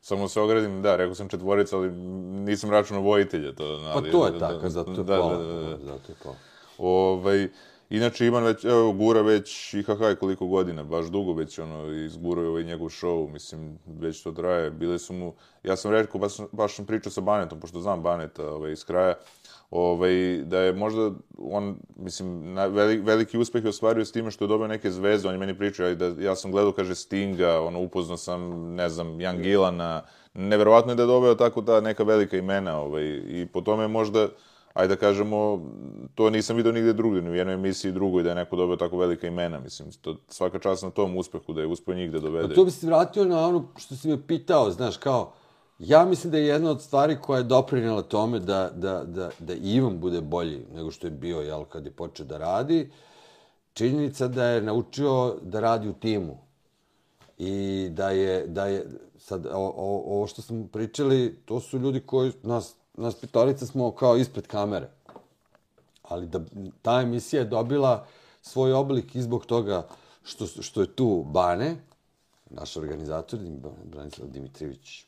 Samo se ogradim, da, rekao sam četvorica, ali nisam računao vojitelje. To, pa to je tako, zato je pola. Da, da, da. Zato je pola. Ovaj, inače, Ivan već, evo, gura već i hahaj koliko godina, baš dugo već, ono, izgurao je ovaj njegov show, mislim, već to traje. Bile su mu, ja sam rekao, baš, baš sam pričao sa Banetom, pošto znam Baneta ovaj, iz kraja, ovaj, da je možda on, mislim, na, velik, veliki uspeh je ostvario s time što je dobio neke zvezde, on je meni pričao, da ja sam gledao, kaže, Stinga, ono, upoznao sam, ne znam, Jan Gilana, neverovatno je da je dobio tako ta neka velika imena, ovaj, i po tome možda, ajde da kažemo, to nisam vidio nigde drugdje, ni u jednoj emisiji drugoj da je neko dobio tako velika imena, mislim, to, svaka čast na tom uspehu, da je uspio njih da dovede. A to bi se vratio na ono što si me pitao, znaš, kao, Ja mislim da je jedna od stvari koja je doprinjela tome da, da, da, da Ivan bude bolji nego što je bio jel, kad je počeo da radi, činjenica da je naučio da radi u timu. I da je, da je sad, o, ovo što smo pričali, to su ljudi koji, nas, nas petorica smo kao ispred kamere. Ali da ta emisija je dobila svoj oblik i zbog toga što, što je tu Bane, naš organizator, Branislav Dimitrijević,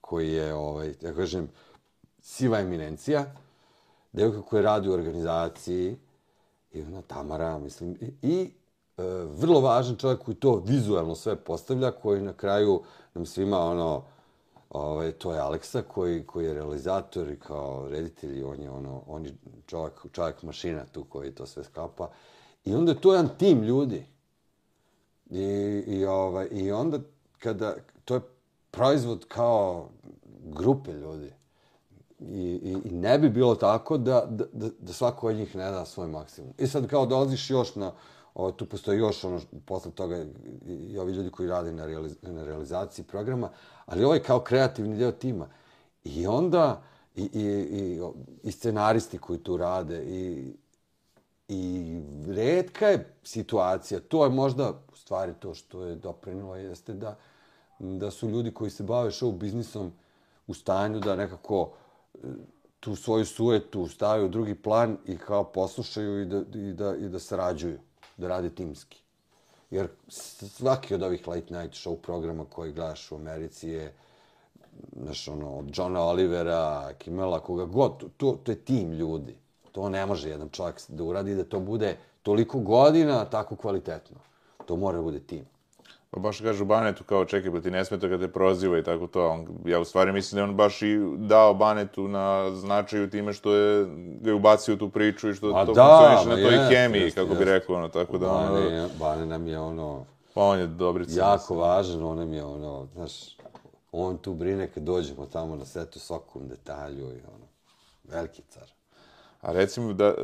koji je, ovaj, ja kažem, siva eminencija, devojka koja radi u organizaciji, i ona Tamara, mislim, i, i e, vrlo važan čovjek koji to vizualno sve postavlja, koji na kraju nam svima, ono, ovaj, to je Aleksa, koji, koji je realizator i kao reditelj, i on je, ono, on je čovjek, čovjek mašina tu koji to sve skapa. I onda je to jedan tim ljudi. I, i, ovaj, i onda, kada, to je proizvod kao grupe ljudi. I, i, I ne bi bilo tako da, da, da, da svako od njih ne da svoj maksimum. I sad kao dolaziš još na, o, tu postoji još ono, posle toga i ovi ljudi koji rade na, realiz, na realizaciji programa, ali ovaj kao kreativni deo tima. I onda i, i, i, i scenaristi koji tu rade i, i redka je situacija, to je možda u stvari to što je doprinilo, jeste da, da su ljudi koji se bave show biznisom u stanju da nekako e, tu svoju suetu stavaju u drugi plan i kao poslušaju i da, i da, i da sarađuju, da rade timski. Jer svaki od ovih late night show programa koji gledaš u Americi je znaš, ono, od Johna Olivera, Kimela, koga god, to, to je tim ljudi. To ne može jedan čovjek da uradi da to bude toliko godina tako kvalitetno. To mora da bude tim. Pa baš kažu Banetu kao čekaj, pa ti ne smeta kad te proziva i tako to. On, ja u stvari mislim da on baš i dao Banetu na značaju time što je ga je ubacio u tu priču i što A to da, funkcioniše na toj jest, hemiji, jest, kako jest. bi rekao, ono, tako da ono... Bane, Bane nam je ono, Pa on je dobrica. jako važan, on nam je ono, znaš, on tu brine kad dođemo tamo na setu svakom detalju i ono, veliki car. A recimo, da,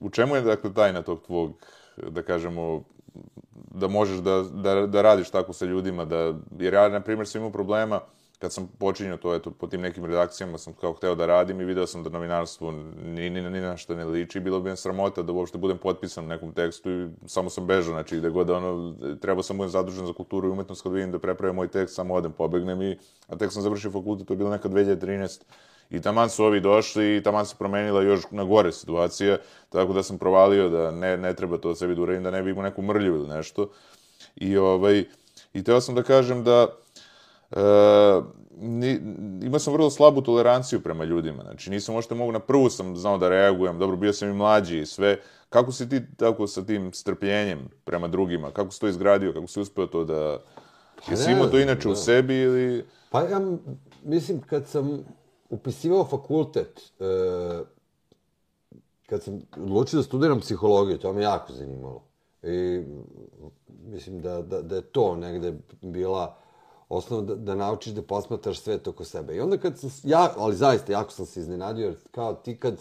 u čemu je dakle tajna tog tvog, da kažemo, da možeš da, da, da radiš tako sa ljudima, da, jer ja, na primjer, sam imao problema kad sam počinio to, eto, po tim nekim redakcijama sam kao hteo da radim i video sam da novinarstvo ni, ni, ni na što ne liči, bilo bi mi sramota da uopšte budem potpisan u nekom tekstu i samo sam bežao, znači gde god ono, trebao sam budem zadužen za kulturu i umetnost kad vidim da prepravim moj tekst, samo odem, pobegnem i, a tek sam završio fakultet, to je bilo neka 2013. I taman su ovi došli i taman se promenila još na gore situacija, tako da sam provalio da ne, ne treba to sebi da uradim, da ne bi imao neku mrlju ili nešto. I, ovaj, i teo sam da kažem da e, ni, imao sam vrlo slabu toleranciju prema ljudima. Znači, nisam možda mogu, na prvu sam znao da reagujem, dobro, bio sam i mlađi i sve. Kako si ti tako sa tim strpljenjem prema drugima? Kako si to izgradio? Kako si uspeo to da... Pa Jesi imao to inače u da. sebi ili... Pa ja mislim, kad sam upisivao fakultet, e, kad sam odlučio da studiram psihologiju, to me jako zanimalo. I mislim da, da, da je to negde bila osnova da, da naučiš da posmatraš svet oko sebe. I onda kad sam, ja, ali zaista, jako sam se iznenadio, jer kao ti kad,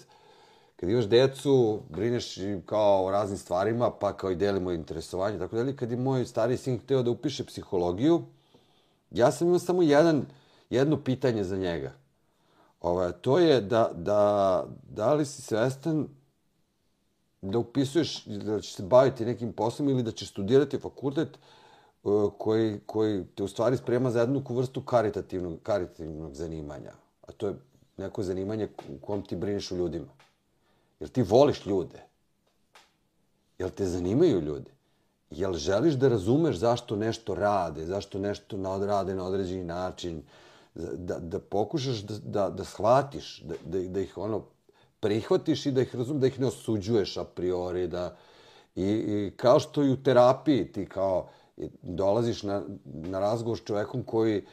kad imaš decu, brineš kao o raznim stvarima, pa kao i delimo interesovanje, tako dalje, kad je moj stari sin hteo da upiše psihologiju, ja sam imao samo jedan, jedno pitanje za njega. Ovaj, to je da, da, da li si svestan da upisuješ, da ćeš se baviti nekim poslom ili da ćeš studirati fakultet e, koji, koji te u stvari sprema za jednu vrstu karitativnog, karitativnog zanimanja. A to je neko zanimanje u kom ti brineš u ljudima. Jer ti voliš ljude. Jel te zanimaju ljudi? Jel želiš da razumeš zašto nešto rade, zašto nešto rade na određeni način, da, da pokušaš da, da, da shvatiš, da, da, da ih ono prihvatiš i da ih razum, da ih ne osuđuješ a priori, da i, i kao što i u terapiji ti kao dolaziš na, na razgovor s čovjekom koji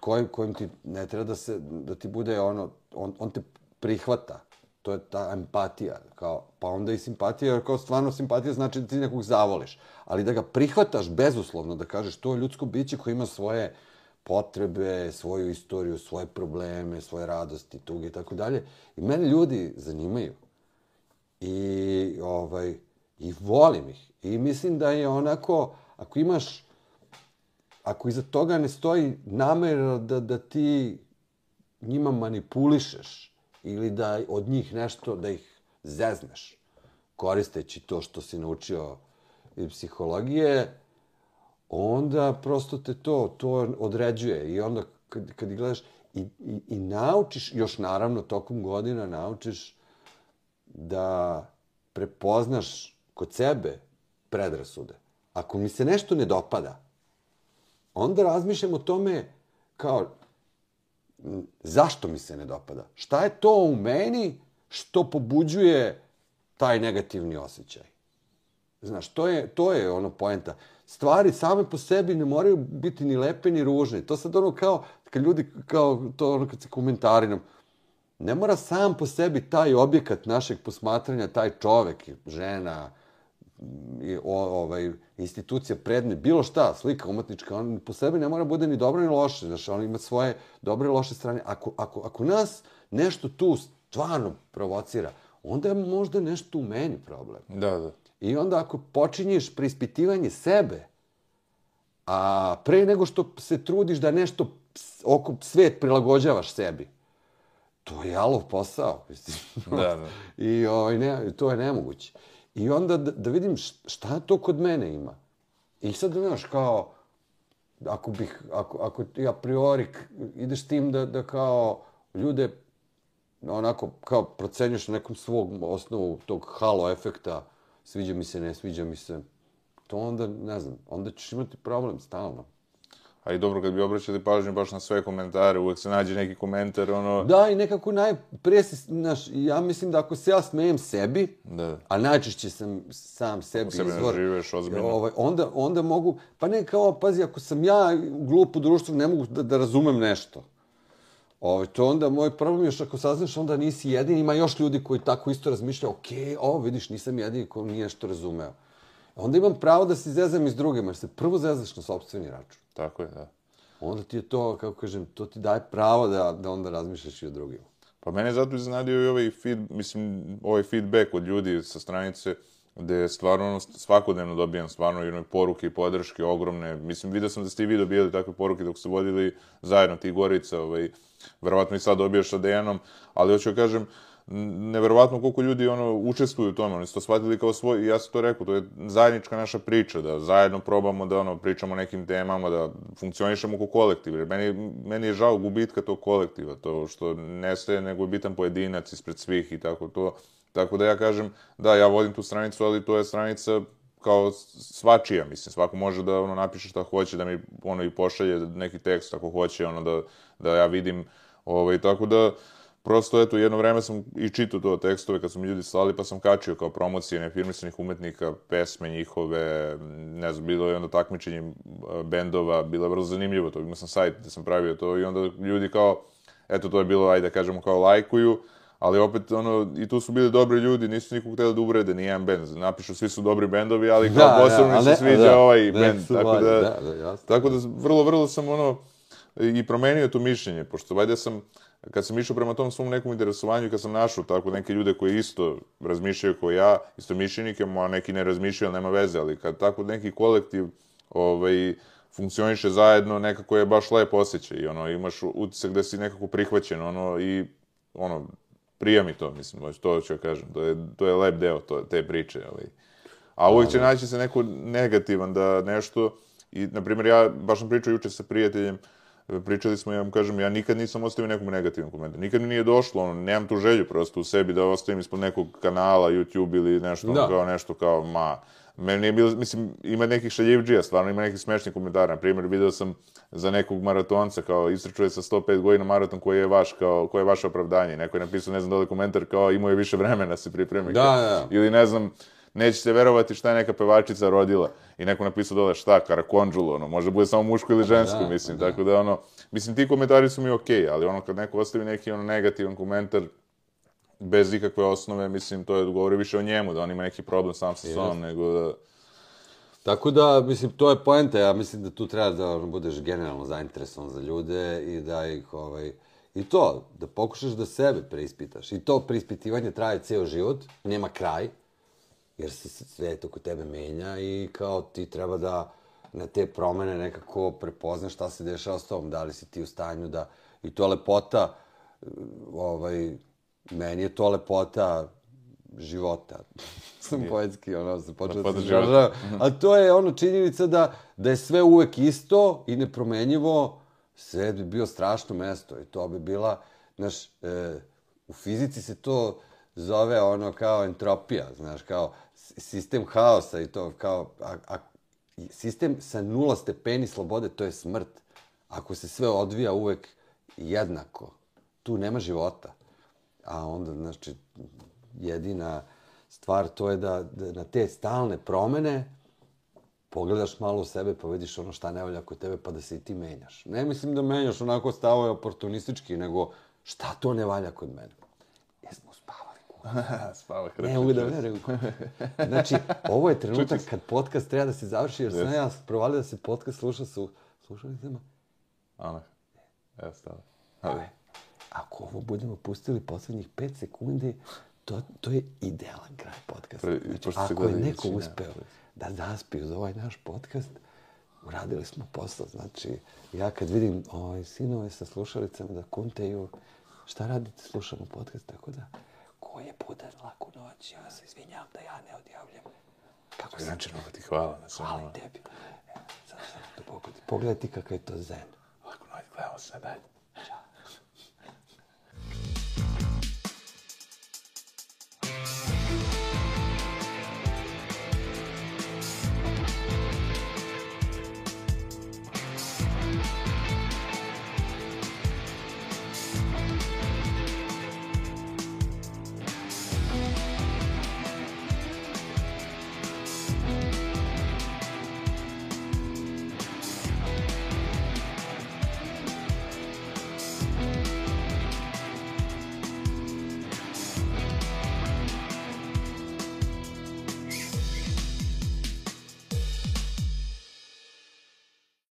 kojim, kojim ti ne treba da se da ti bude ono on, on te prihvata. To je ta empatija kao pa onda i simpatija jer kao stvarno simpatija znači da ti nekog zavoliš. Ali da ga prihvataš bezuslovno da kažeš to je ljudsko biće koje ima svoje potrebe, svoju istoriju, svoje probleme, svoje radosti, tuge i tako dalje. I mene ljudi zanimaju. I, ovaj, I volim ih. I mislim da je onako, ako imaš, ako iza toga ne stoji namjera da, da ti njima manipulišeš ili da od njih nešto, da ih zezneš, koristeći to što si naučio iz psihologije, onda prosto te to, to određuje. I onda kad, kad gledaš i, i, i naučiš, još naravno tokom godina naučiš da prepoznaš kod sebe predrasude. Ako mi se nešto ne dopada, onda razmišljam o tome kao zašto mi se ne dopada? Šta je to u meni što pobuđuje taj negativni osjećaj? Znaš, to je, to je ono poenta stvari same po sebi ne moraju biti ni lepe ni ružne. To sad ono kao, kad ljudi, kao to ono kad se komentari nam, ne mora sam po sebi taj objekat našeg posmatranja, taj čovek, žena, i, o, ovaj, institucija, predmet, bilo šta, slika umetnička, on po sebi ne mora bude ni dobro ni loše, znaš, on ima svoje dobre i loše strane. Ako, ako, ako nas nešto tu stvarno provocira, onda je možda nešto u meni problem. Da, da. I onda ako počinješ preispitivanje sebe, a pre nego što se trudiš da nešto oko svet prilagođavaš sebi, to je alov posao. Da, da. I ovaj, ne, to je nemoguće. I onda da, da vidim šta to kod mene ima. I sad, znaš, kao, ako bih, ako, ako ti a priori ideš tim da, da kao ljude onako kao procenjuješ na nekom svog osnovu tog halo efekta, sviđa mi se, ne sviđa mi se, to onda, ne znam, onda ćeš imati problem stalno. A i dobro, kad bi obraćali pažnju baš na sve komentare, uvek se nađe neki komentar, ono... Da, i nekako najprije se, znaš, ja mislim da ako se ja smejem sebi, da. a najčešće sam sam sebi izvor... Sebe ne živeš ozbiljno. Ovaj, onda, onda mogu, pa ne kao, pazi, ako sam ja glupo društvo, ne mogu da, da razumem nešto. Ovo, to onda moj problem još ako saznaš, onda nisi jedini, ima još ljudi koji tako isto razmišljaju, ok, ovo vidiš, nisam jedini ko nije nešto razumeo. Onda imam pravo da se zezam iz drugima, jer se prvo zezaš na sobstveni račun. Tako je, da. Onda ti je to, kako kažem, to ti daje pravo da, da onda razmišljaš i o drugima. Pa mene zato iznenadio i ovaj, feed, mislim, ovaj feedback od ljudi sa stranice, gde stvarno ono, svakodnevno dobijam stvarno jedne poruke i podrške ogromne. Mislim, vidio sam da ste i vi dobijali takve poruke dok ste vodili zajedno ti Gorica, ovaj, verovatno i sad dobijaš sa Dejanom, ali hoću da kažem, neverovatno koliko ljudi ono učestvuju u tome, oni su to shvatili kao svoj, ja sam to rekao, to je zajednička naša priča, da zajedno probamo da ono pričamo o nekim temama, da funkcionišemo kao kolektiv, jer meni, meni je žao gubitka tog kolektiva, to što nestaje, nego je bitan pojedinac ispred svih i tako to. Tako da ja kažem, da, ja vodim tu stranicu, ali to je stranica kao svačija, mislim, svako može da ono napiše šta hoće, da mi ono i pošalje neki tekst ako hoće, ono da, da ja vidim, ovaj, tako da, prosto, eto, jedno vreme sam i čitao to tekstove kad su mi ljudi slali, pa sam kačio kao promocije nefirmisanih umetnika, pesme njihove, ne znam, bilo je onda takmičenje eh, bendova, bilo je vrlo zanimljivo to, imao sam sajt gde sam pravio to i onda ljudi kao, eto, to je bilo, ajde kažemo, kao lajkuju, ali opet, ono, i tu su bili dobri ljudi, nisu nikog htjeli da uvrede, ni jedan bend, napišu, svi su dobri bendovi, ali kao da, posebno mi se sviđa da, ovaj bend, tako da, da, da, tako da, vrlo, vrlo sam, ono, i promenio to mišljenje, pošto vajde sam, kad sam išao prema tom svom nekom interesovanju, kad sam našao tako neke ljude koji isto razmišljaju kao ja, isto mišljenike, a neki ne razmišljaju, nema veze, ali kad tako neki kolektiv ovaj, funkcioniše zajedno, nekako je baš lep osjećaj i ono, imaš utisak da si nekako prihvaćen, ono, i ono, prija mi to, mislim, to ću kažem, to je, to je lep deo to, te priče, ali... A uvijek će naći se neko negativan da nešto, I, na primjer, ja baš sam pričao juče sa prijateljem, pričali smo, ja mu kažem, ja nikad nisam ostavio nekog negativan komentar. Nikad mi nije došlo, ono, nemam tu želju prosto u sebi da ostavim ispod nekog kanala, YouTube ili nešto, ono, kao nešto kao, ma, meni nije bilo, mislim, ima nekih šaljivđija, stvarno ima nekih smešnih komentara. Na primjer, video sam za nekog maratonca, kao, istračuje sa 105 godina maraton koji je vaš, kao, koje je vaše opravdanje. Neko je napisao, ne znam, dole komentar, kao, imao je više vremena se pripremi. Da, da. Ili, ne znam, nećete verovati šta je neka pevačica rodila. I neko napisao dole šta, karakondžulo, ono, može bude samo muško ili žensko, Da, mislim, da. tako da, ono, mislim, ti komentari su mi okej, ali ono, kad neko ostavi neki, ono, negativan komentar, bez ikakve osnove, mislim, to je govori više o njemu, da on ima neki problem sam sa sobom, nego da... Tako da, mislim, to je poenta. Ja mislim da tu treba da ono, budeš generalno zainteresovan za ljude i da ih, ovaj, i to, da pokušaš da sebe preispitaš. I to preispitivanje traje ceo život, nema kraj, jer se svijet oko tebe menja i kao ti treba da na te promene nekako prepoznaš šta se dešava s tobom, da li si ti u stanju da, i to je lepota, ovaj, meni je to lepota života. Sam poetski, ono, sam počeo da se života. izražavam. A to je ono činjenica da, da je sve uvek isto i nepromenjivo, sve bi bio strašno mesto i to bi bila, znaš, e, u fizici se to zove ono kao entropija, znaš, kao sistem haosa i to kao, a, a, sistem sa nula stepeni slobode, to je smrt. Ako se sve odvija uvek jednako, tu nema života. A onda, znači, jedina stvar to je da, da na te stalne promene pogledaš malo u sebe pa vidiš ono šta ne valja kod tebe pa da se i ti menjaš. Ne mislim da menjaš onako stavove oportunistički, nego šta to ne valja kod mene. Jesmo uspavali kuće. Spava Ne mogu da verujem. Znači, ovo je trenutak kad podcast treba da se završi, jer sam ja provalio da se podcast sluša su slušalicama. Ana, evo stava. Ali, Ako ovo budemo pustili poslednjih 5 sekundi, to, to je idealan kraj podcasta. Znači, ako je neko većina, uspeo da zaspi uz ovaj naš podcast, uradili smo posao. Znači, ja kad vidim ovaj, sinove sa slušalicama da kunteju, šta radite, slušamo podcast, tako da, ko je budan laku noć, ja se izvinjam da ja ne odjavljam. Kako znači, mnogo ti hvala na svemu. Hvala tebi. E, sad duboko ti. Pogledaj ti kakav je to zen. Lako noć, gledamo se, daj.